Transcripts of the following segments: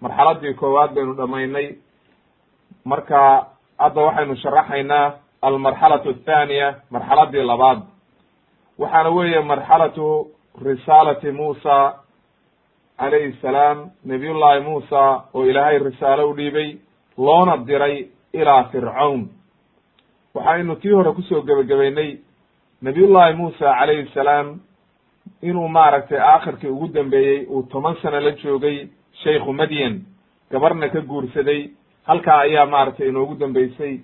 marxaladii koowaad baynu dhamaynay marka hadda waxaynu sharaxaynaa almarxalatu athaniya marxaladii labaad. Waxaana weeye marxalatu risaalati muusa calayhi salaam nabiyullahi muusa oo ilaahay risaalo u dhiibay loona diray ilaa fircawn waxaynu tii hore ku soo gebagabaynay nabiyullahi muusa calayhi salaam inuu maaragtay aakhirkii ugu dambeeyey uu toban sano la joogay shaykhu madyan gabarna ka guursaday halkaa ayaa maaragtay inoogu dambeysay.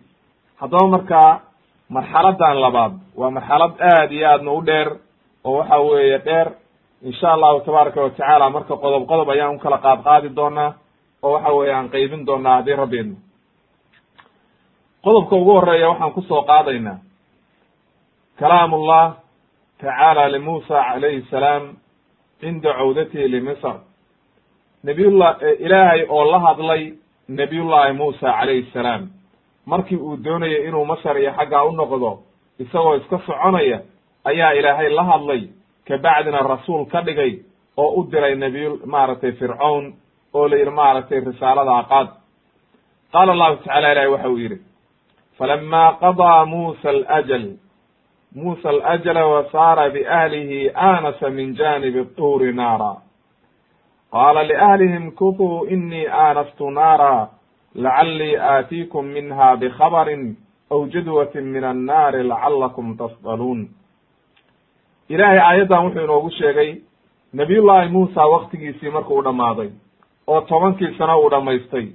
Haddaba markaa marxaladan labaad waa marxalad aad iyo aadna u dheer oo waxa weeye dheer. Insha allahu tabaaraka wa tacaala marka qodob qodob ayaan u kala qaad qaadi doonaa oo waxa weeye aan qeybin doonaa haddii rabbiidno qodobka ugu horreeya waxaan ku soo qaadaynaa. Kalaam ullah tacaala limuusa calayhi salaam cinda cawdatihi limisr nabiyullah ilaahay oo la hadlay nabiyullahi muusa calayhi salaam. Markii uu doonayay inuu masar iyo xaggaa u noqdo isagoo iska soconaya ayaa ilaahay la hadlay. Kabacdina rasuul ka dhigay oo u diray nabiy maaragtay fircawn oo la yidhi maaragtay risaalada qaad qaala allahu tacala ilahi waxa uu yidhi falama qadaa muusa alajal. Musa alajla wasaara biahlihi aanasa min janibi tuuri naara qaala liahlihim kutuu inii aanastu naara lacalii aatiikum minha bikhabarin aw jadwatin min annaari lacalakum tasdaluun ilaahay aayaddan wuxuu inoogu sheegay nabiyullahi muusa waktigiisii markuu dhammaaday oo tobankii sano uu dhammaystay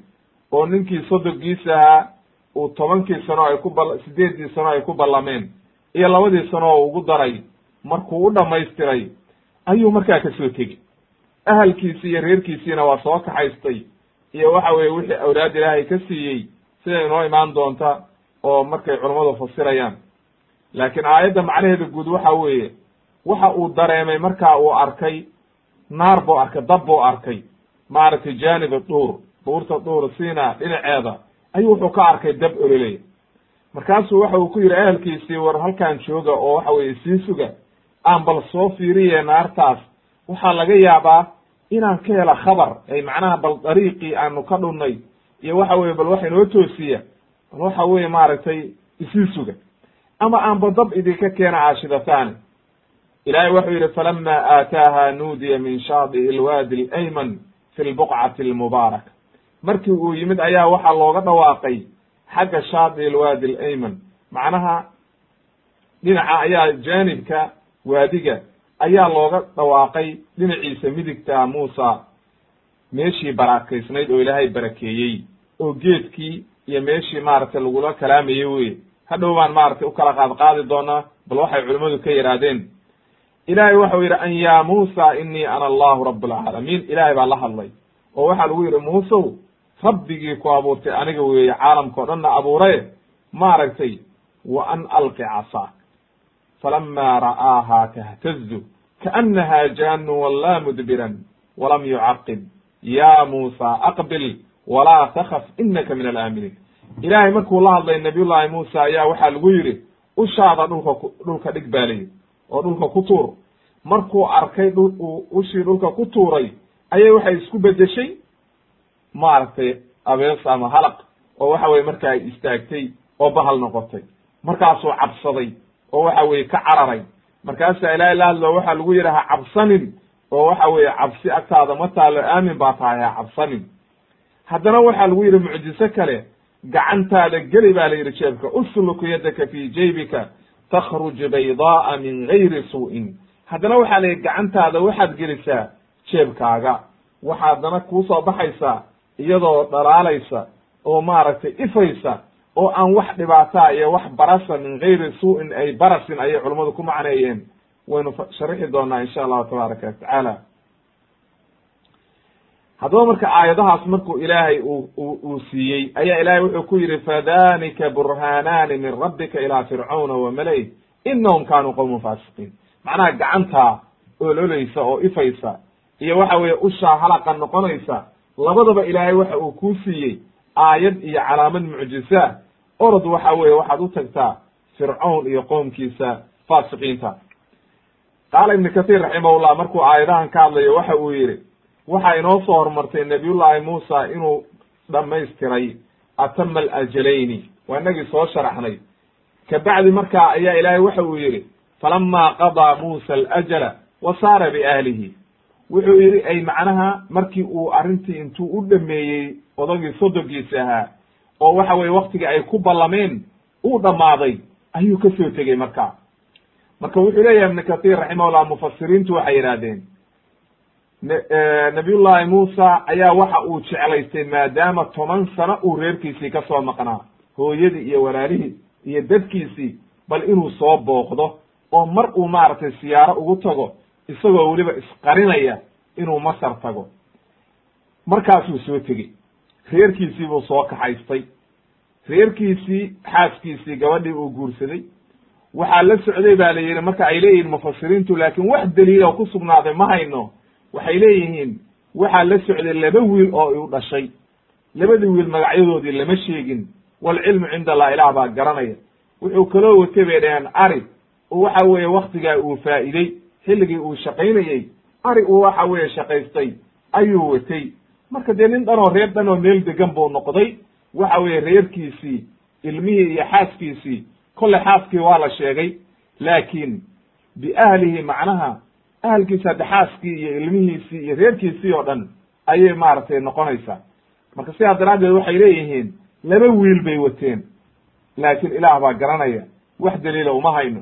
oo ninkii sodonkiisa ahaa uu tobankii sano ay ku ba sideeddii sano ay ku ballameen iyo labadii sano oo ugu daray markuu u dhammaystiray ayuu markaa ka soo tegi ahalkiisi iyo reerkiisiina waa soo kaxaystay. Iyo waxa weye wixii awlaad ilaahay ka siiyey sida inoo imaan doonta oo markay culammadu fasirayaan. Laakiin aayadda macnaheeda guud waxa weeye waxa uu dareemay markaa uu arkay naar buu arkay dab buu arkay maaragtay jaaniba dhuur buurta dhuur siina dhinaceeda ayuu wuxuu ka arkay dab ololey markaasuu waxa uu ku yidhi ahalkiisii war halkaan jooga oo waxa weye sii suga aan bal soo fiiriye naartaas waxaa laga yaabaa inaan ka hela khabar ay macnaha bal dariiqii aanu ka dhunnay iyo waxa weye bal waxa inoo toosiya bal waxa weye maaragtay isii suga. Ama aanba dab idinka keena caashidataani ilaahay wuxuu yidhi falama aataaha nuudiya min shaadi'i ilwaadi alayman fi lbuqcati almubaaraka markii uu yimid ayaa waxaa looga dhawaaqay xagga shaadi ilwaadi alayman. Macnaha dhinaca ayaa jaanibka waadiga ayaa looga dhawaaqay dhinaciisa midigta muusa. Meeshii barakaysnayd oo ilaahay barakeeyey oo geedkii iyo meeshii maaragtay lagula kalaamayey weye hadhow baan maaragtay u kala qaad qaadi doonaa bal waxay culimmadu ka yidhaahdeen ilaahay waxau yidhi an yaa muusa inii ana allahu rabb alcaalamiin ilaahay baa la hadlay oo waxaa lagu yidhi muusow rabbigii ku abuurtay aniga weeye caalamka o dhanna abuuraye maaragtay wa an alqi casaak falama ra'aaha tahtazu kaanaha jaanun wallaa mudbiran walam yucaqib ya muusa aqbil walaa takaf inaka min alaaminiin ilaahay markuu la hadlay nabiyullahi muusa ayaa waxaa lagu yidhi ushaada dhulka dhulka dhig baa layidhi oo dhulka ku tuur markuu arkay dhul ushii dhulka ku tuuray ayay waxay isku bedeshay maaragtay abees ama halaq oo waxa weye marka ay istaagtay oo bahal noqotay markaasuu cabsaday oo waxa weye ka cararay. Markaasaa ilahay la hadlo waxaa lagu yidhi ha cabsanin oo waxa weeye cabsi agtaada ma taalo aamin baa tahay ha cabsanin. Haddana waxaa lagu yidhi mucjiso kale gacantaada geli baa la yidhi jeebka usluk yadaka fi jaybika takhruj baydaaa min gayri suu'in haddana waxaa la yidhi gacantaada waxaad gelisaa jeebkaaga waxaa haddana kuusoo baxaysaa iyadoo dhalaalaysa oo maaragtay ifaysa oo aan wax dhibaataa iyo wax barasa min gayri suu'in ay barasin ayay culummadu ku macneeyeen. Waynu sharixi doonaa insha allahu tabaaraka watacaala haddaba marka aayadahaas markuu ilaahay uu uu siiyey ayaa ilaahay wuxuu ku yidhi fadanika burhaanaani min rabbika ilaa fircauna wa mala'ih inahum kaanuu qowman faasiqiin. Macnaha gacantaa ololeysa oo ifaysa iyo waxa weeye ushaa halaqa noqonaysa labadaba ilaahay waxa uu kuu siiyey aayad iyo calaamad mucjisa orod waxa weeye waxaad u tagtaa fircawn iyo qoomkiisa faasiqiinta qaala ibnu kathiir raximahullah markuu aayadahan ka hadlayo waxa uu yidhi waxaa inoo soo hormartay nabiyullaahi muusa inuu dhamaystiray atama alajalayni waa inagii soo sharaxnay. Kabacdi markaa ayaa ilaahay waxa uu yidhi falama qadaa muusa alajala wa saara biahlihi wuxuu yidhi ay macnaha markii uu arrintii intuu u dhameeyey odagii sodogiisi ahaa oo waxa weye waktigii ay ku ballameen uu dhammaaday ayuu ka soo tegey marka. Marka wuxuu leeyahay ibnu kathiir raximahullah mufasiriintu waxay yidhahdeen nabiyullaahi muusa ayaa waxa uu jeclaystay maadaama toban sano uu reerkiisii ka soo maqnaa hooyadii iyo walaalihii iyo dadkiisii bal inuu soo booqdo oo mar uu maaragtay siyaaro ugu tago isagoo weliba isqarinaya inuu masar tago. Markaasuu soo tegey reerkiisii buu soo kaxaystay. Reerkiisii xaaskiisii gabadhii uu guursaday. Waxaa la socday ba la yidhi marka ay leeyihiin mufasiriintu laakiin wax daliila oo ku sugnaaday ma hayno. Waxay leeyihiin waxaa la socday laba wiil oo u dhashay. Labadii wiil magacyadoodii lama sheegin. Walcilmu cinda allah ilaah baa garanaya. Wuxuu kaloo watay bay dhaheen ari oo waxa weeye waktigaa uu faa'iidey xilligii uu shaqaynayey ari uu waxa weeye shaqaystay ayuu watay. Marka dee nin dhanoo reer dhan oo meel degan buu noqday. Waxa weeye reerkiisii ilmihii iyo xaaskiisii kolle xaaskii waa la sheegay. Laakiin biahlihi macnaha ahalkiisa hadde xaaskii iyo ilmihiisii iyo reerkiisii oo dhan ayay maaragtay noqonaysaa. Marka sidaa daraaddeed waxay leeyihiin laba wiil bay wateen. Laakiin ilaah baa garanaya wax daliila uma hayno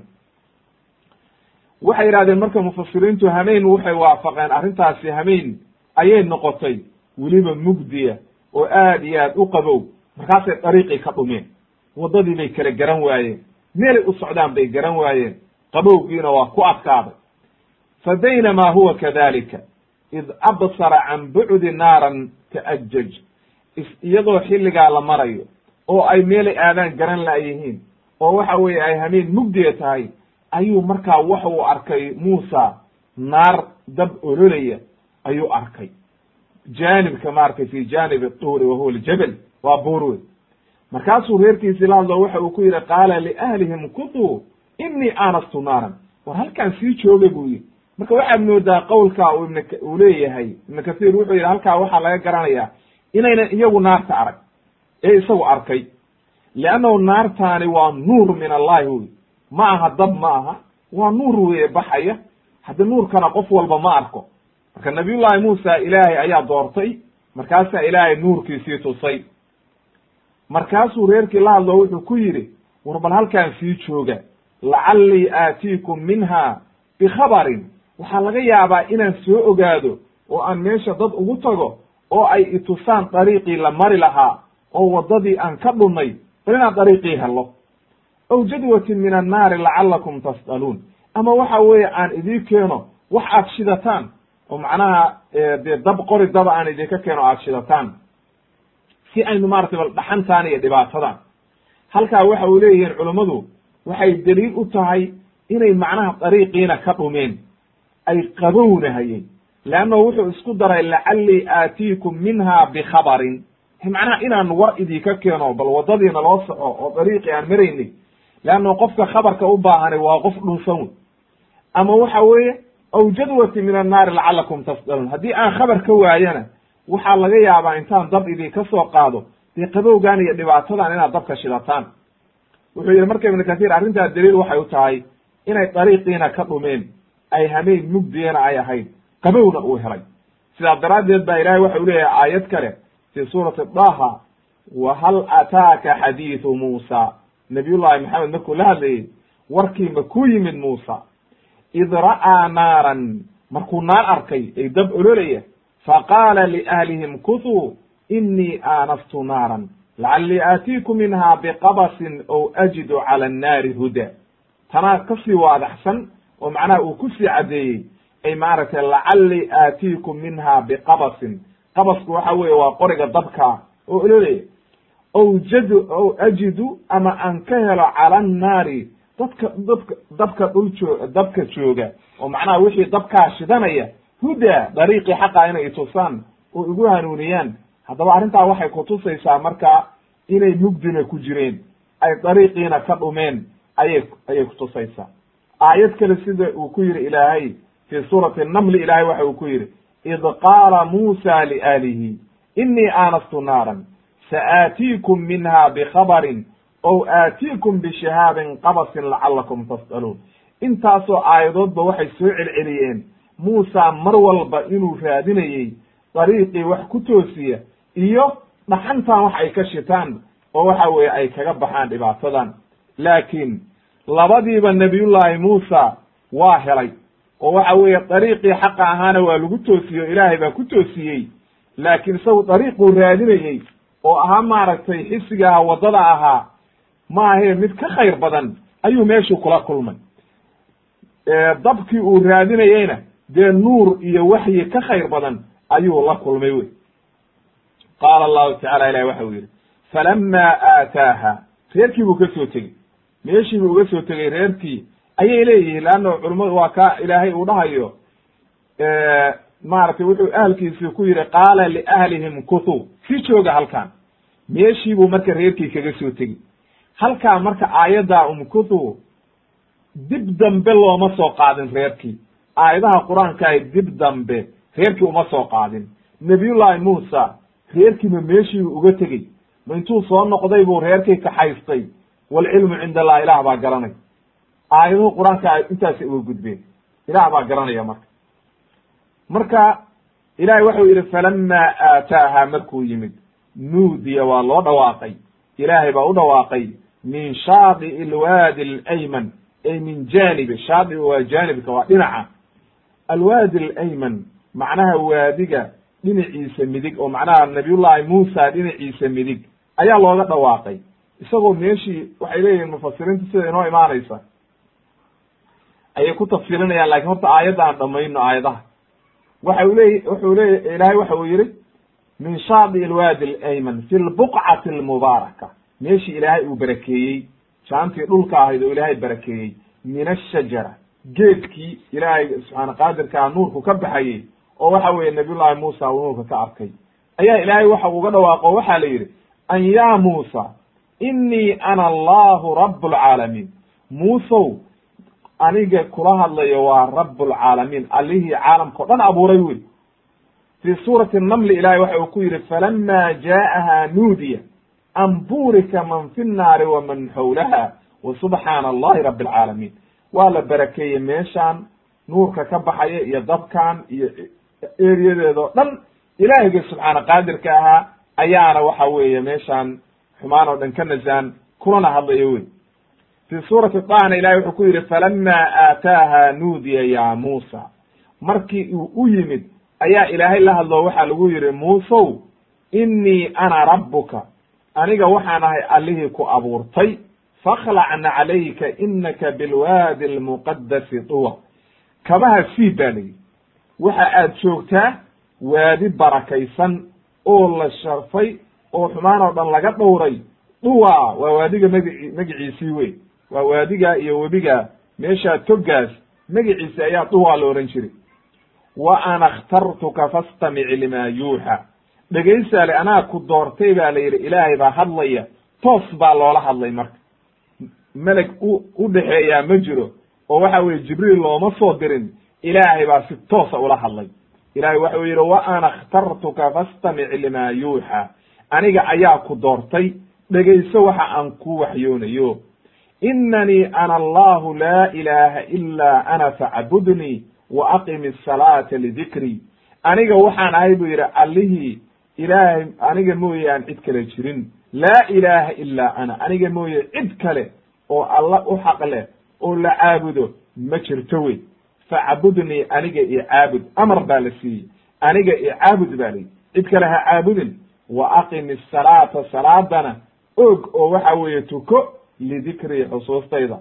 waxay yidhahdeen marka mufasiriintu hameyn waxay waafaqeen arrintaasi hameyn ayay noqotay. Weliba mugdiya oo aad iyo aad u qabow markaasay dariiqii ka dhumeen. Waddadii bay kala garan waayeen meelay u socdaan bay garan waayeen. Qabowgiina waa ku adkaaday fa baynamaa huwa kadalika id absara can bucdi naaran ta'ajaj iyadoo xilligaa la marayo oo ay meelay aadaan garan la'yihiin oo waxa weeye ay hameen mugdiya tahay ayuu markaa waxa uu arkay muusa naar dab ololaya ayuu arkay. Jaanibka maaragtay fi jaanibi tuuri wa huwa aljabal waa buur wey markaasuu reerkiisii la hadlo waxa uu ku yidhi qaala liahlihim kutuu inii aanastu naaran. War halkaan sii jooga buu yidhi. Marka waxaad moodaa qowlkaa uu ibn uu leeyahay ibnu kathiir wuxuu yidhi halkaa waxaa laga garanayaa inaynan iyagu naarta arag ee isagu arkay. Leannahu naartaani waa nuur min allahi wey ma aha dab ma aha waa nuur weye baxaya hadda nuurkana qof walba ma arko. Marka nabiyullaahi muusa ilaahay ayaa doortay markaasaa ilaahay nuurkiisii tusay. Markaasuu reerkii la hadlo wuxuu ku yidhi war bal halkaan sii jooga lacallii aatiikum minha bikhabarin waxaa laga yaabaa inaan soo ogaado oo aan meesha dad ugu tago oo ay itusaan dariiqii la mari lahaa oo waddadii aan ka dhunnay bal inaan dariiqii helo ow jadwatin min annaari lacallakum tas'aluun ama waxa weeye aan idii keeno wax aad shidataan oo macnaha dee dab qori daba aan idinka keeno aad shidataan si aynu maratay bal dhaxantaan iyo dhibaatadan halkaa waxa uu leeyihiin culummadu waxay daliil u tahay inay macnaha dariiqiina ka dhumeen ay qabownahayeen leannahu wuxuu isku daray lacallii aatiikum minha bikhabarin macnaha inaan war idinka keeno bal waddadiina loo soco oo dariiqii aan maraynay leanna qofka khabarka u baahani waa qof dhunsan wey ama waxa weeye aw jadwati min annaari lacalakum tasdaluun haddii aan khabar ka waayana waxaa laga yaabaa intaan dab idinka soo qaado dee qabowgan iyo dhibaatadan inaad dabka shidataan wuxuu yihi marka ibnu kathiir arrintaa daliil waxay u tahay inay dariiqiina ka dhumeen ay hameen mugdiyana ay ahayd qabowna uu helay sidaa daraaddeed baa ilahay waxa u leeyahay aayad kale fii suurati daha wa hal ataaka xadiidu muusa nabiyullahi maxamed markuu la hadlayey warkii ma ku yimid muusa. Id ra'aa naaran markuu naar arkay ay dab ololaya faqaala liahlihim kutuu inii aanastu naaran. Lacallii aatiiku minha biqabasin ow ajidu cala annaari huda. Tanaa ka sii waadaxsan oo macnaha uu ku sii caddeeyey ay maaragtay lacallii aatiikum minha biqabasin. Qabasku waxa weeye waa qoriga dabka oo ololaya ow jadu ow ajidu ama aan ka helo cala annaari dadka dadka dabka dhul joo dabka jooga oo macnaha wixii dabkaa shidanaya huda dariiqii xaqa inay itusaan oo igu hanuuniyaan haddaba arrintaa waxay kutusaysaa marka inay mugdina ku jireen ay dariiqiina ka dhumeen ayay ayay kutusaysaa aayad kale sida uu ku yihi ilaahay fii suurati namli ilaahay waxa uu ku yihi id qaala muusa liaalihi inii aanastu naaran saaatiikum minha bikhabarin ow aatiikum bishihaabin qabasin lacalakum tas'aluun intaasoo aayadoodba waxay soo celceliyeen muusa mar walba inuu raadinayey dariiqii wax ku toosiya iyo dhaxantan wax ay ka shitaan oo waxa weeye ay kaga baxaan dhibaatadan laakiin labadiiba nabiyullaahi muusa waa helay oo waxa weeye dariiqii xaqa ahaana waa lagu toosiyey o ilaahay baa ku toosiyey laakiin isagu dariiquu raadinayey oo ahaa maaragtay xisiga aha waddada ahaa maahae mid ka khayr badan ayuu meeshuu kula kulmay. Dabkii uu raadinayeyna dee nuur iyo waxyi ka khayr badan ayuu la kulmay wey. Qaala allahu tacala ilahi waxa uu yidhi falamaa aataaha reerkii buu ka soo tegey. Meeshii buu uga soo tegey reerkii ayay leeyihiin leanna culummadu waa ka ilaahay uu dhahayo maaragtay wuxuu ahalkiisii ku yidhi qaala liahlihim kutuu si jooga halkan meeshii buu marka reerkii kaga soo tegey halkaa marka aayaddaa umkutuu dib dambe looma soo qaadin reerkii. Aayadaha qur'aankaay dib dambe reerkii uma soo qaadin. Nabiyullaahi muusa reerkiiba meeshiibu uga tegey. Ma intuu soo noqday buu reerkii kaxaystay walcilmu cinda allah ilaah baa garanay. Aayaduhu qur'aanka intaasay uga gudbeen. Ilaah baa garanaya marka marka ilahay waxau yidhi falamaa aataaha markuu yimid nuudiya waa loo dhawaaqay. Ilaahay baa u dhawaaqay min shaadi'i alwaadi alayman ay min janibi shaadi waa janibka waa dhinaca. Alwaadi alayman macnaha waadiga dhinaciisa midig oo macnaha nabiyullahi muusa dhinaciisa midig ayaa looga dhawaaqay. Isagoo meeshii waxay leeyihiin mufasiriinta sida inoo imaanaysa. Ayay ku tafsirinayaan laakiin horta aayadda aan dhamayno aayadaha waxa u leey wuxuu leey ilahay waxa uu yihi min shaadi alwaadi alayman fi lbuqcati almubaaraka meeshii ilaahay uu barakeeyey jaantii dhulka ahayd oo ilaahay barakeeyey min ashajara geedkii ilaahay subxaana qaadirkaa nuurku ka baxayey oo waxa weeye nabiyullahi muusa uu nuurka ka arkay ayaa ilaahay waxa uga dhawaaqo waxaa la yidhi an ya muusa inii ana allahu rabb lcaalamiin muusow aniga kula hadlayo waa rabb lcaalamiin allihii caalamka o dhan abuuray wey fii suurati namli ilahay waxa uu ku yidhi falama jaa'aha nuudiya an burika man fi nnaari waman xawlaha wa subxaana allahi rabi alcaalamiin waa la barakeeyey meeshaan nuurka ka baxaya iyo dabkan iyo eriyadeeda o dhan. Ilaahiyga subxaana qaadirka ahaa ayaana waxa weeye meeshaan xumaan oo dhan ka nasaan kulana hadlayo wey fii suurati dahna ilahi wuxuu ku yidhi falama aataaha nuudiya ya muusa markii uu u yimid ayaa ilaahay la hadlo waxaa lagu yihi muusow inii ana rabbuka aniga waxaan ahay allihii ku abuurtay fakhlacna calayka inaka bilwaadi almuqadasi duwa. Kabaha siib baa layidhi waxa aad joogtaa waadi barakaysan oo la sharfay oo xumaan oo dhan laga dhowray duwa waa waadiga magi magiciisii wey waa waadiga iyo webiga meeshaa togaas magiciisi ayaa duwa la ohan jiray. Wa ana akhtartuka fastamic lima yuuxa. Dhegaysaale anaa ku doortay baa la yidhi ilaahay baa hadlaya. Toos baa loola hadlay marka. Meleg u u dhexeeyaa ma jiro. Oo waxa weeye jibriil looma soo dirin. Ilaahay baa si toosa ula hadlay. Ilahay waxau yidhi wa ana اkhtartuka fastamic limaa yuuxa. Aniga ayaa ku doortay. Dhegayso waxa aan ku waxyoonayo inanii ana allahu laa ilaha ila ana facbudnii wa aqim الsalaata lidikrii aniga waxaan ahay buu yidhi allihii ilaahay aniga mooyaan cid kale jirin laa ilaha ila ana aniga mooye cid kale oo alla u xaq leh oo la caabudo ma jirto wey facbudnii aniga i caabud amar baa la siiyey aniga i caabud baa layi cid kale ha caabudin wa aqim isalaata salaadana og oo waxa weeye tuko lidikrii xusuustayda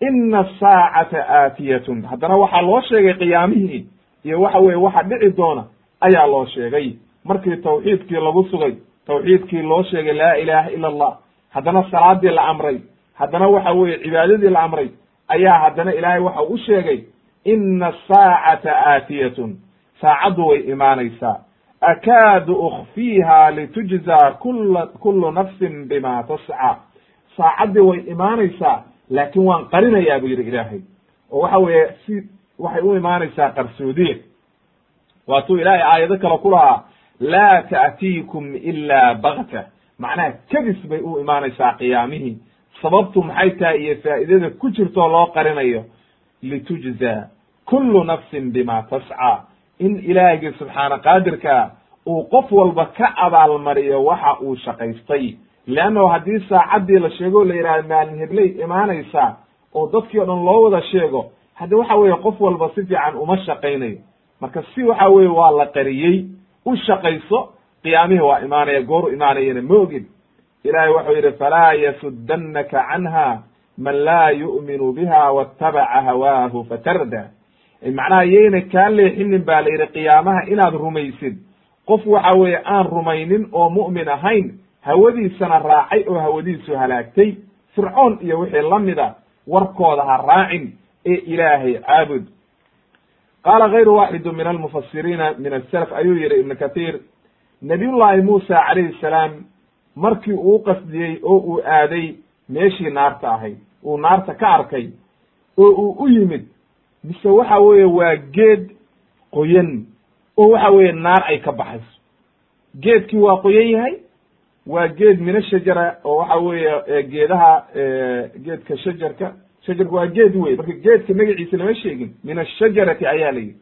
ina asaacata aatiyatun haddana waxaa loo sheegay qiyaamihii iyo waxa weye waxa dhici doona ayaa loo sheegay markii tawxiidkii lagu sugay tawxiidkii loo sheegay laa ilaha ila allah haddana salaadii la amray haddana waxa weeye cibaadadii la amray ayaa haddana ilaahay waxa u sheegay ina asaacata aatiyatun saacaddu way imaanaysaa akaadu ukfiiha litujzaa kula kulu nafsin bima tasca saacaddii way imaanaysaa laakin waan qarinayaa buu yidhi ilaahay. oo waxa weeye si waxay u imaanaysaa qarsoodiye. Waatuu ilaahay aayado kale ku lahaa laa ta'tiikum ila bakta macnaha kadis bay u imaanaysaa qiyaamihii sababtu maxay tahay iyo faa'idada ku jirtoo loo qarinayo? Litujzaa kullu nafsin bima tascaa. In ilaahigii subxaana qaadirkaa uu qof walba ka abaalmariyo waxa uu shaqaystay leannahu haddii saacaddii la sheego la yidhahda maalin hebley imaanaysaa oo dadkii o dhan loo wada sheego haddi waxa weeye qof walba si fiican uma shaqaynayo marka si waxa weeye waa la qariyey u shaqayso qiyaamihii waa imaanaya gooru imaanayana ma ogin ilahay waxau yidhi falaa yasuddannaka canha man laa yu'minu biha waatabaca hawaahu fatarda macnaha yayna kaa leexinin ba la yidhi qiyaamaha inaad rumaysid qof waxa weeye aan rumaynin oo mu'min ahayn hawadiisana raacay oo hawadiisu halaagtay fircoon iyo wixii la mida warkooda ha raacin ee ilaahay caabud. Qaala gayru waaxidu min almufasiriina min asalaf ayuu yihi ibnu kathiir nabiyullaahi muusa calayhi salaam markii uu qasdiyey oo uu aaday meeshii naarta ahayd. Uu naarta ka arkay oo uu u yimid. Mise waxa weeye waa geed qoyan oo waxa weeye naar ay ka baxayso. Geedkii waa qoyan yahay waa geed mina shajara oo waxa weeye geedaha geedka shajarka. Shajarka waa geed wey marka geedka magaciisa lama sheegin min ashajarati ayaa la yidhi.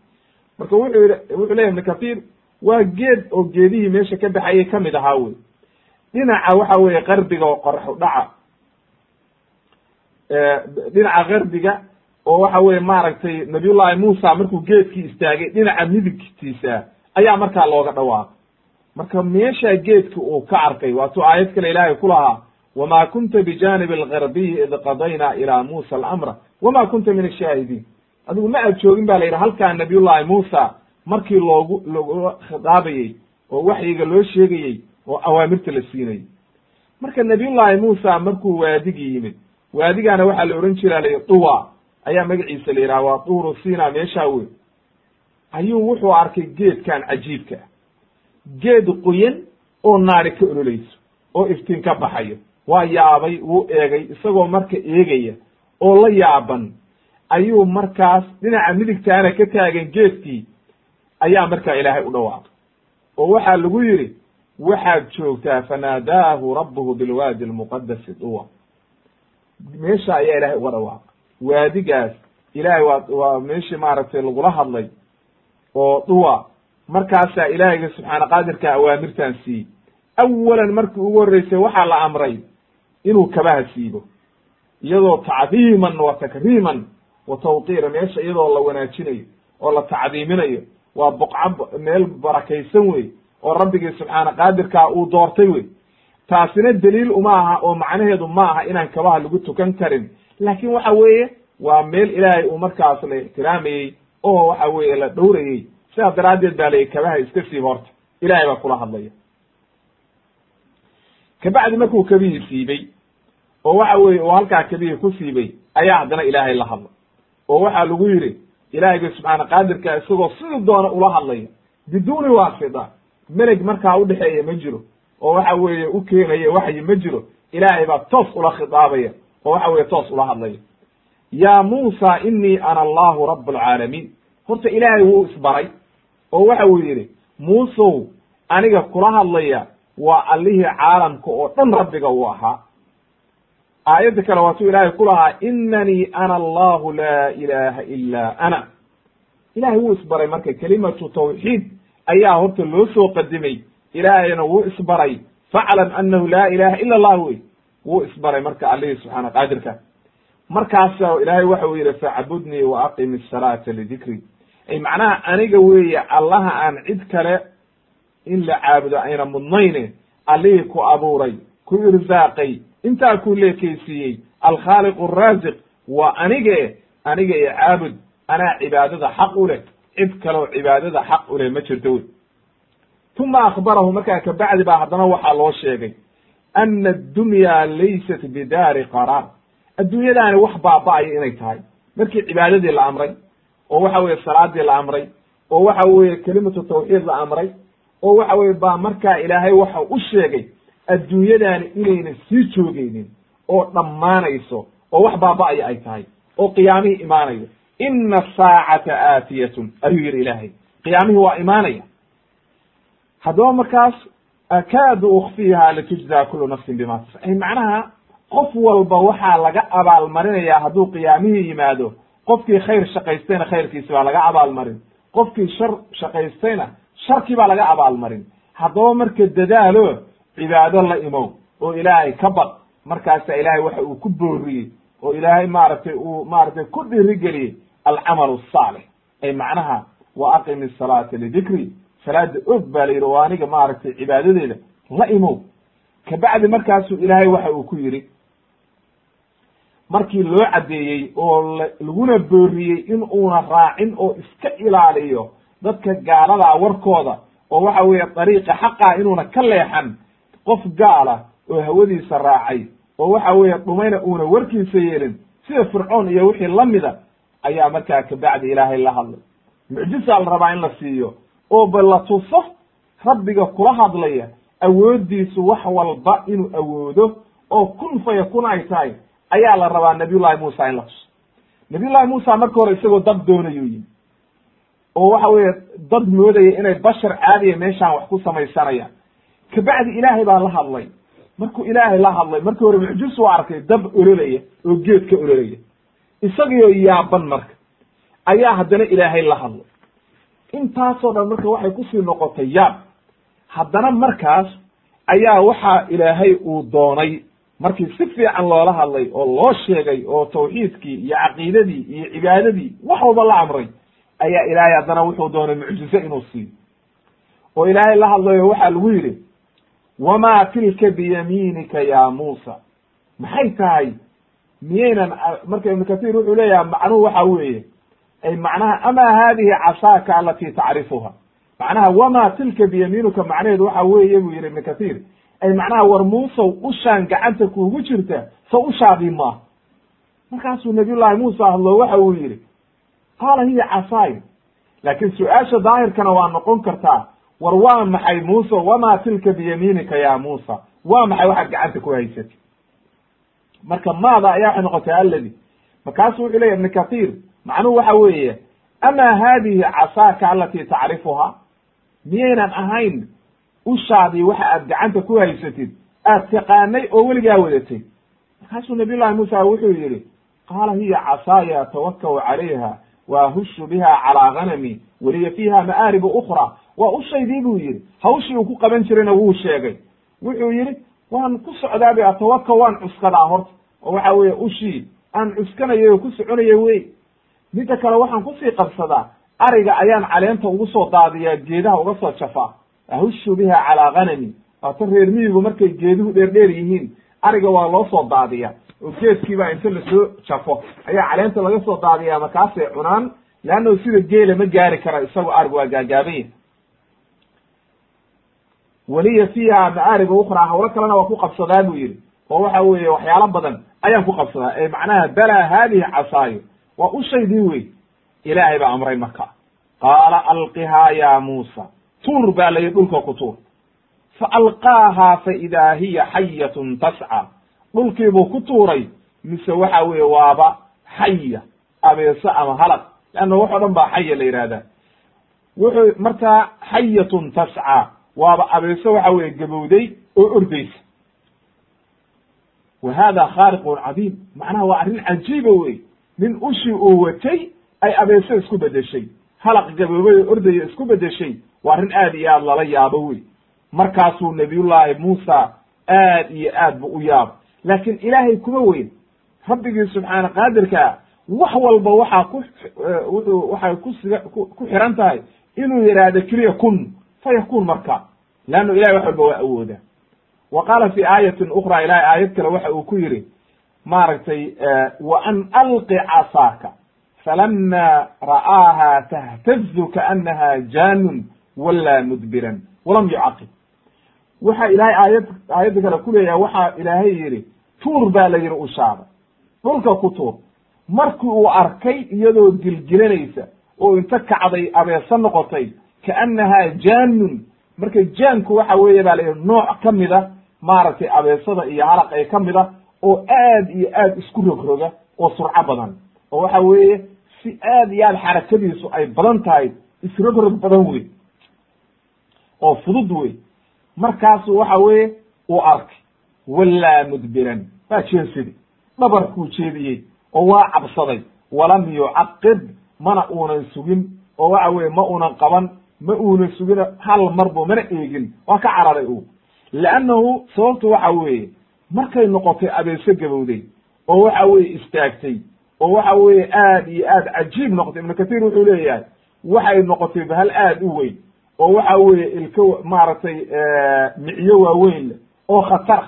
Marka wuxuu yihi wuxuu leyahy ibnu kathiir waa geed oo geedihii meesha ka baxayay ka mid ahaa wey dhinaca waxa weeye qarbiga oo qoraxu dhaca. Dhinaca qarbiga oo waxa weye maaragtay nabiyullahi muusa markuu geedkii istaagay dhinaca midigtiisa ayaa markaa looga dhawaaqay marka meeshaa geedki uu ka arkay waatuu aayad kale ilaahay ku lahaa wma kunta bijanibi algarbiyi id qadaynaa ilaa muusa alamra. Wama kunta min ashaahidiin adigu ma aad joogin ba la yidhi halkaa nabiyullahi muusa markii loogu lagula khidaabayey oo waxyiga loo sheegayey oo awaamirta la siinayey marka nabiyullahi muusa markuu waadigii yimid waadigaana waxaa la ohan jiraa la duwa ayaa magaciisa la yidhaha waa duuru sina meeshaa wey ayuu wuxuu arkay geedkan cajiibka geed qoyan oo naari ka ololayso oo iftiin ka baxayo. Waa yaabay wuu eegay isagoo marka eegaya oo la yaaban ayuu markaas dhinaca midigtaana ka taagan geedkii ayaa markaa ilaahay u dhawaaqay. Oo waxaa lagu yidhi waxaad joogtaa fanaadaahu rabbuhu bilwaadi almuqadasi duwa. Meesha ayaa ilaahay uga dhawaaqay. Waadigaas ilaahay waa waa meeshii maaragtay lagula hadlay oo duwa markaasaa ilaahayga subxaana qaadirka awaamirtan siiyey. Awalan markii ugu horreysay waxaa la amray inuu kabaha siibo. Iyadoo tacdiiman wa takriiman wa tawqiira meesha iyadoo la wanaajinayo oo la tacdiiminayo waa boqca meel barakaysan wey oo rabbigii subxaana qaadirkaa uu doortay wey. Taasina daliil uma aha oo macnaheedu ma aha inaan kabaha lagu tukan karin. Laakin waxa weeye waa meel ilaahay uu markaas la ixtiraamayey oo waxa weeye la dhowrayey sidaas daraaddeed baa layihi kabaha iska siib horta ilahay baa kula hadlaya. Kabacdi markuu kabihii siibey oo waxa weeye uu halkaa kabihii ku siibay ayaa haddana ilaahay la hadlay oo waxaa lagu yidhi ilaahayga subxaana qaadirka isagoo sidii doona ula hadlaya. Biduuni waasita meleg markaa udhexeeya ma jiro. Oo waxa weeye u keenaya waxyi ma jiro. Ilaahay baa toos ula khitaabaya oo waxa weye toos ula hadlaya. Ya muusa inii ana allahu rab alcaalamiin horta ilaahay wuu isbaray oo waxa uu yidhi muusow aniga kula hadlaya waa allihii caalamka oo dhan rabbiga uu ahaa. Aayadda kale waatuu ilaahay ku lahaa inanii ana allahu laa ilaha ila ana. Ilahay wuu isbaray marka kelimatu tawxiid ayaa horta loo soo qadimay. Ilaahayna wuu isbaray. Faclam anahu laa ilaha ila allah wey. Wuu isbaray marka allihii subxaana qaadirka. Markaasa ilaahay waxa uu yidhi facbudnii wa aqim asalaata lidikri macnaha aniga weeye allaha aan cid kale in la caabudo ayna mudnayne allihii ku abuuray ku irsaaqay intaa ku leekeysiiyey alkhaaliqu araasiq waa anige aniga iyo caabud anaa cibaadada xaq u leh cid kaleo cibaadada xaq u leh ma jirto wey. Uma akhbarahu markaa kabacdi baa haddana waxaa loo sheegay ana addunyaa laysat bidaari qaraar. Adduunyadaani wax baaba'aya inay tahay. Markii cibaadadii la amray oo waxa weye salaadii la amray oo waxa weye kelimatu tawxiid la amray oo waxa weye baa markaa ilaahay waxa u sheegay adduunyadaani inayna sii joogeynin oo dhammaanayso oo wax baaba'aya ay tahay oo qiyaamihii imaanayo. Ina asaacata aatiyatun ayuu yihi ilaahay. Qiyaamihii waa imaanaya. Haddaba markaas akaadu ukfiha litujzaa kulu nafsin bima tasc macnaha qof walba waxaa laga abaalmarinayaa hadduu qiyaamihii yimaado qofkii khayr shaqaystayna khayrkiisi baa laga abaalmarin qofkii shar shaqaystayna sharkii baa laga abaalmarin haddaba marka dadaalo cibaado la imow oo ilaahay ka baq markaasa ilaahay waxa uu ku booriyey oo ilaahay maaragtay uu maaragtay ku dhirigeliyey alcamalu asaalix ay macnaha wa aqimi salaata lidikri salaada og baa la yidhi oo aniga maaragtay cibaadadeeda la imow kabacdi markaasuu ilaahay waxa uu ku yidhi markii loo caddeeyey oo laguna booriyey in uuna raacin oo iska ilaaliyo dadka gaaladaa warkooda oo waxa weeye dariiqa xaqaa inuuna ka leexan qof gaala oo hawadiisa raacay oo waxa weeye dhumayna uuna warkiisa yeelin sida fircoon iyo wixii lamida ayaa markaa kabacdi ilaahay la hadlay. Mucjisaa la rabaa in la siiyo oo ba la tuso rabbiga kula hadlaya awooddiisu wax walba inuu awoodo oo kun fa yakun ay tahay ayaa la rabaa nabiyullahi muusa in la tuso nabiyullahi muusa marka hore isagoo dad doonayuu yimi oo waxa weeye dad moodaya inay bashar caadiya meeshaan wax ku samaysanayaan. Kabacdi ilaahay baa la hadlay. Markuu ilaahay la hadlay markii hore mucjis u arkay dab ololaya oo geed ka ololaya isagioo yaaban marka ayaa haddana ilaahay la hadlay. Intaasoo dhan marka waxay ku sii noqotay yaab. Haddana markaas ayaa waxaa ilaahay uu doonay markii si fiican loola hadlay oo loo sheegay oo tawxiidkii iyo caqiidadii iyo cibaadadii wax walba la amray ayaa ilaahay haddana wuxuu doonay mucjize inuu siiyo. oo ilaahay la hadlayo waxaa lagu yidhi wamaa tilka biyamiinika ya muusa? Maxay tahay? Miyaynan marka ibnu kahiir wuxuu leeyaha macnuhu waxa weeye ay macnaha ama hadihi casaaka alati tacrifuha? Macnaha wama tilka biyamiinuka? Macnaheedu waxa weeye buu yihi ibnu kahiir ay macnaha war muusow ushaan gacanta kuugu jirta so ushaadii maaha markaasuu nabiyullahi muusa hadlo waxa uu yihi qaala hiya casaay laakiin su'aasha daahirkana waa noqon kartaa war waa maxay muuse wama tilka biyamiinika ya muusa? Waa maxay waxaad gacanta ku haysatay? Marka maada ayaa waxay noqotay alladi. Markaasu wuxuu leya ibnu kahiir macnuhu waxa weeye ama hadihi casaaka alati tacrifuha miyaynan ahayn ushaadii waxa aad gacanta ku haysatid aad taqaanay oo weligaa wadatay. Markaasuu nabiy llahi muusa wuxuu yihi qaala hiya casaaya atawakau calayha wa ahushu biha calaa ganami waliya fiiha ma'aaribu ukra waa ushaydii buu yihi hawshii uu ku qaban jirayna wuu sheegay. Wuxuu yihi waan ku socdaabe atawaka waan cuskadaa horta. Oo waxa weeye ushii aan cuskanayay oo ku soconaya wey. Midda kale waxaan ku sii qabsadaa ariga ayaan caleenta ugu soo daadiyaa geedaha uga soo jafaa ahushu biha calaa ganami waata reer miyigu markay geeduhu dheer dheer yihiin ariga waa loo soo daadiya. Oo geedkiibaa inta la soo jafo. Ayaa caleenta laga soo daadiyaa markaasay cunaan leannahu sida geela ma gaari kara isago arigu waa gaagaaban yahay. Waliya fiiha ma'aariba ukraa hawlo kalena waa ku qabsadaa buu yihi oo waxa weeye waxyaalo badan ayaan ku qabsadaa. Ee macnaha balaa haadihi casaayo. Waa ushaydii wey ilaahay baa amray marka. Qaala alqihaa ya muusa tuur baa layihi dhulka ku tuur fa alqaahaa fa hiya xayatun tasca dhulkiibuu ku tuuray mise waxa weeye waaba xaya abeeso ama halaq. Leanna o dhan baa xaya la yihahdaa wuxuu markaa xayatun tascaa waaba abeeso waxa weye gabowday oo ordeysa wa hada khaariqun cadiim. Macnaha waa arrin cajiiba wey nin ushii uu watay ay abeeso isku bedeshay halaq gaboobay oo ordaya isku bedeshay waa arrin aad iyo aad lala yaabo wey. Markaasuu nabiyullaahi muusa aad iyo aad bu u yaabo laakiin ilaahay kuma weyn. Rabbigii subxaana qaadirkaa wax walba waxaa ku wuxuu waxay kusiga ku xiran tahay inuu yidhaahdo keliya kun fayakun marka. Leannu ilahay wax walba waa awooda wa qaala fi aayatin ukra ilahay aayad kale waxa uu ku yidhi maaragtay wa an alqi casaaka falama ra'aaha tahtazu kaanaha janun wallaa mudbiran walam yucaqib waxa ilaahay aayad aayadda kale ku leeyahay waxaa ilaahay yidhi tuur baa la yidhi ushaada dhulka ku tuur markii uu arkay iyadoo gilgilanaysa oo inta kacday abeeso noqotay kaannahaa jaanun marka jaanku waxa weeye baa la nooc ka maaragtay abeesada iyo halaq ee ka mida oo aad iyo aad isku rogroga oo surco badan oo waxa weeye si aad iyo aad xarakadiisu ay badan tahay isrogrog badan wey oo fudud wey markaasu waxa weeye uu arkay wallaa mudbiran. Waa jeensidi dhabarkuu jeediyey oo waa cabsaday. Walam yucaqib. Mana uunan sugin. Oo waxa weye ma uunan qaban. Ma uunan sugin. Hal marbo mana eegin. Waa ka cararay u leannahu sababtu waxa weeye markay noqotay abeeso gabowday oo waxa weye istaagtay oo waxa weeye aad iyo aad cajiib noqotay. Ibnu kathiir wuxuu leeyahay waxay noqotay bahal aad u weyn oo waxa weeye ilka maaragtay micyo waaweyn leh oo khatar.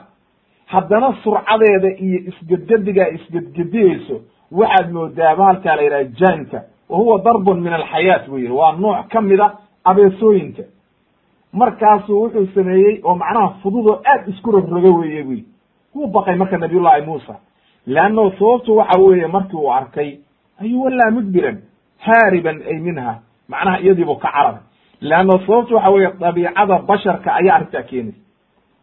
Haddana surcadeeda iyo isgedgedigaa isgedgediyeyso waxaad moodaa bahalkaa la yidhaha jaanka wa huwa darbun min alxayaat buu yihi waa nooc ka mida abeesooyinka. Markaasuu wuxuu sameeyey oo macnaha fududoo aad isku rogroga weeye bu yidhi. Wuu baqay marka nabiyullahi muusa leanno sababtu waxa weeye markii uu arkay ayuu wallaa mudbiran haariban ay minha macnaha iyadiibuu ka cararay leanno sababtu waxa weeye dabiicada basharka ayaa arrintaa keenaysa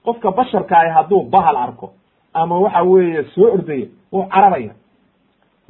qofka basharka ah hadduu bahal arko ama waxa weeye soo ordaya wuu cararaya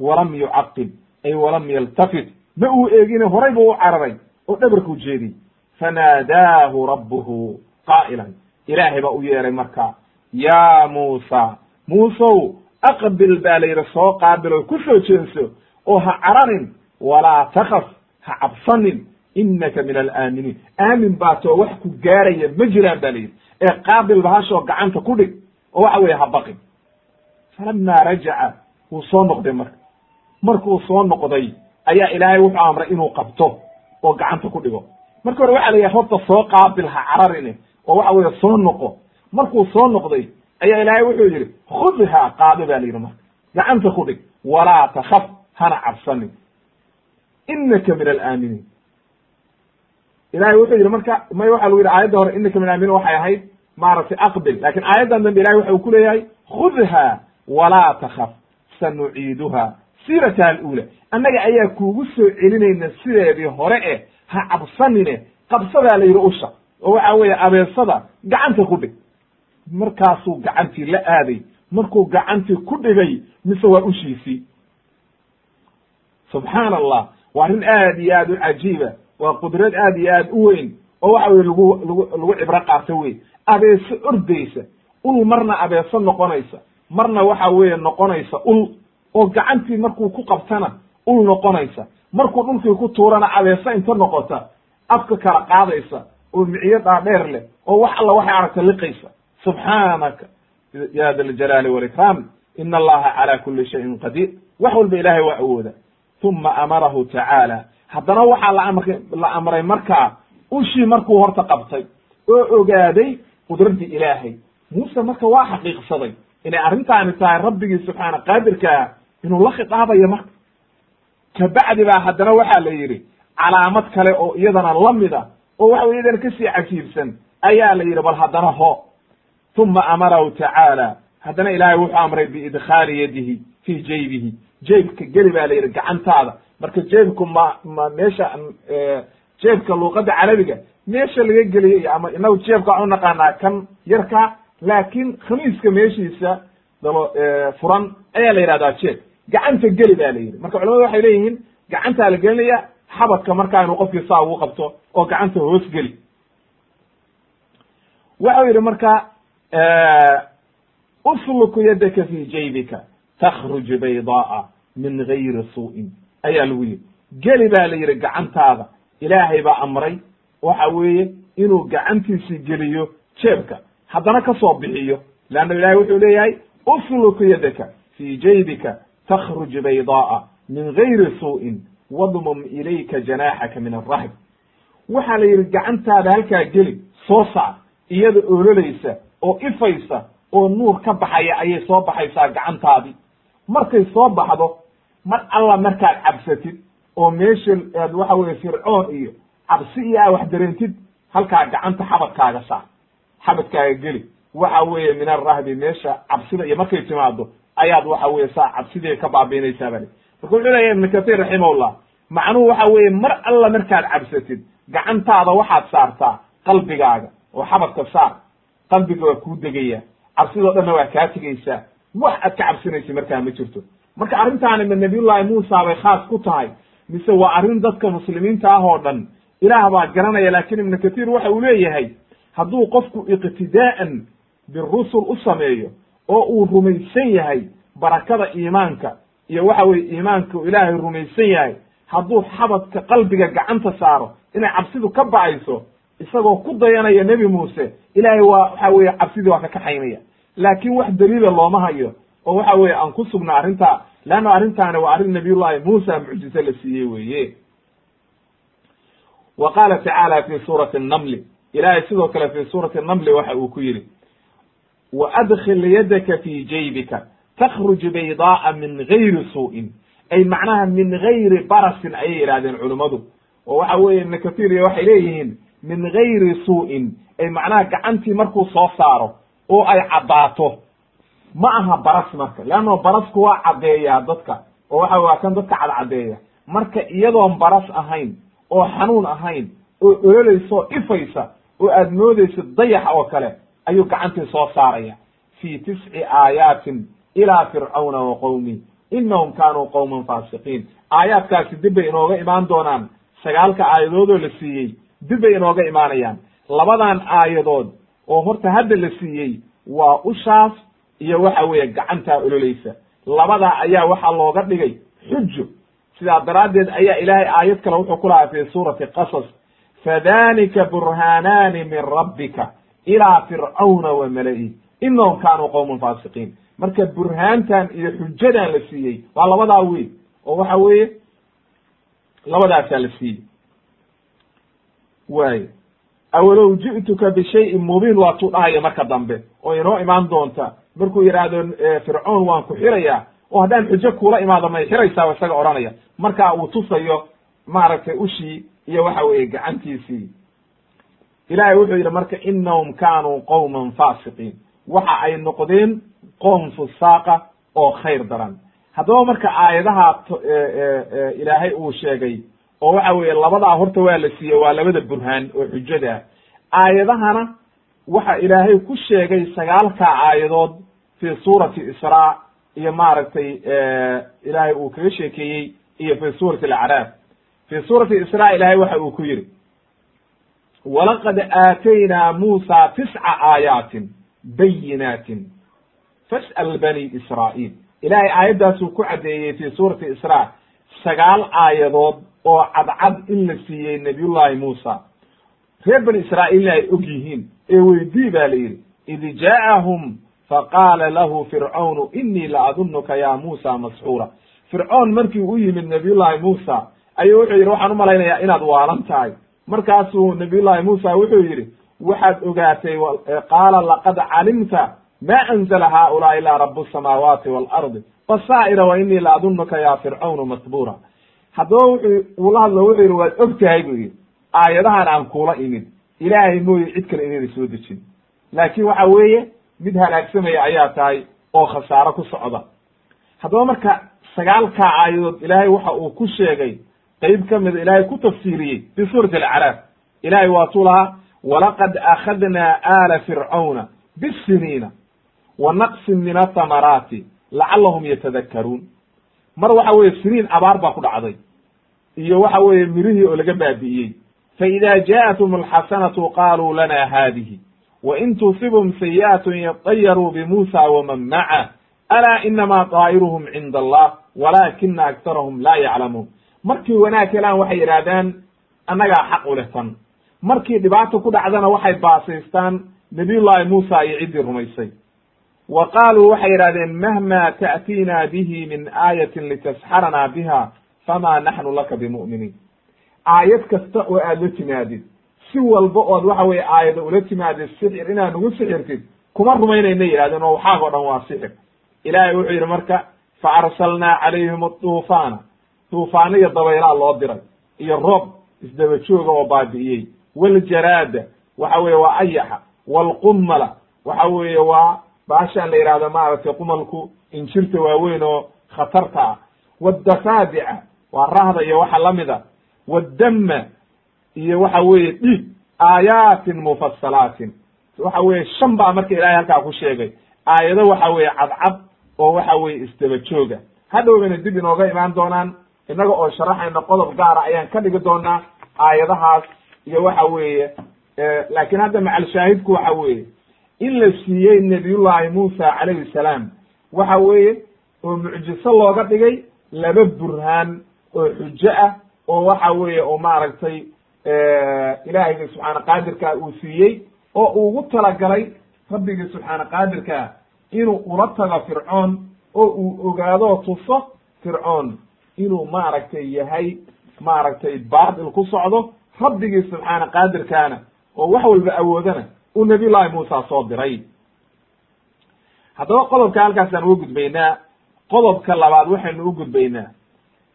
walam yucaqib ay walam yaltafit ma uu eegine horay buu u cararay oo dhabarkuu jeediyey fanaadaahu rabbuhu qaa'ilan ilaahay baa u yeeray marka yaa muusa muusow aqbil baa la yidhi soo qaabil oo ku soo jeenso oo ha cararin walaa takaf ha cabsanin inaka min alaaminiin. Aamin baa too wax ku gaaraya ma jiraan ba la yidhi. Ee qaabil bahashoo gacanta ku dhig oo waxa weeye ha baqin. Falama rajaca wuu soo noqday marka. Markuu soo noqday ayaa ilaahay wuxuu amray inuu qabto oo gacanta ku dhigo. Marka hore waxa la yidhaha horta soo qaabil ha cararine oo waxa weeye soo noqo. Markuu soo noqday ayaa ilaahay wuxuu yidhi khudha qaado ba la yidhi marka. Gacanta ku dhig walaa takaf hana cabsanin. Inaka min alaaminiin. Ilahay wuxuu yidhi marka may waxa lagu yidhi aayadda hore inaka min aaminiin waxay ahayd maaragtay aqbil. Lakin aayaddan dambe ilahay waxa uu ku leeyahay khudha walaa takaf sanuciiduha. Siirataha alula annaga ayaa kuugu soo celinayna sideedii hore eh ha cabsanine. Qabsadaa la yidhi usha. Oo waxa weeye abeesada gacanta ku dhig markaasuu gacantii la aaday markuu gacantii ku dhigay mise waa ushiisii? Subxaana allah waa arrin aad iyo aad u cajiiba waa qudrad aad iyo aad u weyn oo waxa weye lagu lagu lagu cibro qaato wey abeeso ordaysa ul marna abeeso noqonaysa marna waxa weeye noqonaysa ul oo gacantii markuu ku qabtana ul noqonaysa. Markuu dhulkii ku tuurana abeeso inta noqota afka kala qaadaysa oo miciyo dhaadheer leh oo wax alla waxay aragta liqaysa subxaanaka ya da ljalaali walikraam ina allaha cala kuli shayin qadiir wax walba ilahay waa awooda. Uma amarahu tacaala haddana waxaa la amr la amray markaa ushii markuu horta qabtay oo ogaaday qudraddii ilaahay. Muuse marka waa xaqiiqsaday inay arrintaani tahay rabbigii subxaana qaadirkaa inuu la khitaabayo marka. Kabacdi baa haddana waxaa la yidhi calaamad kale oo iyadana lamida oo waxa wey iyadana ka sii cajiibsan ayaa la yidhi bal haddana ho uma amarahu tacaala haddana ilaahay wuxuu amray biidkhaali yadihi fii jaybihi jeebka geli baa la yidhi gacantaada marka jeebku ma ma meesha jeebka luuqadda carabiga meesha laga geliyay ama inagu jeebka waxaan u naqaanaa kan yarka laakiin khamiiska meeshiisa dalo furan ayaa la yidhahdaa jeeb gacanta geli ba la yidhi marka culamadu waxay leeyihiin gacantaa la gelinaya xabadka markaa inuu qofkii saa ugu qabto oo gacanta hoos geli waxau yidhi marka usluku yadaka fi jaybika takhruj baydaaa min gayri suu'in ayaa lagu yidhi geli baa la yidhi gacantaada ilaahay baa amray waxa weeye inuu gacantiisi geliyo jeebka haddana ka soo bixiyo leanna ilahay wuxuu leeyahay usluku yadaka fi jaybika takhruj baydaaa min gayri suu'in wadmum ilayka janaaxaka min alrahb waxaa la yidhi gacantaada halkaa geli soo saar iyada ololaysa oo ifaysa oo nuur ka baxaya ayay soo baxaysaa gacantaadii. Markay soo baxdo mar alla markaad cabsatid oo meesha aad waxa weye fircoon iyo cabsi iyo aa wax dareentid halkaa gacanta xabadkaaga saar xabadkaaga geli. Waxa weeye min arahbi meesha cabsida iyo markay timaado ayaad waxa weye saa cabsidii ka baabiinaysaa bali marka wuxuu leeyahy ibnu kathir raximahullah macnuhu waxa weeye mar alla markaad cabsatid gacantaada waxaad saartaa qalbigaaga oo xabadka saar qalbiga waa kuu degaya. Cabsidoo dhanna waa kaa tegaysaa wax aad ka cabsinaysa markaa ma jirto. Marka arrintaani ma nabiyullahi muusa bay khaas ku tahay. Mise waa arrin dadka muslimiinta ah oo dhan. Ilaah baa garanaya laakin ibnu kathiir waxa uu leeyahay hadduu qofku iqtidaa'an birusul u sameeyo oo uu rumaysan yahay barakada iimaanka iyo waxa weye iimaanka uu ilaahay rumaysan yahay hadduu xabadka qalbiga gacanta saaro inay cabsidu ka ba'ayso isagoo ku dayanaya nebi muuse ilaahay waa waxa weye cabsidii waa ka kaxaynaya laakin wax daliila looma hayo oo waxa weye aan ku sugna arrintaa leanna arrintaani waa arrin nabiyullahi muusa mucjize la siiyey weye wa qaala tacaala fi suurati namli ilahay sidoo kale fi suurati namli waxa uu ku yidhi wa adkil yadaka fi jaybika takhruj baydaaa min gayri suu'in ay macnaha min gayri barasin ayay yidhahdeen culummadu oo waxa weye ibnu kathir iyo waxay leeyihiin min gayri suu'in ay macnaha gacantii markuu soo saaro oo ay caddaato. Ma aha baras marka leanno barasku waa caddeeyaa dadka oo waxa waa kan dadka cadcadeeya marka iyadoon baras ahayn oo xanuun ahayn oo ololaysa oo ifaysa oo aad moodaysa dayax oo kale ayuu gacantii soo saaraya. Fi tisci aayaatin ilaa fircauna wa qowmi inahum kaanuu qowman faasiqiin. Aayaadkaasi dib bay inooga imaan doonaan. Sagaalka aayadoodoo la siiyey dib bay inooga imaanayaan. Labadan aayadood oo horta hadda la siiyey waa ushaas iyo waxa weeye gacantaa ololaysa. Labadaa ayaa waxaa looga dhigay xujo. Sidaa daraaddeed ayaa ilaahay aayad kale wuxuu ku lahaa fi suurati qasas fadalika burhaanaani min rabbika ilaa fircauna wa mala'i. Inahum kaanuu qowman faasiqiin. Marka burhaantan iyo xujadan la siiyey waa labadaa wey oo waxa weeye labadaasaa la siiyey waayo awalow ji'tuka bishayin mubiin waa tuu dhahaya marka dambe. Oo inoo imaan doonta. Markuu yidhaahdo fircoon waan ku xirayaa. Oo haddaan xujo kuula imaado may xiraysaa isaga odhanaya. Marka uu tusayo maaragtay ushii iyo waxa weeye gacantiisii. Ilahay wuxuu yidhi marka inahum kaanuu qowman faasiqiin. Waxa ay noqdeen qoom fusaaqa oo khayr daran. Haddaba marka aayadaha ilaahay uu sheegay oo waxa weeye labadaa horta waa la siiyey waa labada burhaan oo xujada. Ah aayadahana waxa ilaahay ku sheegay sagaalka aayadood fi suurati israa iyo maaragtay ilaahay uu kaga sheekeeyey iyo fi suurati alacraaf. Fi suurati israa ilahay waxa uu ku yidhi walaqad aataynaa muusa tisca aayaatin bayinaatin fas'al bani israa'iil. Ilahay aayaddaasuu ku caddeeyey fi suurati israa sagaal aayadood oo cadcad in la siiyey nabiyullahi muusa. Reer bani israa'iilna ay og yihiin ee weydii ba la yidhi id jaa'ahum faqaala lahu fircaunu inii la adunuka ya muusa masxuura fircoon markii u yimid nabiyullahi muusa ayuu wuxuu yidhi waxaan u inaad waalan tahay. Markaasuu nabiyullahi muusa wuxuu yidhi waxaad ogaatay qaala laqad calimta ma anzla haulaai ilaa rabu samaawaati waalardi basaa'ira wa inii la adunuka ya fircaunu masbuura haddaba wuxuu uu la hadlo wuxuu yidhi waad og tahay buu aayadahan aan kuula imid. Ilaahay mooye cid kale inayna soo dejin. Laakiin waxa weeye mid halaagsamaya ayaa tahay oo khasaaro ku socda. Haddaba marka sagaalkaa aayadood ilaahay waxa uu ku sheegay qeyb ka mida ilaahay ku tafsiiriyey fi suurati alacraaf. Ilahay waatuu lahaa walaqad akhadnaa aala fircauna bisiniina wa naqsin min athamaraati lacallahum yatadakkaruun mar waxa weeye siniin abaar baa ku dhacday. Iyo waxa weeye mirihii oo laga baabi'iyey faida ja'athum alxasanatu qaluu lana haadihi. Wain tusibhum sayi'atun yatayaruu bimuusa waman maca. Alaa inama daa'iruhum cinda allah walaakina aktarahum laa yaclamuun. Markii wanaag helaan waxay yidhaahdaan annagaa xaq u leh tan. Markii dhibaato ku dhacdana waxay baasaystaan nabiyullaahi muusa iyo ciddii rumaysay wa qaaluu waxay yidhahdeen mahma ta'tiina bihi min aayatin litasxaranaa biha fama naxnu laka bimu'miniin aayad kasta oo aad la timaadid si walba ood waxa weye aayada ula timaadid sixir inaad nagu sixirtid kuma rumaynayna yidhahdeen oo waxaag o dhan waa sixir ilaahay wuxuu yidhi marka fa arsalnaa calayhim aduufaana duufaano iyo dabaylaa loo diray iyo roob isdaba jooga oo baabi'iyey waljaraada waxa weye waa ayaxa waalqumala waxa weeye waa baashaan la yidhahdo maaragtay qumalku injirta waaweyn oo khatarta ah wadafaadica waa rahda iyo waxa lamida waddama iyo waxa weeye dhiig aayaatin mufasalaatin waxa weye shan baa marka ilahay halkaa ku sheegay aayado waxa weeye cadcad oo waxa weye isdaba jooga hadhowbana dib inooga imaan doonaan innaga oo sharaxayna qodob gaara ayaan ka dhigi doonaa aayadahaas iyo waxa weeye laakiin hadda macalshaahidku waxa weeye in la siiyey nabiyullaahi muusa calayhi salaam. Waxa weeye oo mucjiso looga dhigay laba burhaan oo xujo ah oo waxa weeye oo maaragtay ilaahayga subxaana qaadirka uu siiyey oo ugu talagalay rabbigii subxaana qaadirka inuu ula tago fircoon oo uu ogaado tuso fircoon inuu maaragtay yahay maaragtay baatil ku socdo rabbigii subxaana qaadirkaana oo wax walba awoodana uu nabiy llahi muusa soo diray. Haddaba qodobka halkaasaan uga gudbaynaa qodobka labaad waxaynu u gudbaynaa.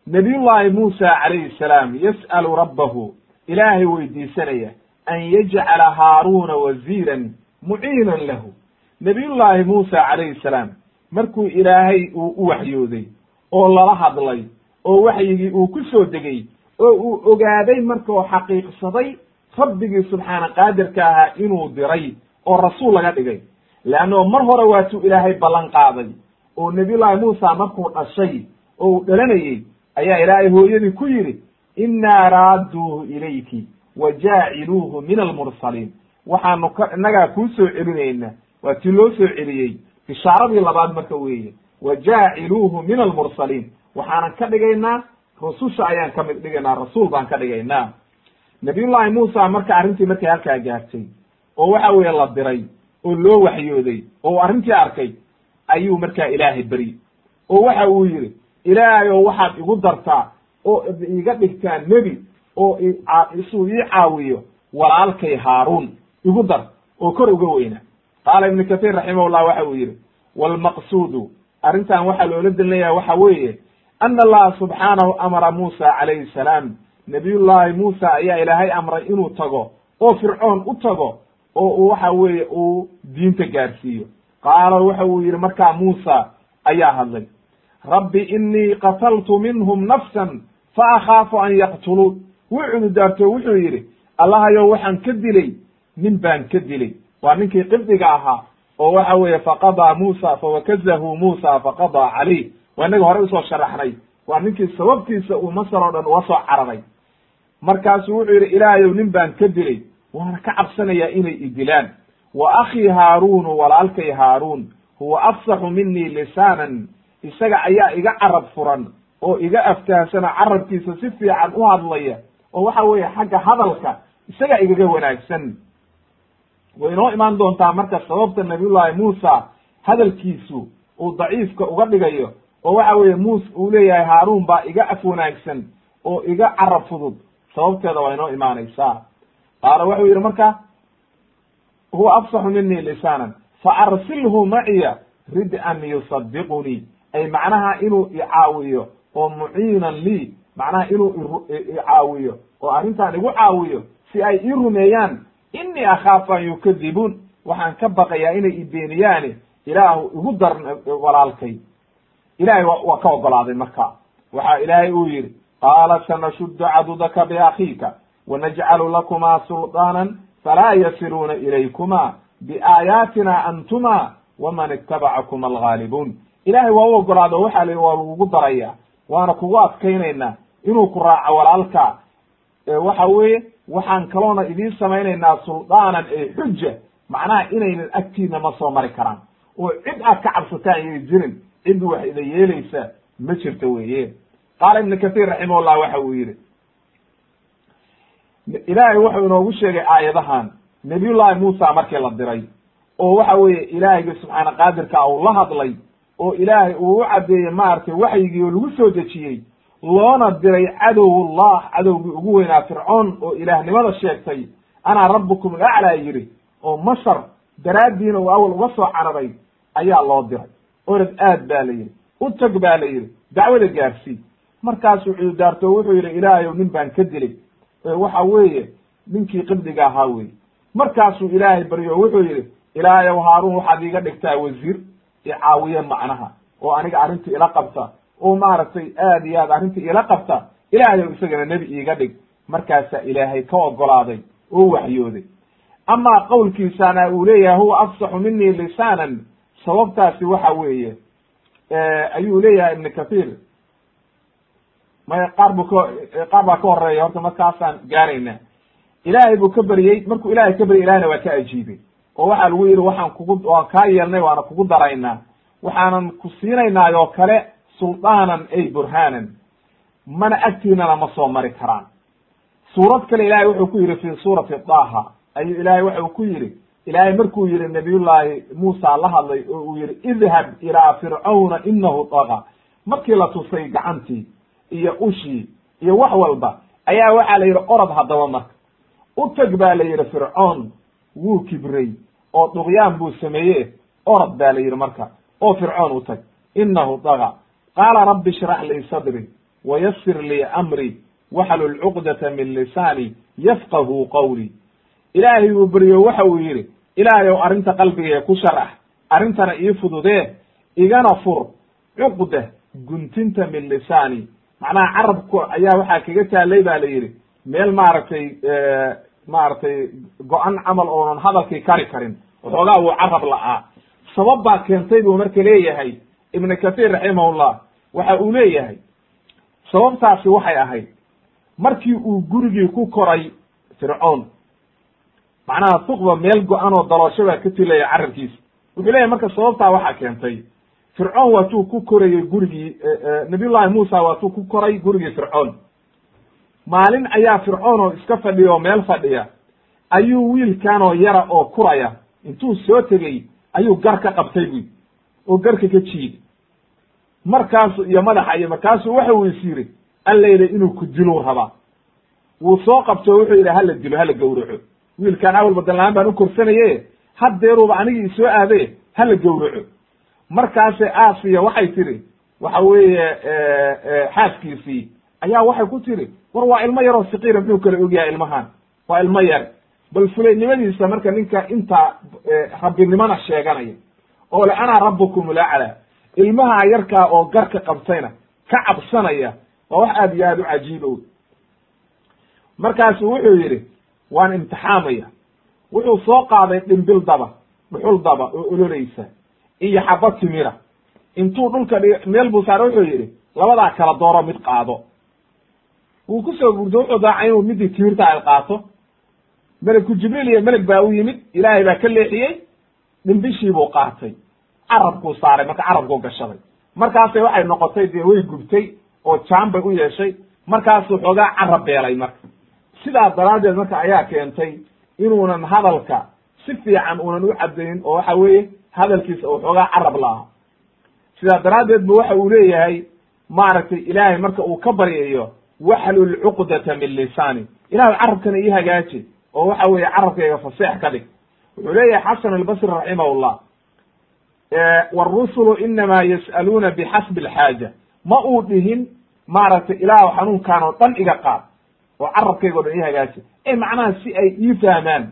Nabiyullaahi muusa calayhi salaam yas'alu rabbahu ilaahay weydiisanaya an yajcala haaruuna waziiran muciinan lahu. Nabiyullaahi muusa calayhi salaam markuu ilaahay uu u waxyooday oo lala hadlay oo waxyigii uu ku soo degay oo uu ogaaday markao xaqiiqsaday rabbigii subxaana qaadirka ahaa inuu diray oo rasuul laga dhigay. Leanno mar hore waatuu ilaahay ballan qaaday oo nabiyullaahi muusa markuu dhashay oo uu dhalanayey ayaa ilaahay hooyadii ku yidhi innaa raadduuhu ilayki wa jaaciluuhu min almursaliin. Waxaanu ka innagaa kuu soo celinayna waa tii loo soo celiyey bishaaradii labaad marka weeye wa jaaciluuhu min almursaliin. Waxaanan ka dhigaynaa rususha ayaan ka mid dhigaynaa rasuul baan ka dhigaynaa nabiyullaahi muusa marka arrintii markay halkaa gaartay oo waxa weeye la diray oo loo waxyooday oo arrintii arkay ayuu markaa ilaahay beri. Oo waxa uu yidhi ilaahay oo waxaad igu dartaa oo iga dhigtaa nebi oo isuu ii caawiyo walaalkay haaruun igu dar oo kor uga weyna. Qaala ibnu katiir raximahullah waxa uu yidhi waalmaqsuudu arrintan waxaa loola delinayaa waxa weeye ana allaha subxaanahu amara muusa calayhi salaam nabiyullaahi muusa ayaa ilaahay amray inuu tago oo fircoon u tago oo uu waxa weeye uu diinta gaarsiiyo. Qaala waxa uu yidhi markaa muusa ayaa hadlay rabbi inii qataltu minhum nafsan fa akhaafu an yaqtuluun. Wuu cududaarto wuxuu yidhi allahayow waxaan ka dilay nin baan ka dilay. Waa ninkii qibdiga ahaa oo waxa weeye faqadaa muusa fawakazahu muusa faqadaa calayh waa inaga horey u soo sharaxnay. Waa ninkii sababtiisa uu masar oo dhan uga soo cararay markaasuu wuxuu yidhi ilaahayow nin baan ka dilay. Waana ka cabsanayaa inay idilaan wa akhii haaruunu walaalkay haaruun. Huwa afsaxu minii lisaanan. Isaga ayaa iga carab furan oo iga aftahsana carabkiisa si fiican u hadlaya. Oo waxa weeye xagga hadalka isaga igaga wanaagsan. Way inoo imaan doontaa marka sababta nabiyullaahi muusa hadalkiisu uu daciifka uga dhigayo. Oo waxa weeye muus uu leeyahay haaruun baa iga af wanaagsan oo iga carab fudud sababteeda waa inoo imaanaysaa. Qaala wuxuu yidhi marka huwa afsaxu minii lisaanan fa arsilhu maciya rid-an yusadiqunii ay macnaha inuu icaawiyo oo muciinan lii macnaha inuu icaawiyo oo arrintan igu caawiyo si ay ii rumeeyaan inii akhaafu an yukadibuun waxaan ka baqayaa inay ibeeniyaan ilaahu igu dar walaalkay. Ilahay waa ka ogolaaday marka waxa ilaahay uu yidhi qaala sanashuddu cadudaka biakhiika wanajcalu lakumaa sulطaanan falaa yasiluuna ilaykuma biaayaatina antuma waman itabacakum alghaalibuun ilaahay waa u ogolaado waxaa la waa lagugu daraya waana kugu adkaynaynaa inuu ku raaco walaalka waxa weeye waxaan kaloona idiin samaynaynaa suldaanan ee xuja macnaha inaynan agtiina ma soo mari karaan oo cid aad ka cabsataan yay jirin cid wax ida yeelaysa ma jirto weye qaala ibnu kahiir raximahullah waxa uu yidhi ilaahay wuxuu inoogu sheegay aayadahan nabiyullahi muusa markii la diray oo waxa weeye ilaahayga subxaana qaadirka uu la hadlay oo ilaahay uu u caddeeyey maaragtay waxyigii oo lagu soo dejiyey loona diray cadowullah cadowgii ugu weynaa fircoon oo ilaahnimada sheegtay anaa rabbukum alaclaa yidhi oo masar daraaddiina uu awal uga soo cararay ayaa loo diray. Orod aad baa la yidhi u tag baa la yidhi dacwada gaarsii markaasuu cududaarto wuxuu yidhi ilaahayow nin baan ka dilay. Waxa weeye ninkii qibdiga ahaa weye markaasuu ilaahay baryo wuxuu yidhi ilaahayow haaruun waxaad iiga dhigtaa wasiir icaawiye macnaha oo aniga arrinta ila qabta. Oo maaragtay aad iyo aad arrinta ila qabta. Ilaahayow isagana nebi iiga dhig. Markaasaa ilaahay ka ogolaaday oo waxyooday. Amaa qowlkiisana uu leeyahay huwa afsaxu minii lisaanan. Sababtaasi waxa weeye ayuu leeyahay ibnu kathiir maya qaar bu ka qaar baa ka horreeya horta markaasaan gaarayna. Ilaahay buu ka beryey markuu ilahay ka beryey ilahayna waa ka ajiibay. Oo waxaa lagu yidhi waxaan kugu waan kaa yeelnay waana kugu daraynaa. Waxaanan ku siinaynaa oo kale suldaanan ay burhanan mana agtiinana ma soo mari karaan. Suurad kale ilahay wuxuu ku yidhi fi suurati daha ayuu ilaahay waxau ku yidhi ilaahay markuu yihi nabiyullaahi muusa la hadlay oo uu yihi idhab ilaa fircawna inahu daga markii la tusay gacantii iyo ushii iyo wax walba ayaa waxaa la yidhi orod haddaba marka. U tag baa la yidhi fircoon wuu kibrey oo duqyaan buu sameeye orod baa la yidhi marka oo fircoon u tag inahu daga. Qaala rabbi ishrax lii sadri wayasir lii amri waxlul cuqdata min lisaani yafqahu qawli. Ilaahay uu beryo waxa uu yidhi ilaahayow arrinta qalbigee ku sharax arrintana ii fududee igana fur cuqda guntinta min lisaani macnaha carabku ayaa waxaa kaga taalay ba la yidhi meel maaragtay maaragtay go-an camal oonan hadalkii kari karin waxoogaa wuu carab la'aa. Sabab baa keentay buu marka leeyahay ibnu kathiir raximahullah waxa uu leeyahay. Sababtaasi waxay ahayd markii uu gurigii ku koray fircoon macnaha suqba meel go-an oo daloosho baa ka tilaya carabkiisa. Wuxuu leeyahy marka sababtaa waxaa keentay fircoon waatuu ku korayey gurigii nabiyullahi muusa waatuu ku koray gurigii fircoon maalin ayaa fircoon oo iska fadhiya oo meel fadhiya ayuu wiilkan oo yara oo kuraya intuu soo tegey ayuu gar ka qabtay buy oo garka ka jiiday markaasu iyo madaxa iyo markaasuu waxa uu is yidhi allayla inuu ku diluu rabaa wuu soo qabto o wuxuu yidhi hala dilo hala gawraco wiilkaan awal badanlaan baan u korsanaye haddeeruuba anigii isoo aade hala gawraco markaase aasiya waxay tiri waxa weeye xaaskiisii ayaa waxay ku tiri war waa ilmo yaroo sakiira muxuu kala ogyahay ilmahan? Waa ilmo yar. Bal fulaynimadiisa marka ninka intaa rabbinimana sheeganaya oo le anaa rabbukum ulaclaa ilmaha yarkaa oo garka qabtayna ka cabsanaya waa wax aad iyo aad u cajiib o markaasu wuxuu yidhi waan imtixaamaya. Wuxuu soo qaaday dhimbil daba dhuxul daba oo ololeysa iyo xaba timira. Intuu dhulka dhig meel buu saare wuxuu yidhi labadaa kala dooro mid qaado. Wuu ku soo gurdo wuxuu daaca inuu midii timirta ay qaato. Melku jibriil iyo meleg baa u yimid ilaahay baa ka leexiyey dhimbishii buu qaatay. Carabkuu saaray marka carabkuu gashaday. Markaasay waxay noqotay dee way gubtay oo jaan bay u yeeshay. Markaasuu xoogaa carab beelay marka. Sidaa daraaddeed marka ayaa keentay inuunan hadalka si fiican uunan u caddayn oo waxa weeye hadalkiisa uu xoogaa carab la'aa sidaa daraaddeed bu waxa uu leeyahay maaragtay ilaahay marka uu ka baryayo waxlul cuqdata min lisaani. Ilahay carabkana ii hagaaji oo waxa weeye carabkayga faseex ka dhig. Wuxuu leeyahay xasan albasri raximahullah wاrusulu inama yas'aluuna bixasbi alxaaja. Ma uu dhihin maaragtay ilaah xanuunkaan oo dhan iga qaad oo carabkayga o dhan ii hagaaji. E macnaha si ay ii fahmaan.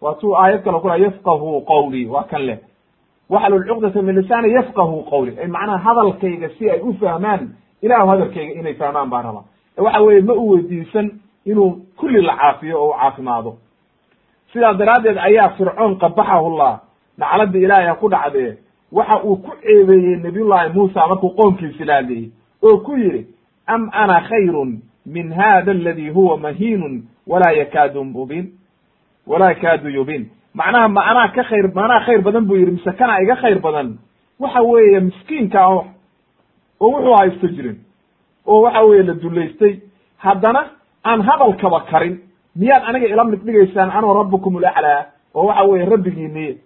Waatuu aayad kale kula yafqahu qawlii waa kan leh waxlul cuqdata min lisaani yafqahu qawli. Ay macnaha hadalkayga si ay u fahmaan ilahu hadalkayga inay fahmaan baa raba waxa weeye ma u weydiisan inuu kulli la caafiyo oo u caafimaado. Sidaa daraaddeed ayaa fircoon qabaxahullah nacladii ilaahay ha ku dhacdee waxa uu ku ceebeeyey nabiyullaahi muusa markuu qoomkiisi la oo ku yidhi am ana khayrun min hada aladi huwa mahiinun walaa yakaadu mubin walaa yakaadu yubin macnaha ma anaa ka khayr ma anaa khayr badan buu yidhi mise kanaa iga khayr badan. Waxa weeye miskiinka oo wuxuu haysto jirin oo waxa weeye la dullaystay haddana aan hadalkaba karin miyaad aniga ila mid dhigaysaan anoo rabbukum ulaclaa oo waxa weeye rabbigiiniye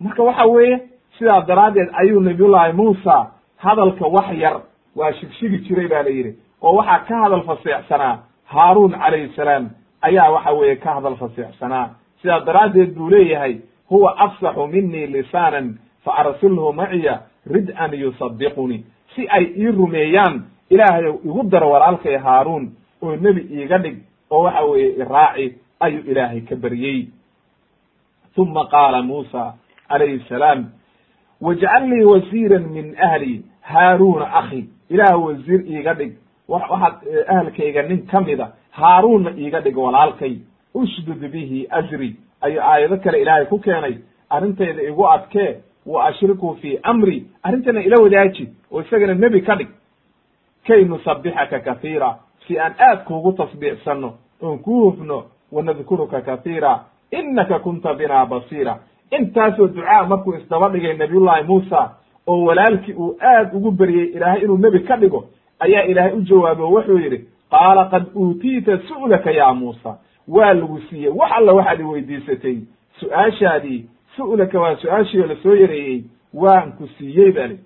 marka waxa weeye sidaa daraaddeed ayuu nabiyullaahi muusa hadalka wax yar waa shigshigi jiray ba la yidhi oo waxaa ka hadal faseexsanaa haaruun calayhi salaam ayaa waxa weeye ka hadal faseexsanaa sidaa daraaddeed buu leeyahay huwa afsaxu minii lisaanan fa arsilhu maciya rid-an yusadiqunii si ay ii rumeeyaan ilaahayow igu daro walaalkay haaruun oo nebi iiga dhig oo waxa weeye iraaci ayuu ilaahay ka baryey. Uma qaala muusa calayhi salaam wajcal lii wasiiran min ahli haaruuna akhi. Ilaah wasiir iiga dhig. Waxaad ahalkayga nin ka mida haaruunna iiga dhig walaalkay ushdud bihi asri ayuu aayado kale ilaahay ku keenay arrintayda igu adkee wa ashriku fii amri. Arrintana ila wadaaji oo isagana nebi ka dhig. Kay nusabixaka kahiira si aan aad kuugu tasbiixsanno oon kuu hufno wanadkuruka kahiira inaka kunta bina basiira. Intaasoo ducaa markuu isdaba dhigay nabiyullaahi muusa oo walaalkii uu aad ugu beryey ilaahay inuu nebi ka dhigo ayaa ilaahay u jawaabay oo wuxuu yidhi qaala qad uutiita su'laka ya muusa waa lagu siiyey. Wax alla waxaad i weydiisatay su'aashaadii su'laka waa su'aashii oo la soo yareeyey waan ku siiyey bali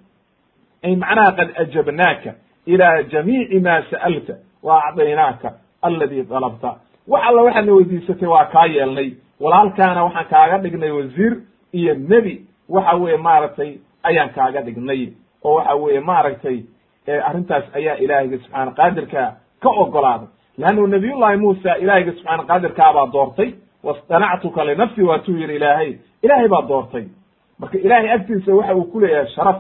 ay macnaha qad ajabnaaka ilaa jamiici ma sa'alta wa acdaynaaka aladi dalabta wax alla waxaadna weydiisatay waa kaa yeelnay. Walaalkaana waxaan kaaga dhignay wasiir iyo nebi. Waxa weeye maaragtay ayaan kaaga dhignay. Oo waxa weeye maaragtay arrintaas ayaa ilaahayga subxaana qaadirka ka ogolaaday leannu nabiyullahi muusa ilaahayga subxaana qaadirkaabaa doortay wastanactuka linafsi waatuu yihi ilaahay ilaahay baa doortay marka ilaahay agtiisa waxa uu ku leeyahay sharaf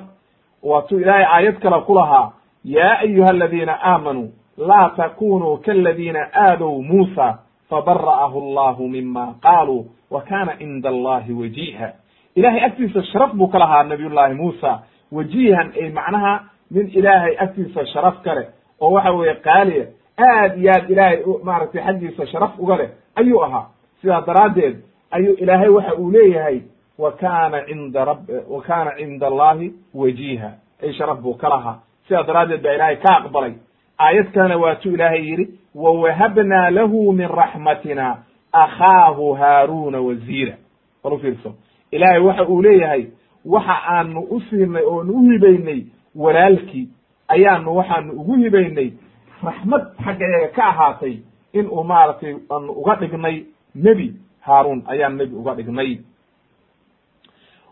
waatuu ilaahay aayad kale ku lahaa yaa ayuha aladiina aamanuu laa takunuu kaladiina aadow muusa fabara'ahu allahu mima qaaluu wa kana cinda allahi wajiha ilahay agtiisa sharaf buu ka lahaa nabiyullahi muusa wajihan ay macnaha nin ilaahay agtiisa sharaf ka leh oo waxa weeye qaaliya aad iyo aad ilaahay maaragtay xaggiisa sharaf uga leh ayuu ahaa. Sidaa daraaddeed ayuu ilaahay waxa uu leeyahay wa kana cinda rab wa kana cinda allahi wajiha ay sharaf buu ka lahaa. Sidaa daraaddeed baa ilaahay ka aqbalay. Aayad kalena waatuu ilaahay yidhi wawahabnaa lahu min raxmatina akhaahu haaruna waziira. Bal u fiirso ilaahay waxa uu leeyahay waxa aanu u siinay oonu u hibaynay walaalkii ayaanu waxaanu ugu hibaynay raxmad xaggayaga ka ahaatay in uu maaragtay aanu uga dhignay nebi haaruun ayaan nebi uga dhignay.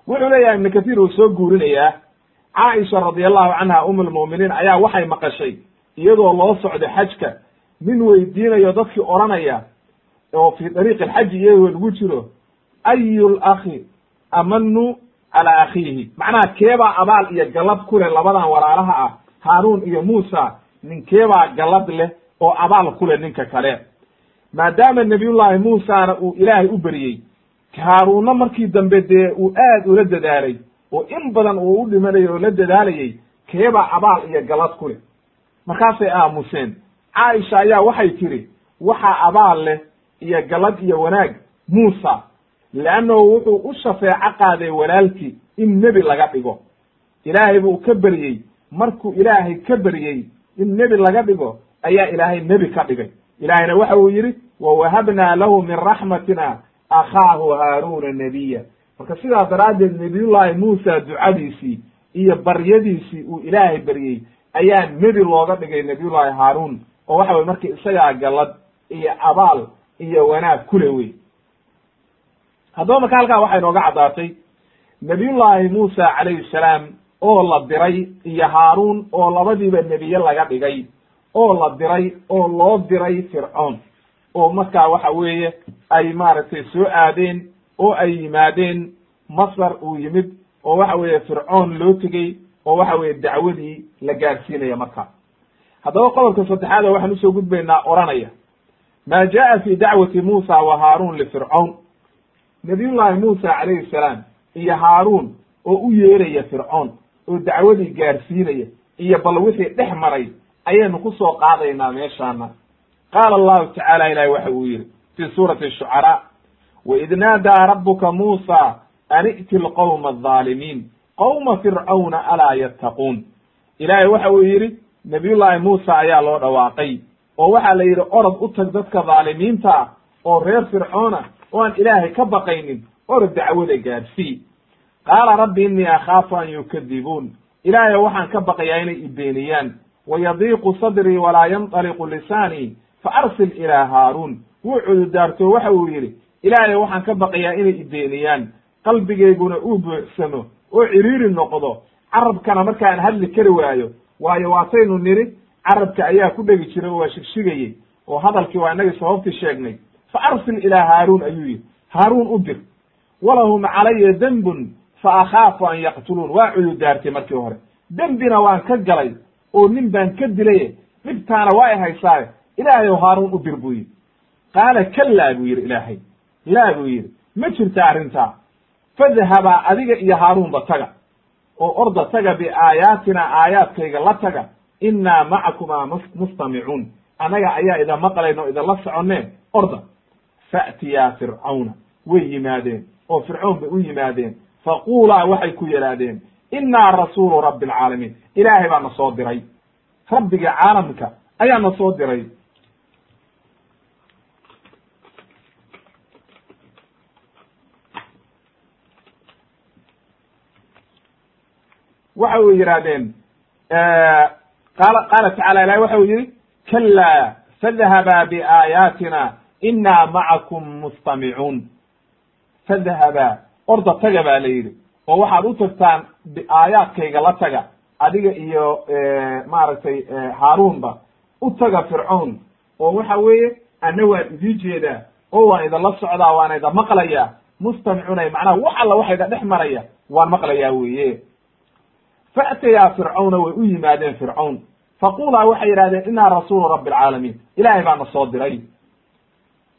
Wuxuu leeyahay ibnu kathiir uu soo guurinayaa caaisha radi allahu canha um lmu'miniin ayaa waxay maqashay iyadoo loo socdo xajka nin weydiinayo dadkii odhanaya oo fii dariiqi alxaji iyagoo lagu jiro ayu lakhi amanu calaa akhiihi? Macnaha keebaa abaal iyo gallad ku leh labadan walaalaha ah haaruun iyo muusa ninkeebaa gallad leh oo abaal ku leh ninka kale. Maadaama nabiyullaahi muusana uu ilaahay u beriyey haaruunna markii dambe dee uu aad ula dadaalay oo in badan uu u dhimanayay oo la dadaalayay keebaa abaal iyo gallad ku leh. Markaasay aamuseen caaisha ayaa waxay tidhi waxaa abaal leh iyo gallad iyo wanaag muusa leannahu wuxuu u shafeeco qaaday walaalkii in nebi laga dhigo. Ilaahay buu ka beryey markuu ilaahay ka beryey in nebi laga dhigo ayaa ilaahay nebi ka dhigay. Ilaahayna waxa uu yidhi wawahabnaa lahu min raxmatina akhaahu haaruuna nebiya marka sidaa daraaddeed nebiyullaahi muusa ducadiisii iyo baryadiisii uu ilaahay beryey ayaa nebi looga dhigay nebiyullaahi haaruun oo waxa weye marka isagaa gallad iyo abaal iyo wanaag kule wey haddaba marka halkaa waxay nooga caddaatay nabiyullaahi muusa calayhi salaam oo la diray iyo haaruun oo labadiiba nebiye laga dhigay oo la diray oo loo diray fircoon. Oo markaa waxa weeye ay maaragtay soo aadeen oo ay yimaadeen masar uu yimid oo waxa weeye fircoon loo tegey oo waxa weeye dacwadii la gaarsiinaya marka haddaba qodobka saddexaad waxaan u soo gudbaynaa odhanaya ma jaءa fi dacwati musa wa haaruun lifircawn nabiyullaahi muusa calayhi salaam iyo haaruun oo u yeeraya fircoon oo dacwadii gaarsiinaya iyo bal wixii dhex maray ayaynu ku soo qaadaynaa meeshaana. Qaala allahu tacaala ilahi waxa uu yidhi fi suurati shucaraa waid naadaa rabuka muusa an i'ti lqowma alظaalimiin qowma fircawna alaa yattaquun. Ilaahay waxa uu yidhi nabiyullaahi muusa ayaa loo dhawaaqay oo waxaa la yidhi orod u tag dadka dhaalimiinta ah oo reer fircoona oo aan ilaahay ka baqaynin orod dacwada gaadhsii qaala rabbi innii akhaafu an yukadibuun ilaahay waxaan ka baqayaa inay ibeeniyaan wayadiiqu sadrii walaa yanطaliqu lisaanii fa arsil ilaa haaruun. Wuu cududaarto waxa uu yidhi ilaahay waxaan ka baqayaa inay ibeeniyaan qalbigayguna uu buuxsamo oo ciriiri noqdo. Carabkana markaan hadli kari waayo waayo waataynu nidhi carabka ayaa ku dhegi jiray oo waa shigshigayey oo hadalkii waa inagii sababtii sheegnay. Fa arsil ilaa haaruun ayuu yidhi. Haaruun u dir. Walahum calaya dembun fa akhaafu an yaqtuluun waa cududaartay markii hore dembina waan ka galay oo nin baan ka dilaye dhibtaana waa i haysaaye ilaahay ow haaruun u dir buu yidhi qaala kallaa buu yidhi ilaahay laa buu yidhi ma jirta arrintaa fadhabaa adiga iyo haaruunba taga oo orda taga biaayaatina aayaadkayga la taga innaa macakumaa mustamicuun annaga ayaa ida maqlayn oo idinla soconne orda fa'tiyaa fircawna way yimaadeen oo fircown bay u yimaadeen faquulaa waxay ku yidhaahdeen innaa rasuulu rabbi alcaalamiin ilaahay baa na soo diray rabbiga caalamka ayaa na soo diray waxa uu yidhahdeen qaala qaala tacala ilahi waxa uu yihi kalaa fadhabaa biaayaatina innaa macakum mustamicuun fadhabaa orda taga baa la yidhi. Oo waxaad u tagtaan aayaadkayga la taga adiga iyo maaragtay haaruunba. U taga fircown oo waxa weeye anna waan idii jeedaa oo waan idinla socdaa waana ida maqlayaa. Mustamicunay macnaha wax alla waxa ida dhex maraya waan maqlayaa weeye. Faatayaa fircawna way u yimaadeen fircawn faqulaa waxay yidhahdeen inaa rasuulu rabbi alcaalamiin ilaahay baa na soo diray.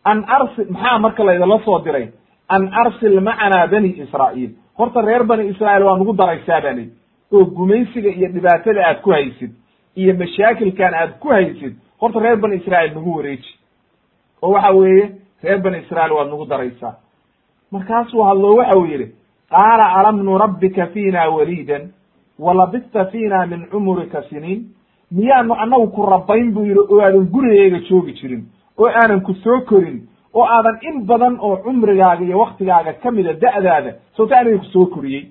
An arsil maxaa marka laydinla soo diray an arsil macanaa bani israa'iil. Horta reer bani israa'iil waa nagu daraysaa baa lidi oo gumaysiga iyo dhibaatada aad ku haysid iyo mashaakilkan aad ku haysid horta reer bani israa'iil nagu wareeji. Oo waxa weeye reer bani israa'iil waad nagu daraysaa. Markaasuu hadlo waxa uu yidhi qaala alam nurabbika fiina waliidan? Walabista fiina min cumurika siniin? Miyaanu annagu ku rabbayn buu yidhi oo aadan gurigayga joogi jirin oo aanan ku soo korin oo aadan in badan oo cumrigaaga iyo waktigaaga ka mida da'daada sawta aniga ku soo koriyey.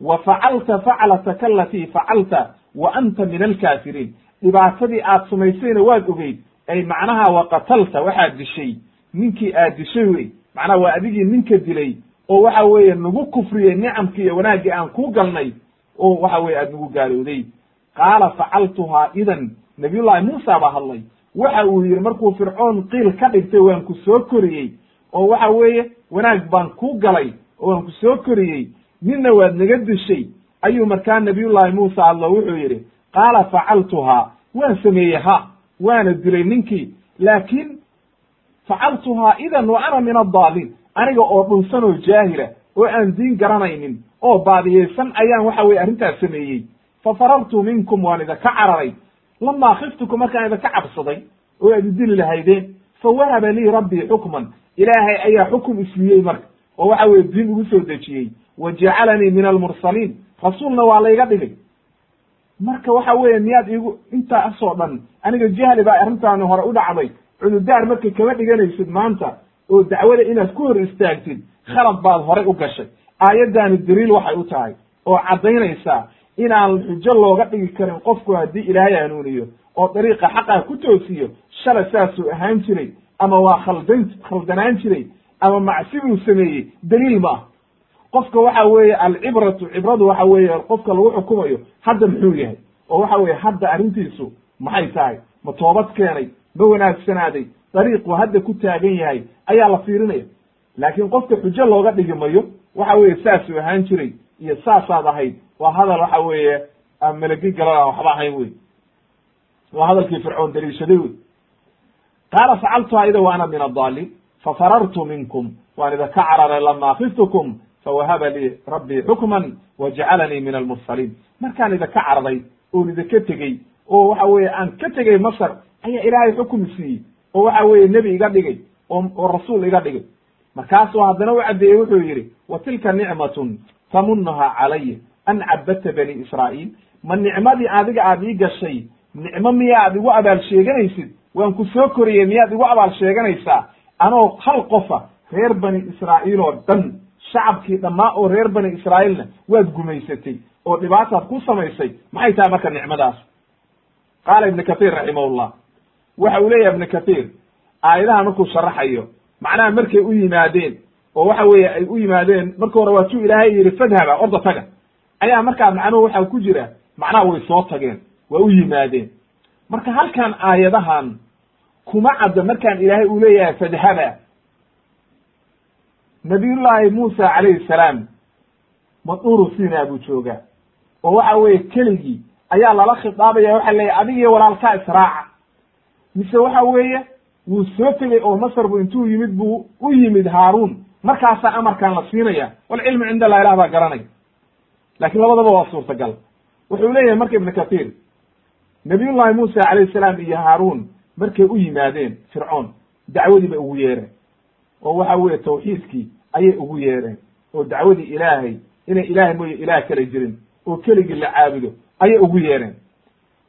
Wa facalta faclataka alatii facalta wa anta min alkaafiriin dhibaatadii aad samaysayna waad ogeyd ay macnaha wa qatalta waxaad dishay. Ninkii aad dishay wey macnaha waa adigii ninka dilay oo waxa weeye nagu kufriyey nicamkii iyo wanaaggii aan kuu galnay oo waxa weye aad nagu gaalowday qaala facaltuhaa idan nabiyullahi muusa baa hadlay waxa uu yidhi markuu fircoon qiil ka dhigtay waan ku soo koriyey. Oo waxa weeye wanaag baan kuu galay oo waan ku soo koriyey. Ninna waad naga dishay. Ayuu markaa nabiyullahi muusa hadlo wuxuu yidhi qaala facaltuhaa. Waan sameeyey ha waana dilay ninkii. Laakiin facaltuhaa idan wa ana min addaaliin aniga oo dhunsan oo jaahila oo aan diin garanaynin oo baadiyeysan ayaan waxa weye arrintaas sameeyey. Fa farartu minkum waan idinka cararay lamaa khiftukum markaan idinka cabsaday oo aad idili lahaydeen fa wahaba lii rabbii xukman ilaahay ayaa xukum ismiyey marka oo waxa weye diin ugu soo dejiyey wa jacalanii min almursaliin rasuulna waa layga dhigay marka waxa weeye miyaad igu intaasoo dhan aniga jahli baa arrintaani hore u dhacday cududaar marka kama dhiganaysid maanta oo dacwada inaad ku hor istaagtid khalad baad horay u gashay aayaddaani daliil waxay u tahay oo caddaynaysaa inaan xujo looga dhigi karin qofku haddii ilaahay hanuuniyo oo dariiqa xaqaa ku toosiyo shalay saasuu ahaan jiray ama waa khaldan khaldanaan jiray ama macsi buu sameeyey daliil ma ah qofka waxa weeye alcibratu cibradu waxa weeye qofka lagu xukumayo hadda muxuu yahay? Oo waxa weeye hadda arrintiisu maxay tahay? Ma toobad keenay? Ma wanaagsanaaday dariiqu hadda ku taagan yahay ayaa la fiirinaya. Laakiin qofka xujo looga dhigi mayo waxa weeye saasuu ahaan jiray iyo saasaad ahayd waa hadal waxa weeye melegi galada waxba ahayn wey waa hadalkii fircoon daliishaday wey qaala facaltuha ida wa ana min adaalin fafarartu minkum waan idinka cararay lamaa khiftukum fawahaba lii rabbii xukman wajacalanii min almursaliin. Markaan idinka carday oon idinka tegey oo waxa weeye aan ka tegey masr ayaa ilaahay xukum siiyey oo waxa weeye nebi iga dhigay oo rasuul iga dhigay. Markaasuu haddana u caddeeyey wuxuu yidhi wa tilka nicmatun tamunaha calaya an cabadta bani israa'iil ma nicmadii adiga aad ii gashay nicmo miyaad igu abaal sheeganaysid waan ku soo koriyey miyaad igu abaal sheeganaysaa anoo hal qofa reer bani israa'iil oo dhan shacabkii dhammaa oo reer bani israa'iilna waad gumaysatay oo dhibaataad ku samaysay maxay tahay marka nicmadaas qaala ibnu kathiir raximahullah waxa uu leeyahay ibnu kathiir aayadaha markuu sharaxayo macnaha markay u yimaadeen oo waxa weeye ay u yimaadeen marka hore waa tuu ilaahay yidhi fadhaba orda taga ayaa markaa macnuhu waxaa ku jira macnaha way soo tageen waa u yimaadeen. Marka halkan aayadahan kuma cadda markaan ilaahay uu leeyahay fadhaba nabiyullaahi muusa calayhi salaam maduru sina buu joogaa. Oo waxa weeye keligii ayaa lala khitaabaya waxa leeyahy adigiyo walaalkaa israaca. Mise waxa weeye wuu soo tegey oo masr bu intuu yimid buu u yimid haaruun. Markaasaa amarkan la siinaya walcilmu cind allah ilah baa garanaya laakiin labadaba waa suurtagal. Wuxuu leeyahay marka ibnu kathiir nabiyullahi muusa calayhi salaam iyo haaruun markay u yimaadeen fircoon dacwadii bay ugu yeereen oo waxa weeye tawxiidkii ayay ugu yeereen oo dacwadii ilaahay inay ilaahay mooye ilaah kala jirin oo keligii la caabudo ayay ugu yeereen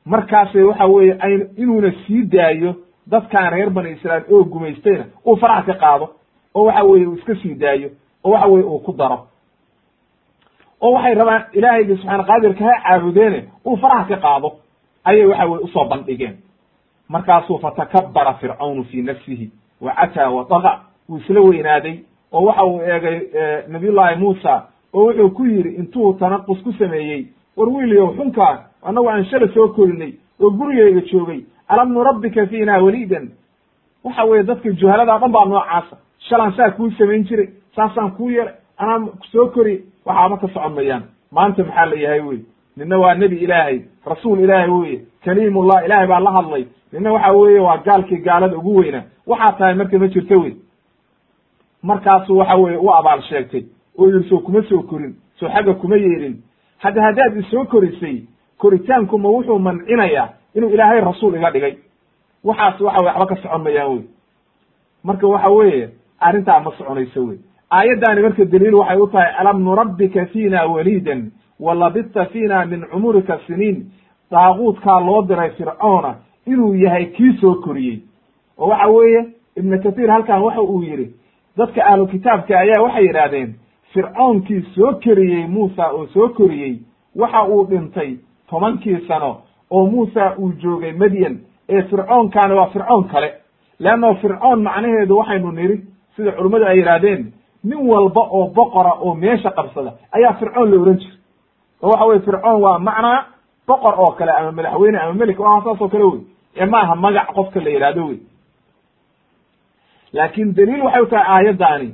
markaasay waxa weeye ay inuuna sii daayo dadkaan reer bani israa'iil oo gumaystayna uu faraha ka qaado. Oo waxa weeye uu iska sii daayo. Oo waxa weye uu ku daro oo waxay rabaan ilaahaygi subxaana qaadirka ha caabudeene uu faraha ka qaado. Ayay waxa weye u soo bandhigeen. Markaasuu fatakabara fircawnu fii nafsihi wa cataa wa daqa wuu isla weynaaday oo waxa uu eegay nabiyullaahi muusa oo wuxuu ku yidhi intuu tanaqus ku sameeyey war wiiliyow xunkaa annagu aan shala soo korinay oo gurigeyga joogay alam nurabbika fiina walidan waxa weeye dadka juhaladaa dhan baa noocaasa. Shalaan saa kuu samayn jiray saasaan kuu yeelay anaa soo kori waxaama ka socon mayaan. Maanta maxaa la yahay wey nina waa nebi ilaahay rasuul ilaahay weye kaliimullah ilaahay baa la hadlay. Nina waxa weeye waa gaalkii gaalada ugu weynaa waxaa tahay marka ma jirto wey markaasu waxa weye u abaal sheegtay. Oo yidhi soo kuma soo korin soo xagga kuma yeelin. Hadda haddaad isoo korisay koritaanku ma wuxuu mancinayaa inuu ilaahay rasuul iga dhigay. Waxaas waxa weye waxba ka socon mayaan wey marka waxa weeye arrintaa ma soconayso wey aayaddaani marka daliil waxay u tahay alam nurabbika fiina walidan walabidta fiina min cumurika siniin. Daaquudkaa loo diray fircoona inuu yahay kii soo koriyey. Oo waxa weeye ibnu kathiir halkan waxa uu yidhi dadka ahlu kitaabka ayaa waxay yidhaahdeen fircoonkii soo koriyey muusa oo soo koriyey. Waxa uu dhintay tobankii sano oo muusa uu joogay madyan ee fircoonkaani waa fircoon kale. Leanno fircoon macnaheedu waxaynu niri sida culummadu ay yidhahdeen nin walba oo boqora oo meesha qabsada ayaa fircoon la ohan jira oo waxa weye fircoon waa macnaa boqor oo kale ama madaxweyne ama melik waa saas oo kale wey ee maaha magac qofka la yidhahdo wey laakin daliil waxay tahay aayaddaani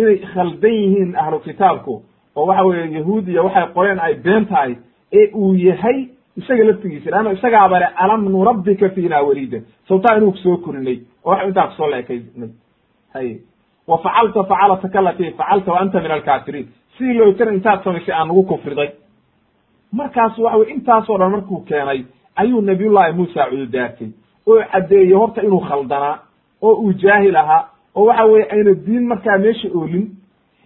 inay khaldan yihiin ahlu kitaabku oo waxa weeye yahuud iyo waxay qoreen ay been tahay ee uu yahay isaga laftigiisa leanna isagaaba le alam nurabbika fiina walidan sabtaa inuu ku soo korinay oo wax intaa ku soo leekaynay. Hay wa facalta facalataka alatii facalta wa anta min alkaafiriin sidii lootan intaad samaysay aan nagu kufriday. Markaas waxa weye intaasoo dhan markuu keenay ayuu nabiyullahi muusa cududaartay oo caddeeyey horta inuu khaldanaa oo uu jaahil ahaa oo waxa weye ayna diin markaa meesha oolin.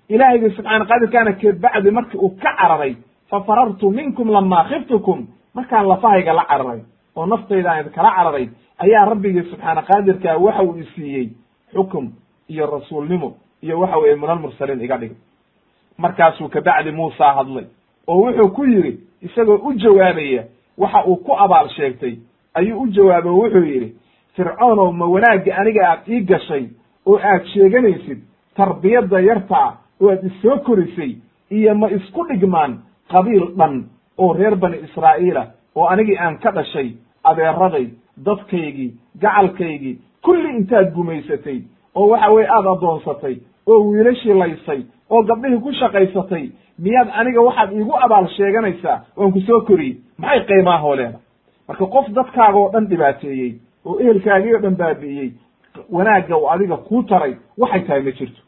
Ilaahaygi subxaana qadirkaana kabacdi marki uu ka cararay fa farartu minkum lamaa khiftukum. Markaan lafahayga la cararay oo naftayda aan kala cararay ayaa rabbigii subxaana qaadirkaa waxa uu isiiyey xukum iyo rasuulnimo iyo waxa weye min almursaliin iga dhig markaasuu kabacdi muusa hadlay oo wuxuu ku yidhi isagoo u jawaabaya waxa uu ku abaal sheegtay ayuu u jawaabay oo wuxuu yidhi fircoonow ma wanaagga aniga aad ii gashay oo aad sheeganaysid tarbiyadda yartaa oo aad isoo korisay iyo ma isku dhigmaan qabiil dhan oo reer bani israa'iila oo anigii aan ka dhashay adeeraday dadkaygii gacalkaygii kulli intaad gumaysatay oo waxa weye aada addoonsatay oo wiilashii laysay oo gabdhihii ku shaqaysatay miyaad aniga waxaad iigu abaal sheeganaysaa waan ku soo koriyey. Maxay qiimaahoo leeda marka qof dadkaaga oo dhan dhibaateeyey oo ehelkaagii oo dhan baabi'iyey wanaagga uu adiga kuu taray waxay tahay ma jirto.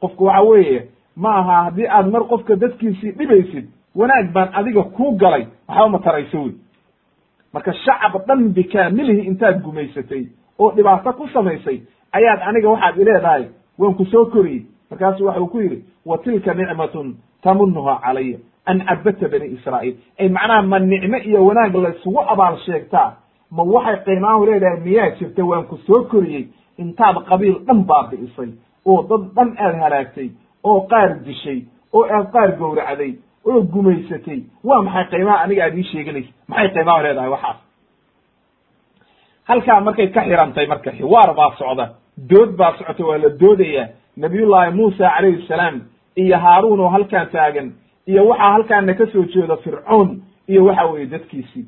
Qofku waxa weeye ma aha haddii aad mar qofka dadkiisii dhibaysid wanaag baan adiga kuu galay waxba ma tarayso wey. Marka shacab dhan bikaamilihi intaad gumaysatay oo dhibaato ku samaysay ayaad aniga waxaad ileedahay waan ku soo koriyey. Markaasu waxa uu ku yidhi wa tilka nicmatun tamunuha calaya an cabadta bani israa'iil. Ay macnaha ma nicmo iyo wanaag laysugu abaal sheegtaa? Ma waxay qiimaahu leedahay miyaa jirta waan ku soo koriyey. Intaad qabiil dhan baabi'isay oo dad dhan aad halaagtay oo qaar dishay oo aad qaar gowracday oo gumaysatay. Waa maxay qiimaha? Aniga aad ii sheeganaysa maxay qiimaahu leedahay waxaas? Halkaa markay ka xirantay marka xiwaar baa socda dood baa socota waa la doodayaa nabiyullaahi muusa calayhi salaam iyo haaruun oo halkaan taagan iyo waxaa halkaana ka soo jeeda fircoon iyo waxa weeye dadkiisii.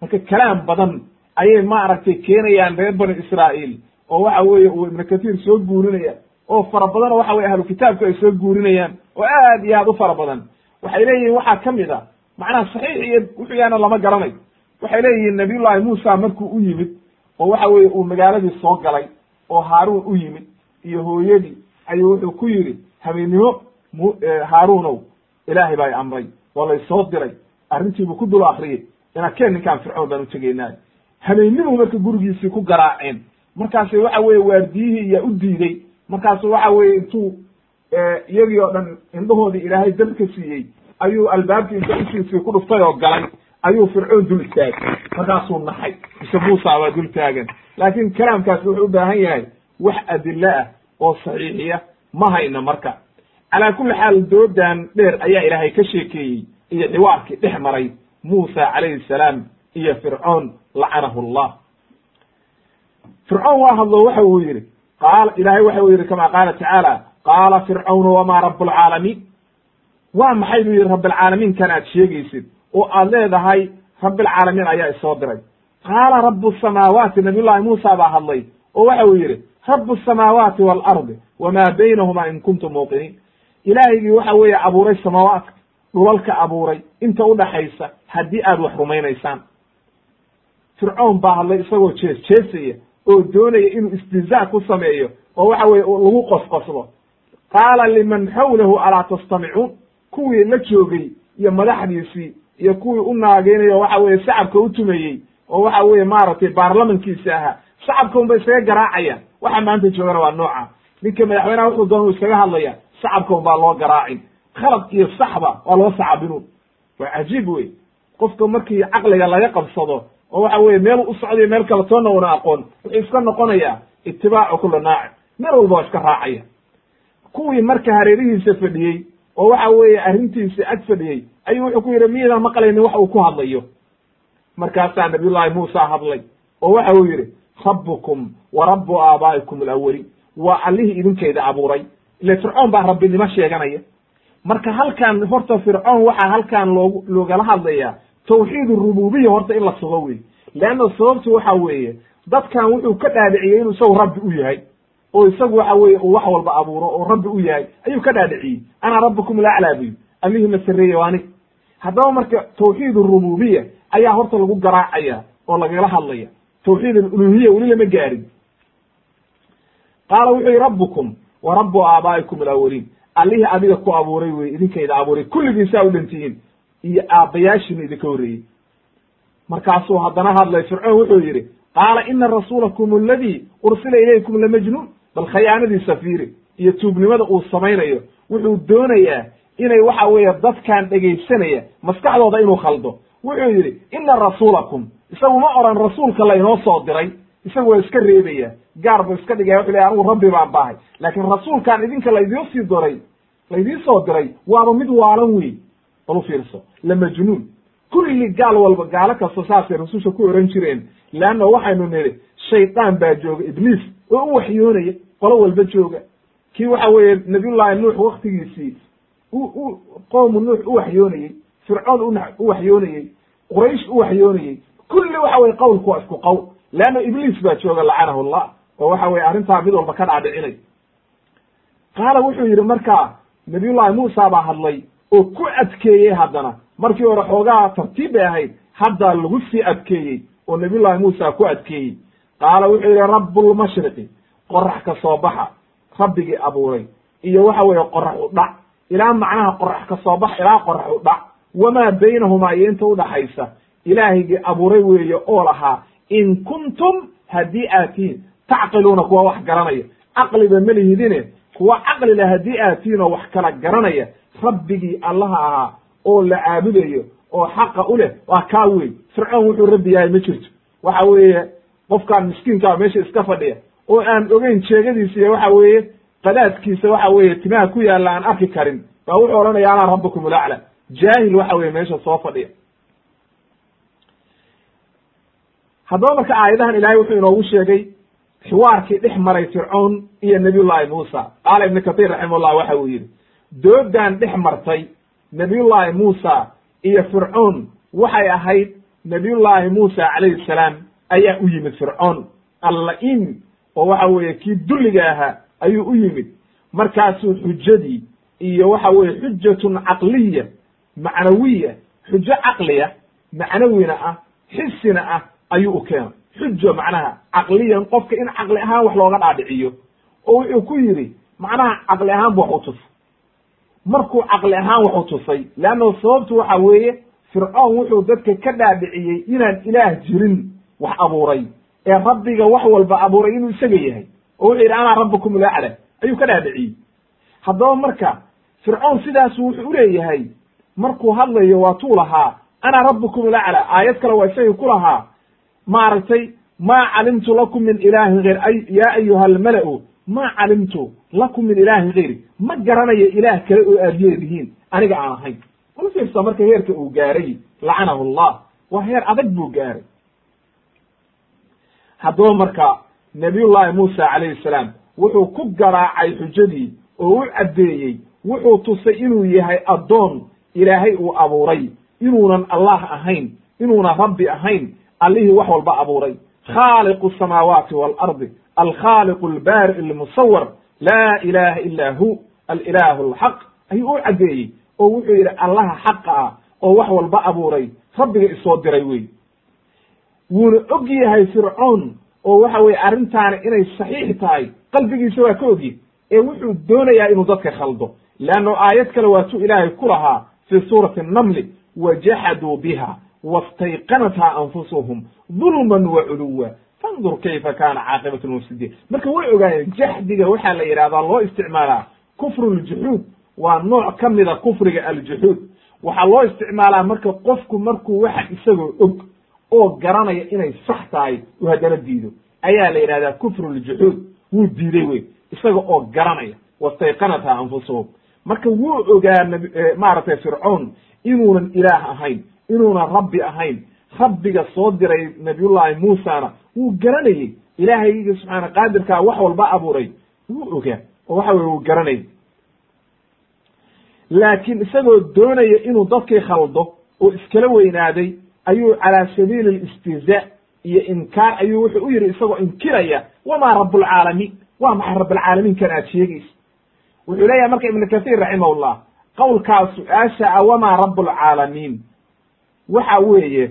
Marka kalaam badan ayay maaragtay keenayaan reer bani israa'iil oo waxa weeye uu ibnu kathiir soo guurinaya oo fara badan oo waxa weye ahlu kitaabku ay soo guurinayaan oo aad iyo aad u fara badan. Waxay leeyihiin waxaa ka mid a macnaha saxiix iyo wuxuu yahana lama garanayo waxay leeyihiin nabiyullaahi muusa markuu u yimid oo waxa weeye uu magaaladii soo galay oo haaruun u yimid iyo hooyadii ayuu wuxuu ku yidhi habeennimo mu haaruunow ilaahay baa i amray waa laysoo diray arrintiibuu ku dul akriyey ina keen ninkaan fircoon baan u tegaynaa. Habeennimuu marka gurigiisii ku garaaceen markaasu waxa weeye waardiyihii iyaa u diiday markaasu waxa weeye intuu iyagii oo dhan indhahoodii ilaahay dab ka siiyey ayuu albaabkii inta ushiisii ku dhuftay oo galay ayuu fircoon dul istaagay markaasuu naxay mise muusa waa dul taagan. Laakiin kalaamkaasi wuxuu u baahan yahay wax adilo ah oo saxiixiya. Ma hayno marka. Calaa kulli xaal doodan dheer ayaa ilaahay ka sheekeeyey iyo xiwaarkii dhex maray muusa calayhi salaam iyo fircoon lacanahu allah. Fircoon waa hadlo waxa uu yidhi. Qaala ilaahay waxa uu yidhi kama qaala tacaala qaala fircawnu wamaa rabu lcaalamiin waa maxay buu yidhi rabbilcaalamiinkan aad sheegaysid oo aad leedahay rabbilcaalamiin ayaa isoo diray. Qaala rabu samaawaati nabiyullahi muusa baa hadlay oo waxa uu yidhi rabu samaawaati waalardi wamaa baynahuma in kuntum muuqiniin. Ilaahaygii waxa weeye abuuray samaawaadka dhulalka abuuray inta udhaxaysa haddii aad wax rumaynaysaan. Fircoon baa hadlay isagoo jees jeesaya oo doonaya inuu istihzaa ku sameeyo oo waxa weye lagu qosqoslo qaala liman xawlahu alaa tastamicuun kuwii la joogay iyo madaxdiisii iyo kuwii u naageynayo waxa weye shacabka u tumayey oo waxa weye maaragtay baarlamankiisi ahaa. Shacabka unba iskaga garaacayaan. Waxa maanta joogana waa nooca. Ninka madaxweynaha wuxuu doona u iskaga hadlaya shacabka un baa loo garaacin. Khalad iyo saxba waa loo sacabinu waa cajiib wey qofka markii caqliga laga qabsado oo waxa weye meel u socdayo meel kale toonna una aqoon wuxuu iska noqonayaa itibaacu kula naaci. Meel walba waa iska raacaya. Kuwii marka hareerihiisa fadhiyey oo waxa weeye arrintiisi ag fadhiyey ayuu wuxuu ku yidhi miyaydaan maqlaynin wax uu ku hadlayo? Markaasaa nabiyullaahi muusa hadlay oo waxa uu yidhi rabbukum wa rabbu aabaa'ikum alawaliin waa allihii idinkayda abuuray. Ile fircoon baa rabbinimo sheeganaya. Marka halkan horta fircoon waxaa halkan loogu loogala hadlayaa tawxiid rububiya horta in la sugo wey leanna sababtu waxa weeye dadkan wuxuu ka dhaadhiciyey inuu isagu rabbi u yahay oo isagu waxa weeye uu wax walba abuuro oo rabbi u yahay ayuu ka dhaadhiciyey. Ana rabbukum laclaa buy allihii ma sarreeye waani haddaba marka tawxiid rububiya ayaa horta lagu garaacaya oo lagala hadlaya. Tawxiid aluluhiya weli lama gaarin. Qaala wuxuu yihi rabbukum wa rabbu aabaa'ikum alawaliin allihii adiga ku abuuray wey idinkayda abuuray kulligiin saa u dhantihiin. Iyo aabbayaashiina idinka horreeyey. Markaasuu haddana hadlay fircoon wuxuu yidhi qaala ina rasuulakum aladii ursila ilaykum lamajnuun bal khayaanadii safiiri iyo tuugnimada uu samaynayo wuxuu doonayaa inay waxa weeye dadkan dhegaysanaya maskaxdooda inuu khaldo. Wuxuu yidhi ina rasuulakum isagu ma oran rasuulka laynoo soo diray isagu waa iska reebaya gaar buu iska dhigaya wuxu ley anigu rabbi baan bahay. Laakiin rasuulkan idinka laydiin sii diray laydiin soo diray waaba mid waalan wey bal u fiirso la majnuun. Kulli gaal walba gaalo kasta saasay rasusha ku oran jireen leanna waxaynu nidhi shaydaan baa jooga ibliis oo u waxyoonaya qolo walba jooga. Kii waxa weeye nabiyullaahi nuux waktigiisii qowmu nuux u waxyoonayey fircoon u waxyoonayey quraysh u waxyoonayey kulli waxa weye qowlku waa isku qowl leanna ibliis baa jooga lacanahu llah oo waxa weye arrintaa mid walba ka dhaadhicinay. Qaala wuxuu yidhi markaa nabiyullaahi muusa baa hadlay oo ku adkeeyey haddana markii hore xoogaha tartiib bay ahayd haddaa lagu sii adkeeyey oo nabiyullaahi muusa ku adkeeyey. Qaala wuxuu yidhi rabbulmashriqi qorax ka soo baxa rabbigii abuuray iyo waxa weeye qorax u dhac ilaa macnaha qorax ka soo bax ilaa qorax u dhac. Wamaa baynahumaa iyo inta udhaxaysa ilaahaygii abuuray weeye oo lahaa in kuntum haddii aad tihiin tacqiluuna kuwa wax garanaya. Caqliba ma lihidine kuwa caqlila haddii aad tihiin oo wax kala garanaya. Rabbigii allaha ahaa oo la caabudayo oo xaqa u leh waa kaa wey fircoon wuxuu rabbi yahay ma jirto. Waxa weeye qofkaan miskiinkaa meesha iska fadhiya oo aan ogeyn jeegadiisa iyo waxa weeye qadaadkiisa waxa weeye timaha ku yaalla aan arki karin baa wuxuu odhanaya anaa rabbukum ulacla jaahil waxa weye meesha soo fadhiya. Haddaba marka aayadahan ilaahay wuxuu inoogu sheegay xiwaarkii dhex maray fircoon iyo nabiyullahi muusa. Qaala ibnu katir raximahullah waxa uu yidhi doodaan dhex martay nabiyullahi muusa iyo fircoon waxay ahayd nabiyullaahi muusa calayhi salaam ayaa u yimid fircoon. Alla-in oo waxa weeye kii dulliga ahaa ayuu u yimid. Markaasuu xujadii iyo waxa weeye xujatun caqliya macnawiya xujo caqliya macnawina ah xisina ah ayuu u keenay. Xujo macnaha caqliyan qofka in caqli ahaan wax looga dhaadhiciyo. Oo wuxuu ku yidhi macnaha caqli ahaan bu wax u tus markuu caqli ahaan wax u tusay leannahu sababtu waxa weeye fircoon wuxuu dadka ka dhaadhiciyey inaan ilaah jirin wax abuuray ee rabbiga wax walba abuuray inuu isaga yahay oo wuxuu yidhi anaa rabbukum ulacla ayuu ka dhaadhiciyey. Haddaba marka fircoon sidaasu wuxuu uleeyahay markuu hadlayo waa tuu lahaa. Ana rabbukum ulacla aayad kale waa isagii ku lahaa maaragtay maa calimtu lakum min ilaahin hayr ay ya ayuha almala-u maa calimtu lakum min ilaahin hayri ma garanayo ilaah kale oo aad leedihiin aniga aan ahayn. Fiirsa marka heerka uu gaaray lacanahu llah waa heer adag buu gaaray. Haddaba marka nabiyullahi muusa calayhi salaam wuxuu ku garaacay xujadii oo u caddeeyey wuxuu tusay inuu yahay addoon ilaahay uu abuuray inuunan allah ahayn inuunan rabbi ahayn allihii wax walba abuuray. Khaaliqu samaawaati waalardi alkhaaliqu albaari almusawar laa ilaha ila hu alilaahu alxaq ayuu u caddeeyey oo wuxuu yidhi allaha xaqa ah oo wax walba abuuray rabbiga isoo diray wey wuuna og yahay fircoon oo waxa weye arrintaani inay saxiix tahay qalbigiisa waa ka ogyi ee wuxuu doonayaa inuu dadka khaldo. Leanno aayad kale waatuu ilaahay ku lahaa fii suurati namli wajaxaduu biha wastayqanathaa anfusuhum dulman wa culuwa. Fandur kayfa kana caaqibatu lmufsidiin marka way ogaayeen jaxdiga waxaa la yidhahdaa loo isticmaalaa kufru ljuxuud waa nooc ka mida kufriga aljuxuud waxaa loo isticmaalaa marka qofku markuu waxa isagoo og oo garanaya inay sax tahay uu haddana diido. Ayaa la yidhahdaa kufru ljuxuud wuu diiday wey isaga oo garanaya. Wastayqanathaa anfusuhum marka wuu ogaa nb maaragtay fircoon inuunan ilaah ahayn inuunan rabbi ahayn rabbiga soo diray nabiyullahi muusana wuu garanayey ilaahayga subxaana qaadirkaa wax walba abuuray. Wuu ogaa oo waxa weye wuu garanayay. Laakiin isagoo doonaya inuu dadkii khaldo oo iskala weynaaday ayuu calaa sabiili alistihzaa iyo inkaar ayuu wuxuu u yidhi isagoo inkiraya wamaa rabbulcaalamiin waa maxay rabbilcaalamiinkan aad sheegaysa? Wuxuu leeyahay marka ibnu kathiir raximahullah qowlkaas su'aasha ah wamaa rabbulcaalamiin waxa weeye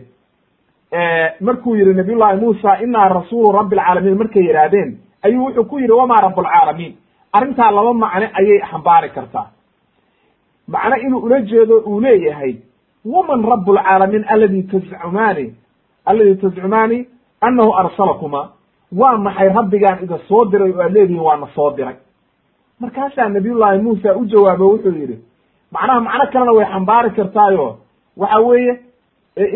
markuu yidhi nabiyullahi muusa inaa rasuulu rabbi alcaalamiin markay yidhaahdeen ayuu wuxuu ku yidhi wamaa rabbulcaalamiin arrintaa laba macne ayay xambaari kartaa. Macno inuu ula jeedo uu leeyahay waman rabu lcaalamiin aladi tazcumaani aladi tazcumaani annahu arsalakuma. Waa maxay rabbigaan ida soo diray oo aad leedihiin waana soo diray? Markaasaa nabiyullahi muusa u jawaabo wuxuu yidhi macnaha macno kalena way xambaari kartaayo. Waxa weeye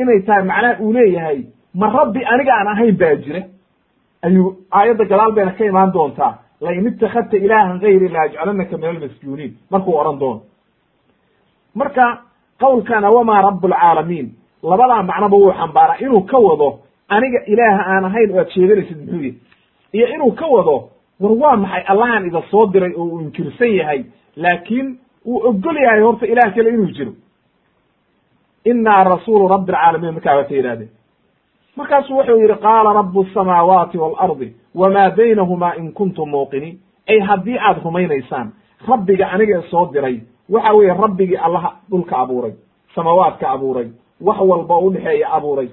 inay tahay macnaha uu leeyahay ma rabbi aniga aan ahayn baa jira. Ayuu aayadda gadaal bayna ka imaan doontaa lain itakadta ilaahan gayri la ajcalanaka min almasjuuniin markuu odhan doono. Marka qowlkana wamaa rabbulcaalamiin labadaa macnoba wuu xambaaraa inuu ka wado aniga ilaaha aan ahayn oo aad sheeganaysid muxuu yihi iyo inuu ka wado war waa maxay? Allahan ida soo diray oo uu inkirsan yahay. Laakiin uu ogol yahay horta ilaah kale inuu jiro. Inaa rasuulu rabbi alcaalamiin markaa waata yidhahdeen markaasuu wuxuu yidhi qaala rabu asamaawaati waalardi wamaa baynahumaa in kuntum muuqiniin. Ay haddii aad rumaynaysaan rabbiga aniga soo diray waxa weeye rabbigii allaha dhulka abuuray samawaadka abuuray wax walba o udhexeeya abuuray.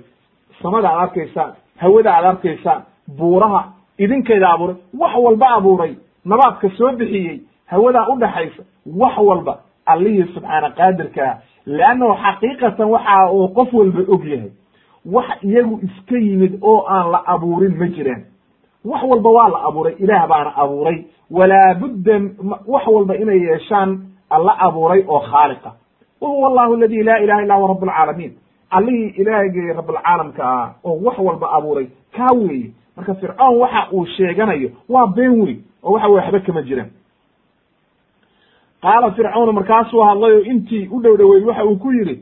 Samada aad arkaysaan hawada aad arkaysaan buuraha idinkayda abuuray wax walba abuuray. Nabaadka soo bixiyey hawadaa udhaxaysa wax walba allihii subxaana qaadirkaa leannahu xaqiiqatan waxa uu qof walba og yahay. Wax iyagu iska yimid oo aan la abuurin ma jiraan. Wax walba waa la abuuray ilaah baana abuuray. Walaa budda wax walba inay yeeshaan alla abuuray oo khaaliqa wa huwa allahu aladi laa ilaha illa huwa rabb alcaalamiin allihii ilaahgii rabalcaalamka ah oo wax walba abuuray kaa weeye. Marka fircoon waxa uu sheeganayo waa been weyn oo waxa weye waxba kama jiraan qaala fircawn markaasuu hadlay oo intii u dhow dhoweyd waxa uu ku yidhi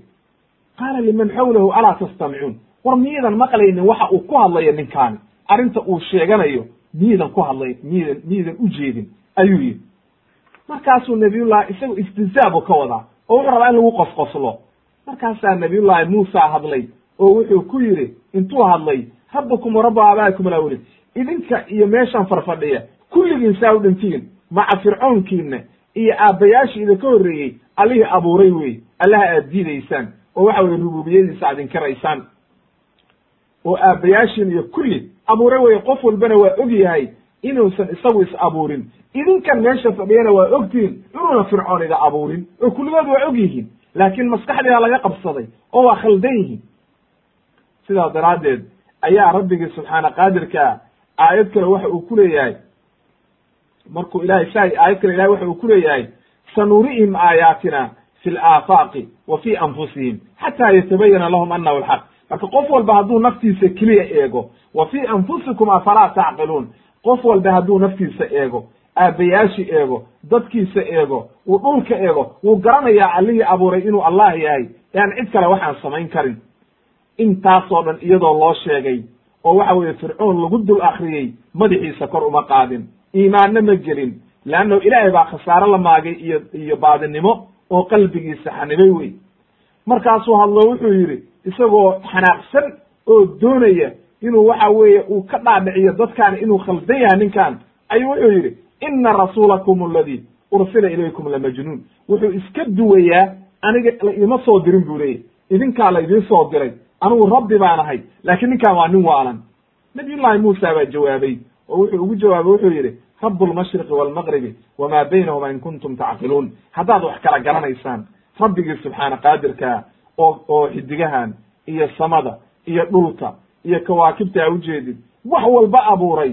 qaala liman xawlahu alaa tastamicuun? War miyidan maqlaynin waxa uu ku hadlaya ninkaani. Arrinta uu sheeganayo miyidan ku hadlay miyidan miyidan u jeedin ayuu yidhi markaasuu nabiyullah isagu istihzaabu ka wadaa oo wuxuu rabaa in lagu qosqoslo. Markaasaa nabiyullaahi muusa hadlay oo wuxuu ku yidhi intuu hadlay rabbukum warabbu aabaa'ikum alawlin idinka iyo meeshan farfadhiya kulligiin saa u dhantiin maca fircoonkiina iyo aabbayaashii idinka horreeyey allihii abuuray wey allaha aad diidaysaan oo waxa weye rububiyadiisa aad inkaraysaan. Oo aabbayaashiin iyo kulli abuuray weye qof walbana waa og yahay inuusan isagu is abuurin. Idinkan meesha fadhiyana waa ogtihin inuuna fircoon ida abuurin oo kulligood waa og yihiin laakiin maskaxdiidaa laga qabsaday oo waa khaldan yihiin. Sidaas daraaddeed ayaa rabbigii subxaana qaadirkaa aayad kale waxa uu ku leeyahay. Markuu ilahay sa aayad kale ilahay waxa uu ku leeyahay sanurihim aayaatina fi laafaaqi wa fi anfusihim xataa yatabayana lahum anahu alxaq marka qof walba hadduu naftiisa keliya eego wa fi anfusikum afalaa tacqiluun qof walba hadduu naftiisa eego aabbayaashi eego dadkiisa eego uu dhulka eego wuu garanayaa allihii abuuray inuu allah yahay e aan cid kale waxaan samayn karin. Intaasoo dhan iyadoo loo sheegay oo waxa weeye fircoon lagu dul akriyey madaxiisa kor uma qaadin. Iimaanna ma gelin leannahu ilaahay baa khasaaro la maagay iyo iyo baadinimo oo qalbigiisa xanibay wey markaasuu hadlo wuxuu yidhi isagoo xanaaqsan oo doonaya inuu waxa weeye uu ka dhaadhiciyo dadkaan inuu khaldan yahay ninkan ayuu wuxuu yidhi ina rasuulakum aladi ursila ilaykum lamajnuun. Wuxuu iska duwayaa aniga la ima soo dirin buu leeyahy idinkaa la idiin soo diray. Anigu rabbi baan ahay laakiin ninkan waa nin waalan. Nabiyullahi muusa baa jawaabay oo wuxuu ugu jawaabay wuxuu yidhi rabu lmashriqi waalmaqribi wamaa baynahuma in kuntum tacqiluun. Haddaad wax kala garanaysaan rabbigii subxaana qaadirkaa oo oo xidigahan iyo samada iyo dhulka iyo kawaakibta a ujeedid wax walba abuuray.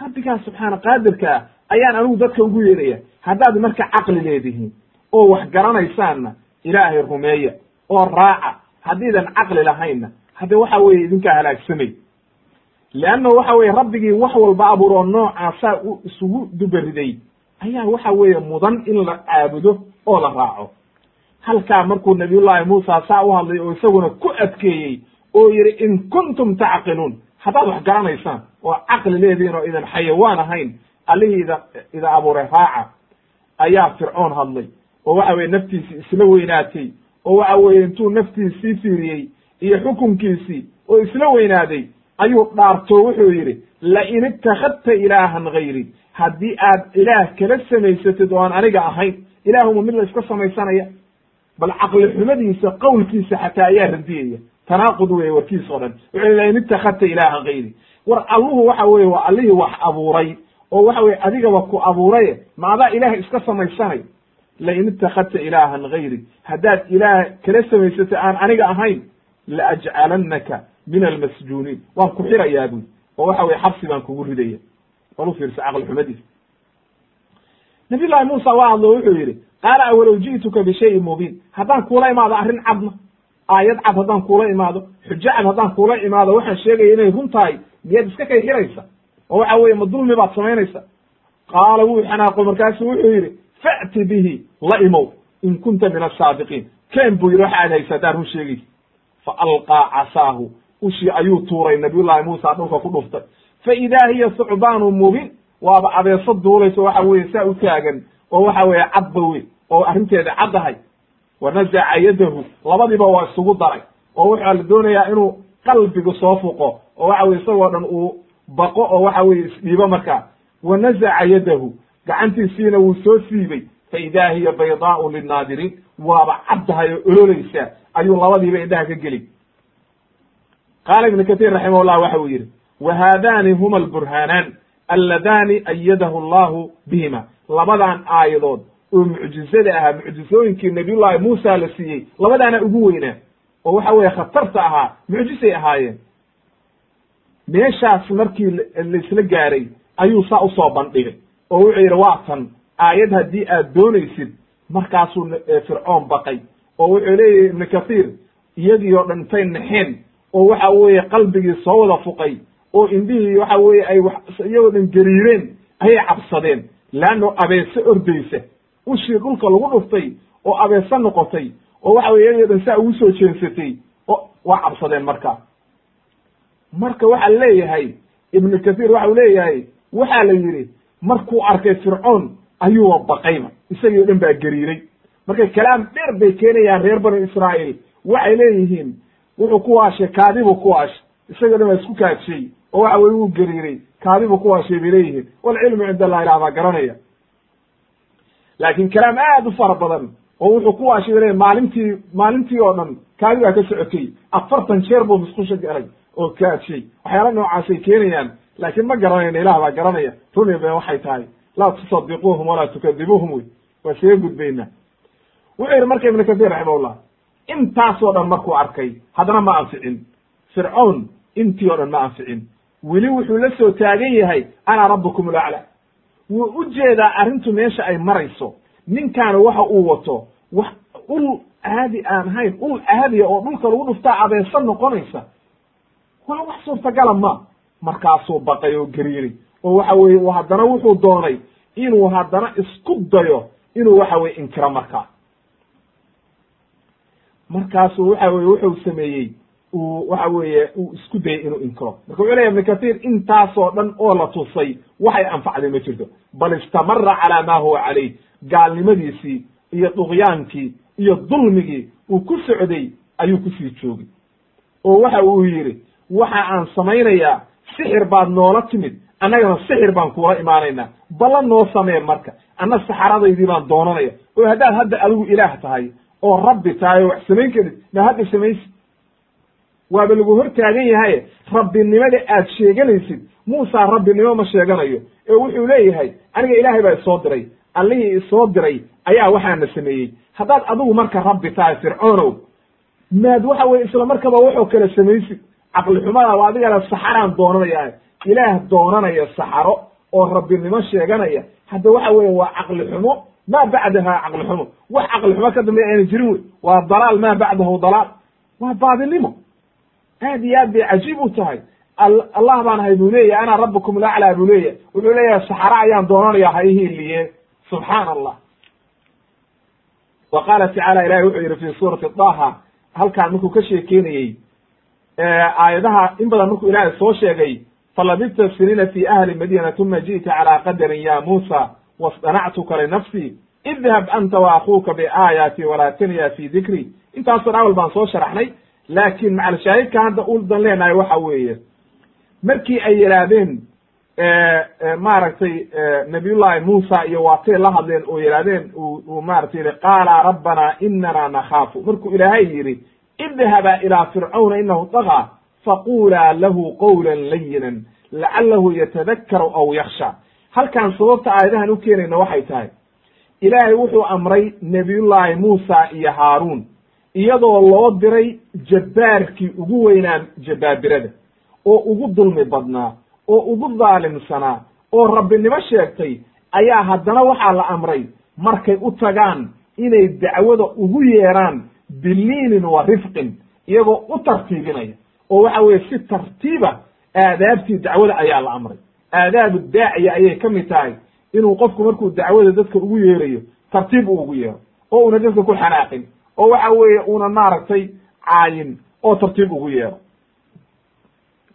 Rabbigaa subxaana qaadirkaa ayaan anigu dadka ugu yeeraya haddaad marka caqli leedihiin oo wax garanaysaanna ilaahay rumeeya oo raaca haddiidan caqli lahaynna hadde waxa weeye idinkaa halaagsamay. Leannahu waxa weye rabbigii wax walba abuuroo noocaasaa u isugu dubariday ayaa waxa weeye mudan in la caabudo oo la raaco. Halkaa markuu nabiyullaahi muusa saa u hadlay oo isaguna ku adkeeyey oo yidhi in kuntum tacqiluun. Haddaad wax garanaysaan oo caqli leedihin oo idan xayawaan ahayn allihii ida ida abuuray raaca ayaa fircoon hadlay. Oo waxa weye naftiisii isla weynaatay oo waxa weeye intuu naftiisii fiiriyey iyo xukunkiisii oo isla weynaaday ayuu dhaarto wuxuu yidhi lain ittakhadta ilaahan gayri haddii aad ilaah kala samaysatid oo aan aniga ahayn ilaahuma mid la iska samaysanaya bal caqli xumadiisa qowlkiisa xataa ayaa radiyaya tanaaqud weye warkiisa o dhan. Wuxuu lain ittakhadta ilaahan gayri war alluhu waxa weye waa allihii wax abuuray oo waxa weye adigaba ku abuuraye ma adaa ilaah iska samaysanay. Lain ittakhadta ilaahan gayri haddaad ilaah kala samaysatay aan aniga ahayn laajcalanaka min almasjuuniin waan ku xirayaa buy oo waxa weye xabsi baan kugu ridaya bal u fiirsa caqli xumadiisa nabiy llahi muusa waa hadlo wuxuu yidhi qaala awalow ji'tuka bishayin mubiin. Haddaan kuula imaado arrin cadna aayad cad haddaan kuula imaado xujo cad haddaan kuula imaado waxaan sheegaya inay run tahay miyaad iska kay xiraysa oo waxa weye ma dulmi baad samaynaysa qaala wuu xanaaqo markaasu wuxuu yidhi fa'ti bihi la imow in kunta min asaadiqiin ken buu yidhi waxa aad haysa haddaan run sheegaysa fa alqaa casaahu ushii ayuu tuuray nabiyullahi muusa dhulka ku dhuftay. Fa idaa hiya thucbaanu mubin waaba abeeso duulayso waxa weye saa u taagan oo waxa weeye cadba wey oo arrinteeda caddahay wa nazaca yadahu labadiiba waa isugu daray oo waxaa la doonayaa inuu qalbigu soo fuqo oo waxa weye isagoo dhan uu baqo oo waxa weye isdhiibo markaa wa nazaca yadahu gacantiisiina wuu soo siibay fa idaa hiya baydaau linnaadiriin waaba caddahay oo ololeysaa ayuu labadiiba indhaha ka geli qaala ibnu katiir raximah llah waxa uu yidhi wa haadani huma alburhaanaan alladani ayadahu allahu bihima labadan aayadood oo mucjizada ahaa mucjizooyinkii nabiyullahi muusa la siiyey labadaana ugu weynaa oo waxa weeye khatarta ahaa mucjisay ahaayeen. Meeshaas markii laisla gaaray ayuu saa u soo bandhigay oo wuxuu yidhi waa tan aayad haddii aad doonaysid markaasuu fircoon baqay oo wuxuu leeyahy ibnu kathiir iyadii oo dhan intay naxeen oo waxa weeye qalbigii soo wada fuqay oo indhihii waxa weeye ay iyagoo dhan gariireen ayay cabsadeen leanno abeese ordaysa ushii dhulka lagu dhuftay oo abeese noqotay oo waxa weye iyadoo dhan saa ugu soo jeensatay oo waa cabsadeen marka. Marka waxaa leeyahay ibnu kathiir waxau leeyahay waxaa la yidhi markuu arkay fircoon ayuuba baqayba isagii o dhan baa gariiray. Marka kalaam dheer bay keenayaan reer banu israa'iil. Waxay leeyihiin wuxuu ku waashay kaadibu ku waashay. Isagii o dhan baa isku kaajiyey oo waxa weye wuu gariiray kaadibu ku waashay bay leeyihiin. Walcilmu cind allah ilah baa garanaya laakiin kalaam aad u fara badan oo wuxuu ku leeyihiin maalintii maalintii oo dhan kaadi baa ka socotay. Afartan jeer buu musqusha galay oo kaajiyey waxyaala noocaasay keenayaan laakiin ma garanayno ilah baa garanaya. Runi be waxay tahay. Laa tusadiquuhum walaa tukadibuuhum wey. Waa isaga gudbaynaa wuxuu yidhi marka ibnu kathir raximahullah intaasoo dhan markuu arkay haddana ma anficin. Fircoon intii o dhan ma anficin. Weli wuxuu la soo taagan yahay ana rabbukum ulacla wuu u jeedaa arrintu meesha ay marayso. Ninkaana waxa uu wato wax ul caadi aan ahayn ul caadiya oo dhulka lagu dhuftaa abeesa noqonaysa. Waa wax suurtagala ma markaasuu baqay oo gariiray oo waxa weye haddana wuxuu doonay inuu haddana isku dayo inuu waxa weye inkiro markaa. Markaasuu waxa weye wuxuu sameeyey uu waxa weeye uu isku dayay inuu inkiro. Marka wuxuu leya ibnu kathiir intaasoo dhan oo la tusay waxay anfacday ma jirto. Bal istamara calaa ma huwa calayh gaalnimadiisii iyo duqyaankii iyo dulmigii uu ku socday ayuu ku sii joogay. Oo waxa uu yidhi waxa aan samaynayaa sixir baad noola timid annagana sixir baan kuula imaanaynaa. Balla noo samee marka anna saxaradaydii baan doonanaya. Oo haddaad hadda adigu ilaah tahay oo rabbi tahay oo wax samayn karid ma hadda samaysi waaba lagu hor taagan yahaye rabbinimada aad sheeganaysid. Muusa rabbinimo ma sheeganayo. Ee wuxuu leeyahay aniga ilaahay baa isoo diray. Allihii isoo diray ayaa waxaana sameeyey. Haddaad adigu marka rabbi tahay fircoonow maad waxa weye isla markaba waxoo kale samaysid. Caqli xumada waa adigana saxaraan doonanaya. Ilaah doonanaya saxaro oo rabbinimo sheeganaya. Hadda waxa weeye waa caqli xumo. Maa bacdaha caqli xumo? Wax caqli xumo ka dambeya ayna jirin wey waa dalaal maa bacdahu dalaal? Waa baadinimo aad iyo aad bay cajiib u tahay. Allah baan ahay buu leeyahy ana rabbukum laclaa buu leeyahy wuxuu leeyahay saxaro ayaan doonanaya ha ihiiliye subxaan allah wa qaala tacaala ilahi wuxuu yihi fi suurati daha halkaan markuu ka sheekeynayey aayadaha in badan markuu ilaahay soo sheegay falabista siniina fi ahli madiina uma ji'ta calaa qadarin ya muusa wasdanactuka linafsi idhab anta wa akuuka biaayaati walaa taniya fi dikri intaasoo awal baan soo sharaxnay laakiin macalshaahidka hadda udan leenahay waxa weeye markii ay yidhaahdeen maaragtay nabiyullahi muusa iyo waatay la hadleen oo yidhahdeen uu maratay yihi qaala rabbana inana nakhaafu. Markuu ilaahay yidhi idhaba ilaa fircawna inahu dagaa faqulaa lahu qawla layinan lacalahu yatadakaru aw yaksha halkaan sababta aayadahan u keenayna waxay tahay ilaahay wuxuu amray nebiyullaahi muusa iyo haaruun iyadoo loo diray jabbaarkii ugu weynaa jabbaabirada oo ugu dulmi badnaa oo ugu daalimsanaa oo rabbinimo sheegtay ayaa haddana waxaa la amray markay u tagaan inay dacwada ugu yeeraan biliinin wa rifqin iyagoo u tartiibinaya. Oo waxa weeye si tartiiba aadaabtii dacwada ayaa la amray. Aadaabu daaciya ayay ka mid tahay inuu qofku markuu dacwada dadka ugu yeerayo tartiib uu ugu yeero oo una dadka ku xanaaqin oo waxa weeye una maaragtay caayin oo tartiib ugu yeero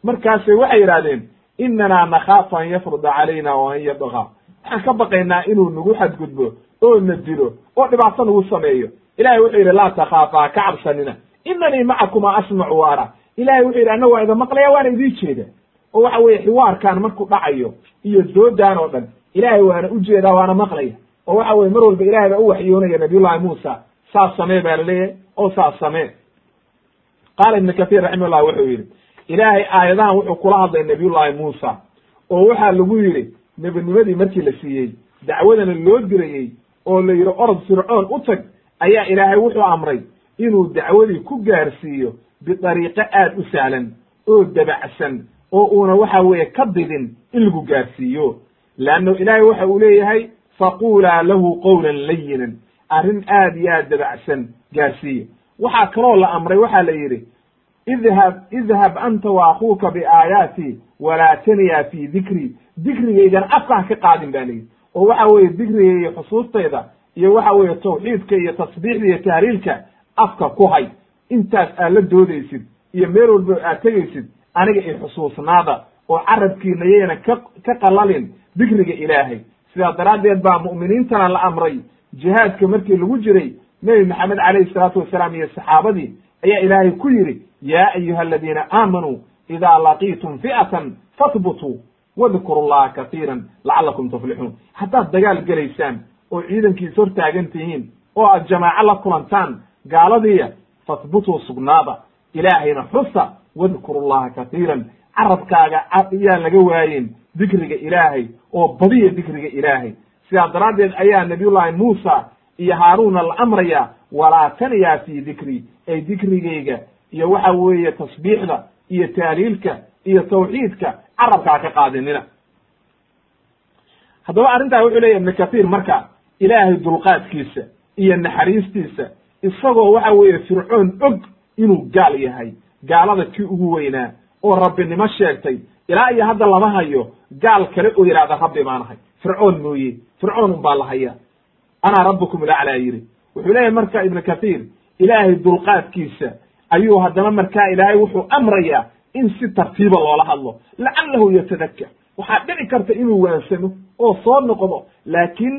markaase waxay yidhahdeen inanaa nakhaafu an yafruda calayna o an yadqa waxaan ka baqaynaa inuu nagu xadgudbo oo na dilo oo dhibaato nagu sameeyo. Ilahay wuxuu yidhi laa takaafa ha ka cabsanina. Inanii macakuma asmacu wa ara. Ilahay wuxuu yidhi annaga waa idin maqlaya waana idii jeeda. Oo waxa weeye xiwaarkaan markuu dhacayo iyo doodaan oo dhan ilaahay waana u jeedaa waana maqlaya oo waxa weye mar walba ilahay baa u waxyoonaya nabiyullahi muusa saas samee baa la leeyahay oo saas samee qaala ibnu kahiir raximahullah wuxuu yidhi ilaahay aayadahan wuxuu kula hadlay nabiyullahi muusa oo waxaa lagu yidhi nebinimadii markii la siiyey dacwadana loo dirayey oo la yidhi orod fircoon u tag ayaa ilaahay wuxuu amray inuu dacwadii ku gaarsiiyo bidariiqo aad u sahlan oo dabacsan oo uuna waxa weeye ka didin in lagu gaarsiiyo. Leanno ilaahay waxa uu leeyahay faquulaa lahu qowlan layinan arrin aad iyo aad dabacsan gaarsiiya waxaa kaloo la amray waxaa la yidhi idhab idhab anta wa akuuka biaayaatii walaa taniya fi dikrii dikrigaygan afka ha ka qaadin ba layidhi oo waxa weeye dikrigay iyo xusuustayda iyo waxa weeye tawxiidka iyo tasbiixda iyo tahliilka afka ku hay. Intaas aad la doodaysid iyo meel walba aad tegaysid aniga i xusuusnaada oo carabkiina yayna ka ka qalalin dikriga ilaahay. Sidaa daraaddeed baa mu'miniintana la amray jihaadka markii lagu jiray nebi maxamed calayhi salaatu wasalaam iyo saxaabadii ayaa ilaahay ku yidhi yaa ayuha aladiina aamanuu idaa laqiitum fi'atan fahbutuu wadkuru llaha katiiran lacalakum tuflixuun haddaad dagaal gelaysaan oo ciidankiis hor taagan tihiin oo aad jamaaco la kulantaan gaaladiiya fahbutuu sugnaada. Ilaahayna xusa wadkuru llaha katiiran carabkaaga yaan laga waayen dikriga ilaahay oo badiya dikriga ilaahay sidaa daraaddeed ayaa nabiyullaahi muusa iyo haaruuna la amraya walaa taniyaa fii dikri ay dikrigayga iyo waxa weeye tasbiixda iyo taaliilka iyo tawxiidka carabkaa ka qaadinina. Haddaba arrintaa wuxuu leeyahy ibnu kathiir marka ilaahay dulqaadkiisa iyo naxariistiisa isagoo waxa weeye fircoon og inuu gaal yahay gaalada kii ugu weynaa oo rabbinimo sheegtay ilaa iyo hadda lama hayo gaal kale oo yidhahda rabbi baan ahay fircoon mooye. Fircoon un baa la haya. Anaa rabbukum ilaclaa yidhi wuxuu leeyahay marka ibnu kathiir ilaahay dulqaadkiisa ayuu haddana markaa ilaahay wuxuu amrayaa in si tartiiba loola hadlo. Lacalahu yatadakkar waxaa dhici karta inuu waansamo oo soo noqdo laakiin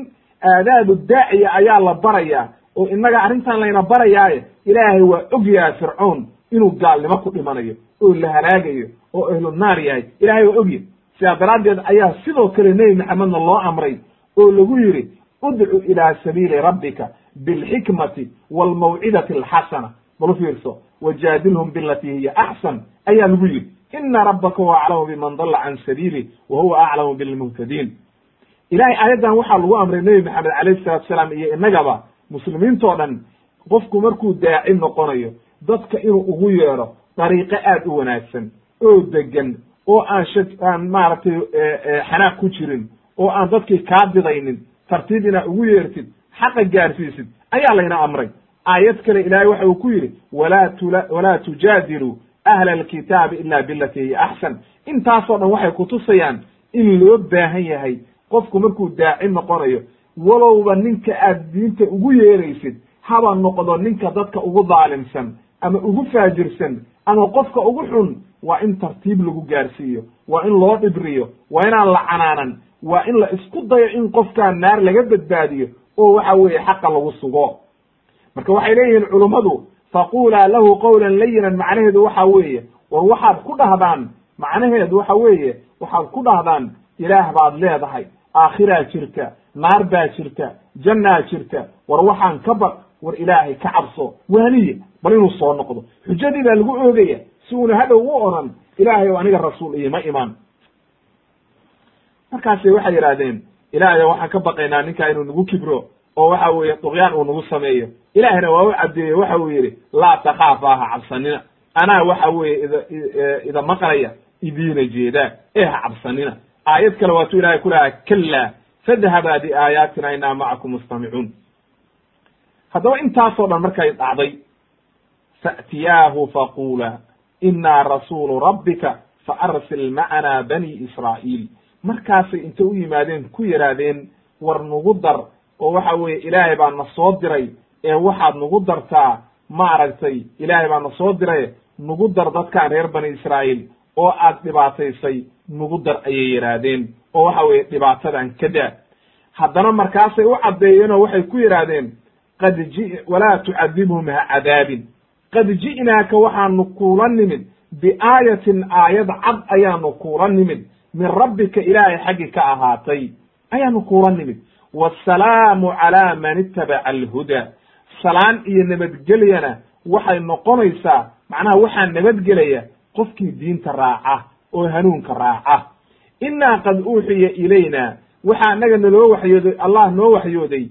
aadaabu daaciya ayaa la barayaa oo innaga arrintan layna barayaaye ilaahay waa ogyahay fircoon inuu gaalnimo ku dhimanayo oo la halaagayo oo ahlu naar yahay. Ilahay waa ogyahy sidaa daraaddeed ayaa sidoo kale nebi maxamedna loo amray oo lagu yidhi udcu ilaa sabiili rabbika bilxikmati waalmawcidati alxasana. Bal u fiirso? Wajaadilhum bilati hiya axsan ayaa lagu yidhi. Ina rabbaka huwa aclamu biman dalla can sabiili wa huwa aclamu bilmuhtadiin. Ilahay aayaddan waxaa lagu amray nebi maxamed alayhi salatu salaam iyo innagaba muslimiintoo dhan qofku markuu daaci noqonayo dadka inuu ugu yeedho dariiqo aad u wanaagsan oo degan oo aan sha aan maaragtay xanaaq ku jirin oo aan dadkii kaa didaynin tartiib inaa ugu yeertid xaqa gaarsiisid ayaa layna amray. Aayad kale ilaahay waxa uu ku yidhi walaa tula walaa tujaadiluu ahla alkitaabi ila bilati hiya axsan intaasoo dhan waxay kutusayaan in loo baahan yahay qofku markuu daaci noqonayo walowba ninka aad diinta ugu yeeraysid haba noqdo ninka dadka ugu daalimsan ama ugu faajirsan ama qofka ugu xun waa in tartiib lagu gaarsiiyo. Waa in loo dhibriyo. Waa inaan la canaanan. Waa in la isku dayo in qofkaa naar laga badbaadiyo oo waxa weeye xaqa lagu sugo. Marka waxay leeyihiin culummadu faqulaa lahu qawlan layinan macnaheedu waxa weeye war waxaad ku dhahdaan. Macnaheedu waxa weeye waxaad ku dhahdaan ilaah baad leedahay. Aakhiraa jirta naar baa jirta jannaa jirta. War waxaan ka baq war ilaahay ka cabso. Waaniya bal inuu soo noqdo. Xujadii baa lagu oogaya si uuna hadhow u odhan. Ilaahay o aniga rasuul iima imaan markaasay waxay yidhahdeen ilaahay waxaan ka baqaynaa ninkaa inuu nagu kibro oo waxa weeye duqyaan uu nagu sameeyo. Ilaahina waa u caddeeye waxa uu yidhi laa takhaafa ha cabsanina. Anaa waxa weeye ida ida maqlaya idiina jeedaa ee ha cabsanina. Aayad kale waatuu ilahay ku lahaa kallaa fadhabaa biaayaatina inaa macakum mustamicuun. Haddaba intaasoo dhan markay dhacday fa'tiyaahu faqula inaa rasuulu rabbika faarsil macanaa bani israa'iil. Markaasay intay u yimaadeen ku yidhaahdeen war nagu dar oo waxa weeye ilaahay baa na soo diray. Ee waxaad nagu dartaa maaragtay ilaahay baa na soo diray nagu dar dadkaan reer bani israa'iil. Oo aad dhibaataysay nagu dar ayay yidhaahdeen oo waxa weeye dhibaatadan ka daa. Haddana markaasay u caddeeyeen oo waxay ku yidhaahdeen qad ji walaa tucadibhum ha cadaabin qad ji'naaka waxaanu kuula nimid biaayatin aayad cad ayaanu kuula nimid min rabbika ilaahay xaggi ka ahaatay ayaanu kuula nimid. Wasalaamu calaa man itabaca alhudaa salaan iyo nabadgelyana waxay noqonaysaa macnaha waxaa nabadgelaya qofkii diinta raaca oo hanuunka raaca. Innaa qad uuxiya ilayna waxaa annaga naloo waxyooday allah noo waxyooday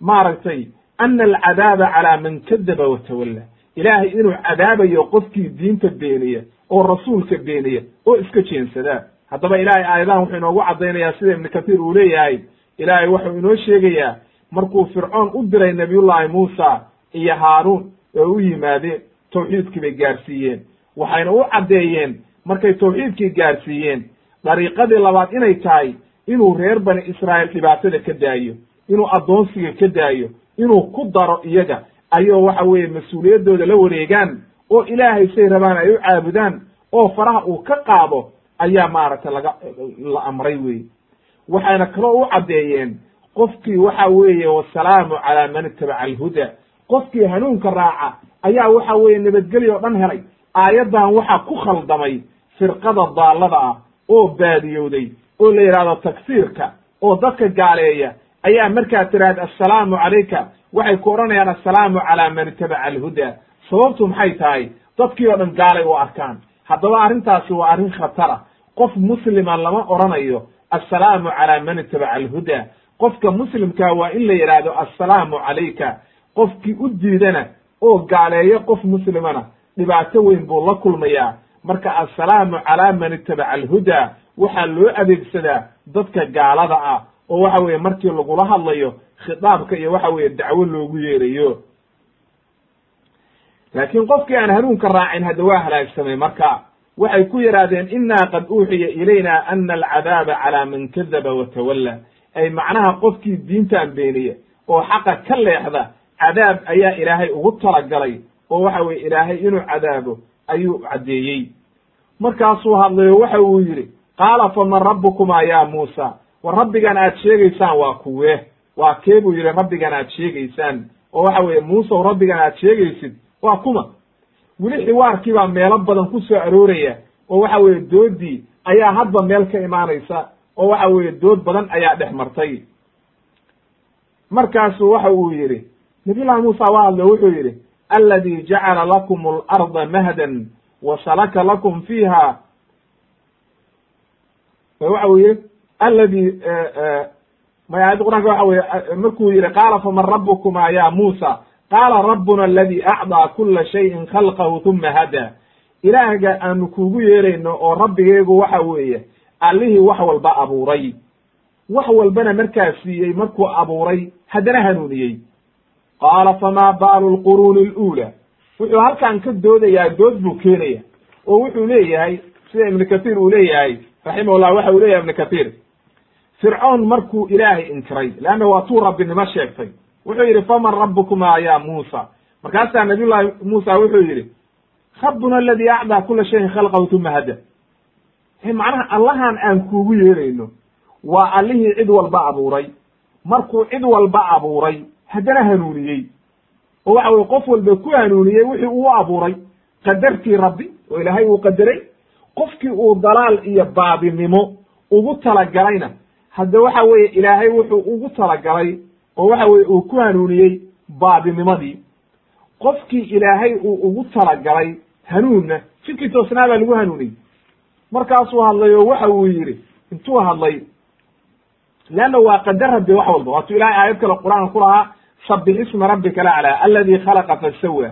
maaragtay ana alcadaaba calaa man kadaba watawalla ilaahay inuu cadaabayo qofkii diinta beeniya oo rasuulka beeniya oo iska jeensadaa haddaba ilaahay aayadahan wuxuu inoogu caddaynayaa sida ibnu kathiir uu leeyahay. Ilaahay wuxuu inoo sheegayaa markuu fircoon u diray nabiyullaahi muusa iyo haaruun oo u yimaadeen tawxiidkii bay gaarsiiyeen. Waxayna u caddeeyeen markay tawxiidkii gaarsiiyeen dariiqadii labaad inay tahay inuu reer bani israa'iil dhibaatada ka daayo inuu addoonsiga ka daayo inuu ku daro iyaga ayoo waxa weeye mas'uuliyaddooda la wareegaan oo ilaahay say rabaan ay u caabudaan oo faraha uu ka qaado ayaa maaragtay laga la amray weye waxayna kaloo u caddeeyeen qofkii waxa weeye wasalaamu calaa man itabaca alhuda. Qofkii hanuunka raaca ayaa waxa weeye nabadgelyo o dhan helay. Aayaddan waxaa ku khaldamay firqada daallada ah oo baadiyowday oo la yidhahdo tagsiirka oo dadka gaaleeya ayaa markaa tiraahda assalaamu calayka waxay ku odhanayaan assalaamu calaa man itabaca alhuda. Sababtu maxay tahay? Dadkii oo dhan gaalay u arkaan. Haddaba arrintaasi waa arrin khatara. Qof muslima lama odhanayo assalaamu calaa man itabaca alhuda. Qofka muslimkaa waa in la yidhaahdo assalaamu calayka. Qofkii u diidana oo gaaleeyo qof muslimana dhibaato weyn buu la kulmayaa. Marka assalaamu calaa man itabaca alhuda. Waxaa loo adeegsadaa dadka gaalada ah oo waxa weeye markii lagula hadlayo khitaabka iyo waxa weeye dacwo loogu yeerayo. Laakiin qofkii aan hanuunka raacin hadda waa halaagsamay marka. Waxay ku yidhaahdeen inaa qad uuxiya ilayna ana alcadaaba calaa man kadaba watawalla ay macnaha qofkii diintan beeniya oo xaqa ka leexda cadaab ayaa ilaahay ugu talagalay oo waxa weye ilaahay inuu cadaabo ayuu caddeeyey. Markaasuu hadlayo waxa uu yidhi qaala faman rabbukumaa ya muusa war rabbigan aad sheegaysaan waa kuwee waa kee buu yidhi rabbigan aad sheegaysaan. Oo waxa weeye muusew rabbigan aad sheegaysid waa kuma. Weli xiwaarkii baa meelo badan ku soo arooraya oo waxa weeye doodii ayaa hadba meel ka imaanaysa oo waxa weeye dood badan ayaa dhex martay. Markaasu waxa uu yidhi nabiyullahi muusa waa hadle wuxuu yidhi aladi jacala lakum alarda mahdan wa salaka lakum fiiha. Waxa uu yihi aladi may aayadda qur'anka waxa weye markuu yihi qaala faman rabukuma ya muusa qaala rabbuna aladi acdaa kula shayin khalqahu tuma hada ilaahga aanu kuugu yeerayno oo rabbigeegu waxa weeye allihii wax walba abuuray wax walbana markaa siiyey markuu abuuray haddana hanuuniyey qaala famaa baalu lquruuni aluula wuxuu halkan ka doodayaa dood buu keenaya oo wuxuu leeyahay sida ibnu kathiir uu leeyahay raximahullah waxa uu leeyahay ibnu kathiir fircoon markuu ilaahay inkiray leanna waa tuu rabbinimo sheegtay. Wuxuu yidhi faman rabbukuma ya muusa? Markaasaa nabiyullahi muusa wuxuu yidhi rabbuna aladi acdaa kula shayin khalqahu tuma hada. Macnaha allahan aan kuugu yeerayno waa allihii cid walba abuuray. Markuu cid walba abuuray haddana hanuuniyey. Oo waxa weye qof walba ku hanuuniyey wixii uu abuuray qadartii rabbi oo ilaahay uu qadaray qofkii uu dalaal iyo baadinimo ugu talagalayna hadda waxa weeye ilaahay wuxuu ugu talagalay oo waxa weye uu ku hanuuniyey baadinimadii qofkii ilaahay uu ugu talagalay hanuunna jidkii toosnaa baa lagu hanuuniyey. Markaasuu hadlay oo waxa uu yidhi intuu hadlay leanna waa qadar rabbi wax walba. Waatuu ilahay aayad kale qur'aanka ku lahaa sabix isma rabbika laclaa aladi khalaqa fasawa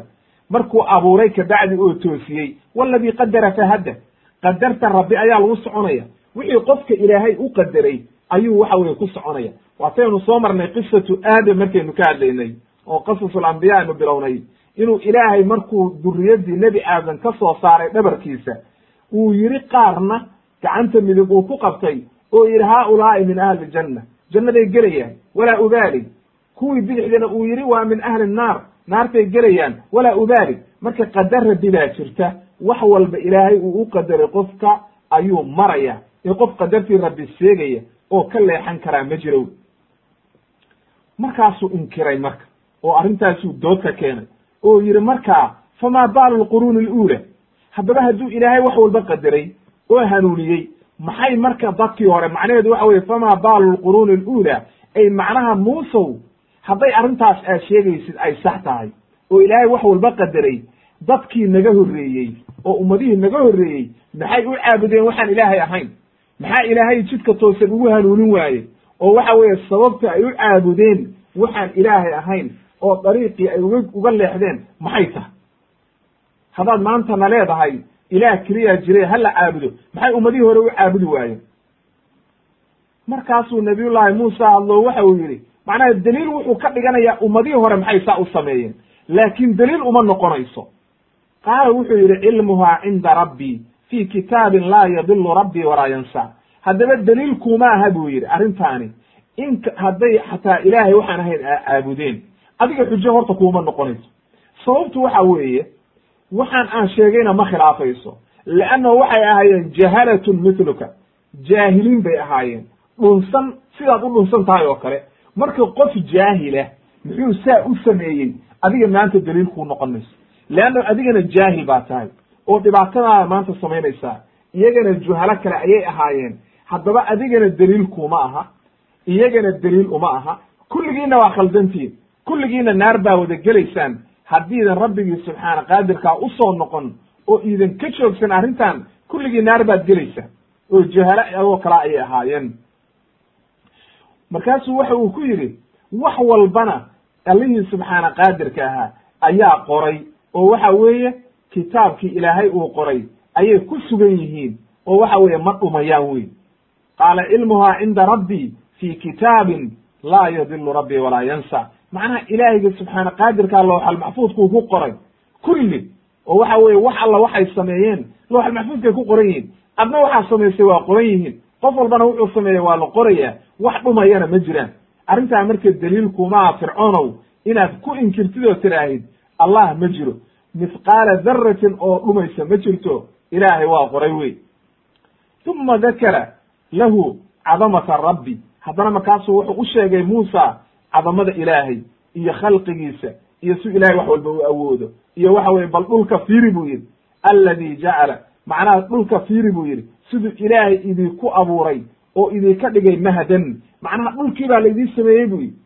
markuu abuuray kabacdi oo toosiyey waladii qadara fahadda qadarta rabbi ayaa lagu soconaya. Wixii qofka ilaahay u qadaray ayuu waxa weye ku soconaya. Waataynu soo marnay qisatu aadam markaynu ka hadlaynay oo qasasul ambiya aynu bilownay. Inuu ilaahay markuu duriyadii nebi aadam ka soo saaray dhabarkiisa uu yidhi qaarna gacanta midig uu ku qabtay oo yidhi haaulaai min ahli janna. Jannaday gelayaan walaa ubaali kuwii bidixdana uu yidhi waa min ahli nnaar naartay gelayaan walaa ubaali marka qadar rabbi baa jirta wax walba ilaahay uu u qadaray qofka ayuu maraya. Ee qof qadartii rabbi sheegaya oo ka leexan karaa ma jiro markaasuu inkiray marka oo arrintaasuu dood ka keenay oo yidhi markaa famaa baalu lquruuni aluula haddaba hadduu ilaahay wax walba qadaray oo hanuuniyey maxay marka dadkii hore macnaheedu waxa weye famaa baalu lquruuni aluula ay macnaha muusow hadday arrintaas aad sheegaysid ay sax tahay. Oo ilaahay wax walba qadaray dadkii naga horreeyey oo ummadihii naga horreeyey maxay u caabudeen waxaan ilaahay ahayn maxaa ilaahay jidka toosan ugu hanuunin waaye? Oo waxa weeye sababta ay u caabudeen waxaan ilaahay ahayn oo dariiqii ay uga uga leexdeen maxay tahay? Haddaad maantana leedahay ilaah keliyaa jire ha la caabudo. Maxay ummadihii hore u caabudi waayeen? Markaasuu nabiyullaahi muusa hadlo waxa uu yidhi macnaha daliil wuxuu ka dhiganayaa ummadihii hore maxay saa u sameeyeen? Laakiin daliil uma noqonayso. Qaala wuxuu yidhi cilmuhaa cinda rabbii fii kitaabin laa yadilu rabbii walaa yansa haddaba daliil kuma aha buu yidhi arrintaani in hadday xataa ilaahay waxaan ahayn caabudeen adiga xujo horta kuuma noqonayso sababtu waxa weeye waxaan aan sheegayna ma khilaafayso leannahu waxay ahaayeen jahalatun mithluka jaahiliin bay ahaayeen dhunsan sidaad u dhunsan tahay oo kale marka qof jaahilah muxuu saa u sameeyey adiga maanta daliil kuu noqon mayso leanna adigana jaahil baa tahay oo dhibaatadaada maanta samaynaysaa iyagana juhalo kale ayay ahaayeen. Haddaba adigana daliil kuma aha iyagana daliil uma aha. Kulligiina waa khaldantiin kulligiina naar baa wada gelaysaan. Haddiidan rabbigii subxaana qaadirkaa u soo noqon oo iidan ka joogsan arrintan kulligii naar baad gelaysaa. Oo jahalo oo kale ayay ahaayeen. Markaasuu waxa uu ku yidhi wax walbana allihii subxaana qaadirka ahaa ayaa qoray. Oo waxa weeye kitaabkii ilaahay uu qoray ayay ku sugan yihiin oo waxa weeye ma dhumayaan wey qaala cilmuhaa cinda rabbii fii kitaabin laa yadilu rabbii walaa yansa. Macnaha ilaahayga subxaana qaadirkaa looxal maxfuudkuu ku qoray kulli oo waxa weeye wax alla waxay sameeyeen looxal maxfuudkay ku qoran yihiin. Adna waxaa samaysay waa qoran yihiin. Qof walbana wuxuu sameeya waa la qorayaa wax dhumayana ma jiraan. Arrintaa marka daliilkumaa fircoonow inaad ku inkirtid oo tiraahid allah ma jiro mithqaala daratin oo dhumaysa ma jirto? Ilaahay waa qoray wey uma dakara lahu cadamata rabbi. Haddana markaasuu wuxuu u sheegay muusa cadamada ilaahay iyo khalqigiisa iyo si ilahay wax walba u awoodo. Iyo waxa weye bal dhulka fiiri buu yidhi alladii jacala macnaha dhulka fiiri buu yidhi siduu ilaahay idinku abuuray oo idinka dhigay mahdan macnaha dhulkii baa laydin sameeyey buu yidhi.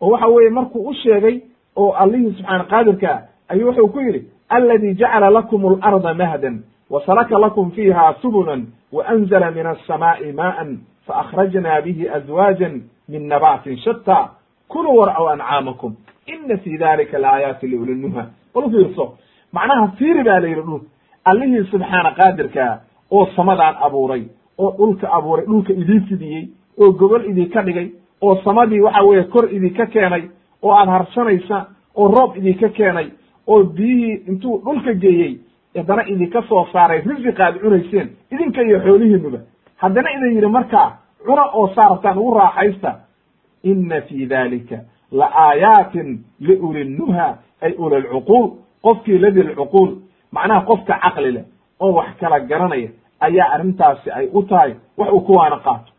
Oo waxa weeye markuu u sheegay oo allihii subxaana qaadirkaa ayuu wuxuu ku yidhi alladii jacala lakum alarda mahdan wa salaka lakum fiiha subulan wa anzala min alsamaa'i maa'an faakhrajna bihi azwaajan min nabaatin shatta. Kuluu warcaw ancaamakum ina fi dalika laaayaati liulinuha bal u fiirso macnaha fiiri baa la yidhi dhul. Allihii subxaana qaadirkaa oo samadaan abuuray oo dhulka abuuray dhulka idin fidiyey oo gobol idinka dhigay oo samadii waxa weeye kor idinka keenay oo aad harsanaysa oo roob idinka keenay oo biyihii intuu dhulka geeyey haddana idinka soo saaray risiqa aad cunayseen idinka iyo xoolihiinuba. Haddana idin yidhi markaa cuna oo saartaan ugu raaxaysta ina fi dalika la aayaatin liuli nnuha ay uli lcuquul qofkii ladi lcuquul macnaha qofka caqli leh oo wax kala garanaya ayaa arrintaasi ay u tahay wax uu kuwaana qaato.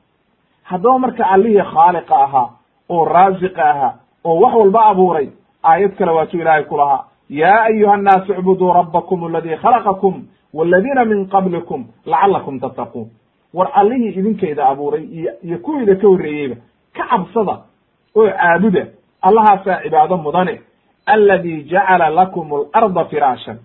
Haddaba marka allihii khaaliqa ahaa oo raasiqa ahaa oo wax walba abuuray aayad kale waatuu ilaahay ku lahaa yaa ayuha annaasu icbuduu rabbakum aladii khalaqakum waladiina min qablikum lacalakum tattaquun war allihii idinkayda abuuray iyo kuwiida ka horreeyeyba ka cabsada oo caabuda allahaasaa cibaado mudane alladii jacala lakum alarda firaashan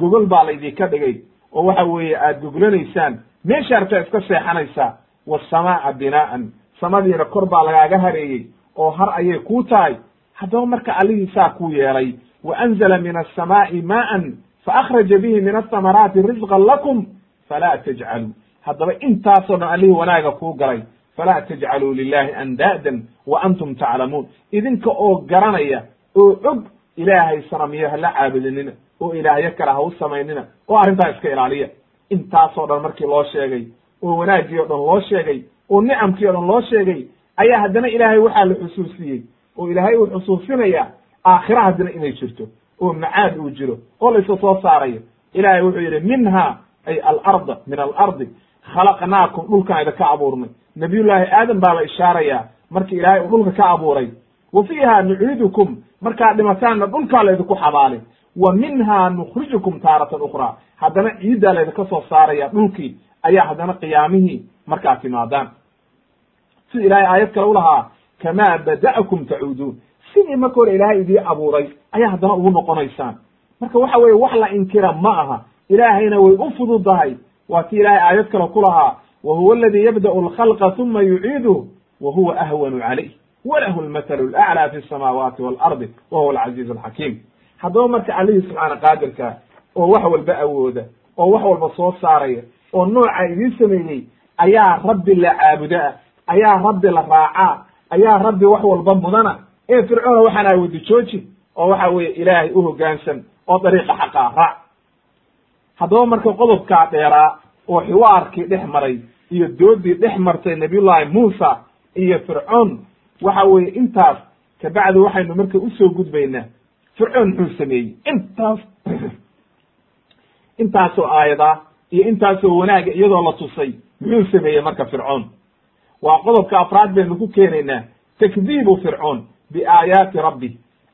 gogol baa laydinka dhigay oo waxa weeye aad goglanaysaan meesha artaa iska seexanaysaa wasamaa'a binaa'an samadiina kor baa lagaaga hareeyey oo har ayay kuu tahay. Haddaba marka allihii saa kuu yeelay anzala min alsamaa'i maa'an faakhraja bihi min athamaraati risqan lakum falaa tajcaluu haddaba intaasoo dhan allihii wanaaga kuu galay falaa tajcaluu lilahi andaadan wa antum taclamuun idinka oo garanaya oo og ilaahay sanamiyo hala caabudinina oo ilaahyo kale ha u samaynina oo arrintaa iska ilaaliya intaasoo dhan markii loo sheegay oo wanaaggii o dhan loo sheegay oo nicamkii o dhan loo sheegay ayaa haddana ilaahay waxaa la xusuusiyey oo ilaahay uu xusuusinaya aakhira haddana inay jirto oo macaad uu jiro oo laysa soo saarayo. Ilaahay wuxuu yidhi minha ay alarda min alardi khalaqnaakum dhulkaan idinka abuurnay. Nabiyullaahi aadam baaba ishaaraya markii ilaahay uu dhulka ka abuuray. Wa fiiha nuciidukum markaad dhimataanna dhulkaa laydinku xabaalin wa minha nukhrijukum taaratan ukhraa. Haddana ciiddaa laydinka soo saaraya dhulkii ayaa haddana qiyaamihii markaad timaadaan. Sida ilaahay aayad kale u lahaa kamaa bada'akum tacuuduun sidii marka hore ilaahay idii abuuray ayaa haddana ugu noqonaysaan. Marka waxa weeye wax la inkira ma aha. Ilaahayna way u fududahay. Waa tii ilaahay aayad kale ku lahaa wa huwa aladii yabda'u alkhalqa uma yuciiduh wa huwa ahwanu calayh. Walahu lmathalu laclaa fi samaawaati waalardi wa huwa alcaziiz alxakiim haddaba marka allihii subxaana qaadirka oo wax walba awooda oo wax walba soo saaraya oo nooca idiin sameeyey ayaa rabbi la caabudaa ayaa rabbi la raacaa ayaa rabbi wax walba mudana ee fircoona waxaan aawodi jooji oo waxa weeye ilaahay u hoggaansan oo dariiqa xaqaa raac haddaba marka qodobkaa dheeraa oo xiwaarkii dhex maray iyo doodii dhex martay nabiyullaahi muusa iyo fircoon waxa weeye intaas kabacdi waxaynu marka u soo gudbaynaa fircoon muxuu sameeyey? Intaas intaasoo aayada iyo intaasoo wanaaga iyadoo la tusay muxuu sameeyey marka fircoon. Waa qodobka afraad baynu ku keenaynaa takdiibu fircoon biaayaati rabbi.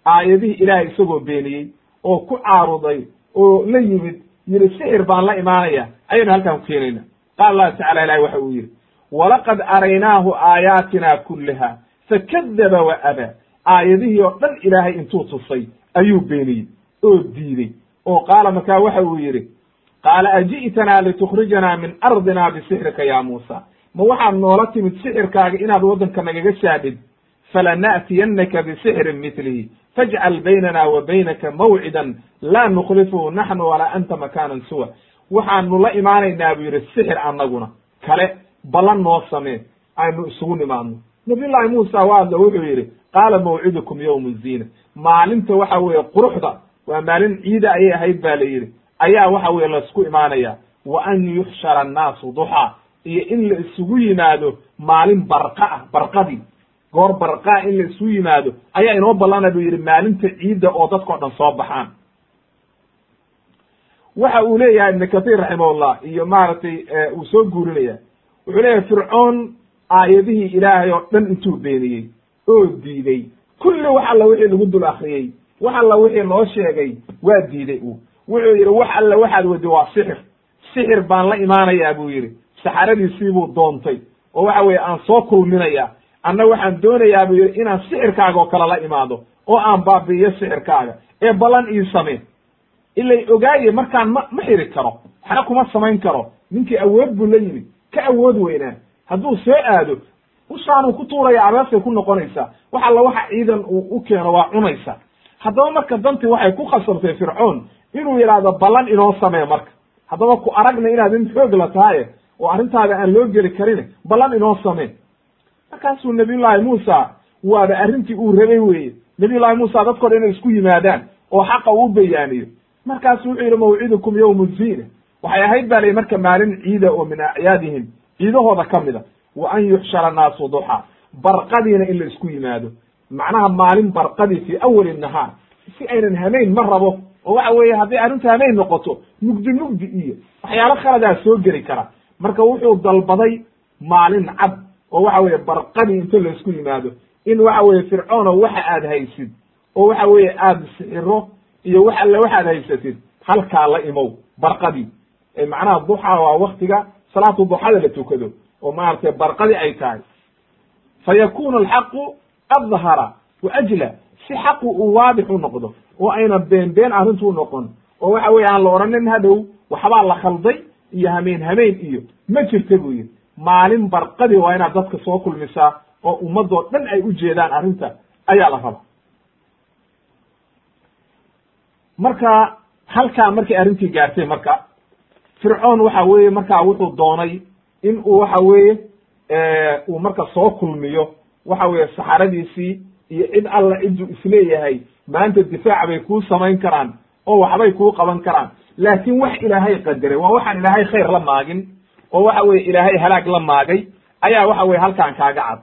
Aayadihii ilaahay isagoo beeniyey oo ku caaruday oo la yimid yidhi sixir baan la imaanaya ayaynu halkaan ku keenayna. Qaala allahu tacala ilahi waxa uu yidhi walaqad araynaahu aayaatina kullaha fakadaba wa abaa aayadihii oo dhan ilaahay intuu tusay ayuu beeniyey oo diidey. Oo qaala markaa waxa uu yidhi qaala aji'tanaa litukhrijanaa min ardina bisixrika ya muusa. Ma waxaad noola timid sixirkaaga inaad waddanka nagaga saadhid falana'tiyannaka bisixrin mitlihi fajcal baynana wa baynaka mawcidan laa nukhlifuhu naxnu walaa anta makaanan suwa waxaanu la imaanaynaa buu yidhi sixir annaguna kale ballan noo samee aynu isugu nimaadno nabiyullaahi muusa waa hadla wuxuu yidhi qaala mawcidukum yowmu ziina maalinta waxa weeye quruxda waa maalin ciida ayay ahayd ba la yidhi ayaa waxa weye la isku imaanaya wa an yuxshara annaasu duxaa iyo in la isugu yimaado maalin barqa ah barqadii goor barqaa in la isugu yimaado ayaa inoo ballana buu yidhi maalinta ciidda oo dadkao dhan soo baxaan. Waxa uu leeyahay ibn kathir raximahullah iyo maaragtay uu soo guurinaya wuxuu leeyahay fircoon aayadihii ilaahay oo dhan intuu beeniyey oo diiday kulli wax alla wixii lagu dul akriyey wax alla wixii loo sheegay waa diiday uu. Wuxuu yidhi wax alla waxaad wadi waa sixir. Sixir baan la imaanayaa buu yidhi. Saxaradiisii buu doontay. Oo waxa weeye aan soo kulminaya anna waxaan doonayaa yidhi inaan sixirkaaga oo kale la imaado oo aan baabi'iyo sixirkaaga ee ballan ii samee. Ilay ogaaye markaan ma ma xiri karo waxna kuma samayn karo. Ninkii awood buu la yimid. Ka awood weynaa. Hadduu soo aado ushaanuu ku tuuraya abeesay ku noqonaysaa. Wax alla waxa ciidan uu u keeno waa cunaysa. Haddaba marka dantii waxay ku khasabtay fircoon inuu yidhaahdo ballan inoo samee marka. Haddaba ku aragna inaad in xoog la tahaye oo arrintaada aan loo geli karin ballan inoo samee markaasuu nabiyullaahi muusa waaba arrintii uu rabay weeye. Nabiyullahi muusa dadko dhan inay isku yimaadaan oo xaqa uu bayaaniyo markaasu wuxuu yidhi mawcidukum yowmu ziina waxay ahayd ba layi marka maalin ciida oo min acyaadihim ciidahooda ka mida wa an yuxshara naasu duxa barqadiina in la isku yimaado. Macnaha maalin barqadii fii awali nahaar. Si aynan hamayn ma rabo oo waxa weeye hadday arrintu hamayn noqoto mugdi mugdi iyo waxyaalo khaladaa soo geli kara. Marka wuxuu dalbaday maalin cad oo waxa weeye barqadii inta la isku yimaado in waxa weeye fircoono waxa aad haysid oo waxa weeye aada sixiro iyo wax alle waxaad haysatid halkaa la imow barqadii. Macnaha duxa waa waktiga salaatu duxada la tukado oo maaragtay barqadi ay tahay. Fa yakunu alxaqu adhara wa si xaqu uu u noqdo oo ayna been been arrintu u noqon oo waxa weye aan la odhanin hadhow waxbaa la khalday iyo hameen hameen iyo ma jirta buu yidhi maalin barqadi waa inaad dadka soo kulmisaa oo ummadoo dhan ay u jeedaan arrinta ayaa la raba. Marka halkaa markay arrintii gaartay marka fircoon waxa weeye markaa wuxuu doonay in uu waxa weeye uu marka soo kulmiyo waxa weeye saxaradiisii iyo cid alla cidduu is leeyahay maanta difaac bay kuu samayn karaan oo waxbay kuu qaban karaan. Laakiin wax ilaahay qadaray waa waxaan ilaahay khayr la maagin oo waxa weye ilaahay halaag la maagay ayaa waxa weye halkaan kaaga cad.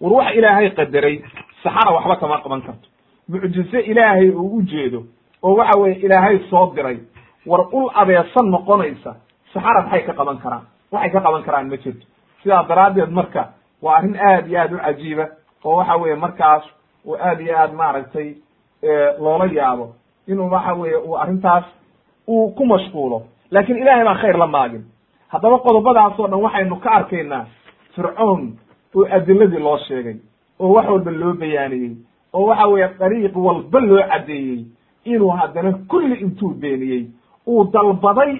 War wax ilaahay qadaray saxara waxba kama qaban karto. Mucjize ilaahay uu u jeedo oo waxa weye ilaahay soo diray. War ul abeesan noqonaysa saxara maxay ka qaban karaan? Waxay ka qaban karaan ma jirto. Sidaa daraaddeed marka waa arrin aad iyo aad u cajiiba oo waxa weeye markaas uu aad iyo aad maaragtay loola yaabo inuu waxa weeye uu arrintaas uu ku mashquulo. Laakiin ilaahay baan khayr la maagin haddaba qodobadaasoo dhan waxaynu ka arkaynaa fircoon oo adiladii loo sheegay oo wax walba loo bayaaniyey oo waxa weeye dariiq walba loo caddeeyey inuu haddana kulli intuu beeniyey uu dalbaday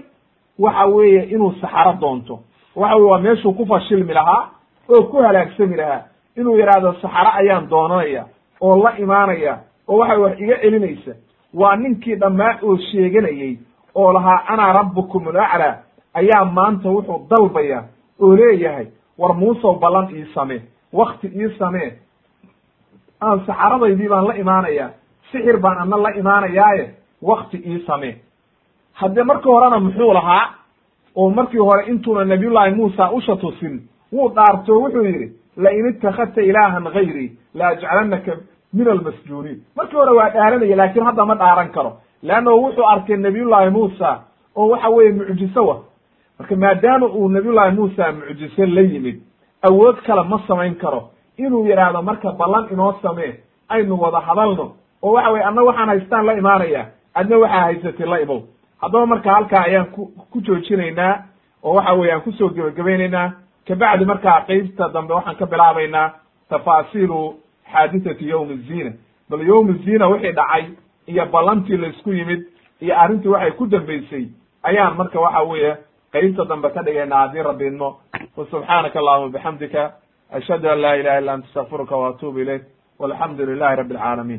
waxa weeye inuu saxaro doonto. Waxa weye waa meeshuu ku fashilmi lahaa oo ku halaagsami lahaa inuu yidhaahdo saxaro ayaan doonanaya oo la imaanaya oo waxa wax iga celinaysa. Waa ninkii dhammaa oo sheeganayey oo lahaa ana rabbukum alaclaa ayaa maanta wuxuu dalbaya oo leeyahay war muusow ballan ii samee? Wakti ii samee? Aan saxaradaydii baan la imaanaya sixir baan ana la imaanayaaye wakti ii samee. Haddee markii horena muxuu lahaa oo markii hore intuuna nabiyullaahi muusa usha tusin wuu dhaarto wuxuu yidhi lain itakadta ilaahan gayrii la ajcalanaka min almasjuuniin markii hore waa dhaaranaya laakiin hadda ma dhaaran karo. Leanno wuxuu arkay nabiyullaahi muusa oo waxa weeye mucjiso wa marka maadaama uu nabiyullaahi muusa mucjiso la yimid awood kale ma samayn karo. Inuu yidhaahdo marka ballan inoo samee aynu wada hadalno. Oo waxa weye adna waxaan haystaan la imaanaya adna waxaa haysatay la imow haddaba marka halkaa ayaan ku ku joojinaynaa oo waxa weye aan ku soo gebagabaynaynaa kabacdi markaa qeybta dambe waxaan ka bilaabaynaa tafaasiilu xaadithati yowmi zina bal yowmi zina wixii dhacay iyo ballantii la isku yimid iyo arrintii waxay ku dambeysay ayaan marka waxa weeye qeybta dambe ka dhigaynaa haddii rabbi idmo wasubxaanaka allahuma bixamdika ashhadu an laa ilaha illa anta astaqfiruka wa atubu ilayk walxamdu lilahi rabbi alcaalamiin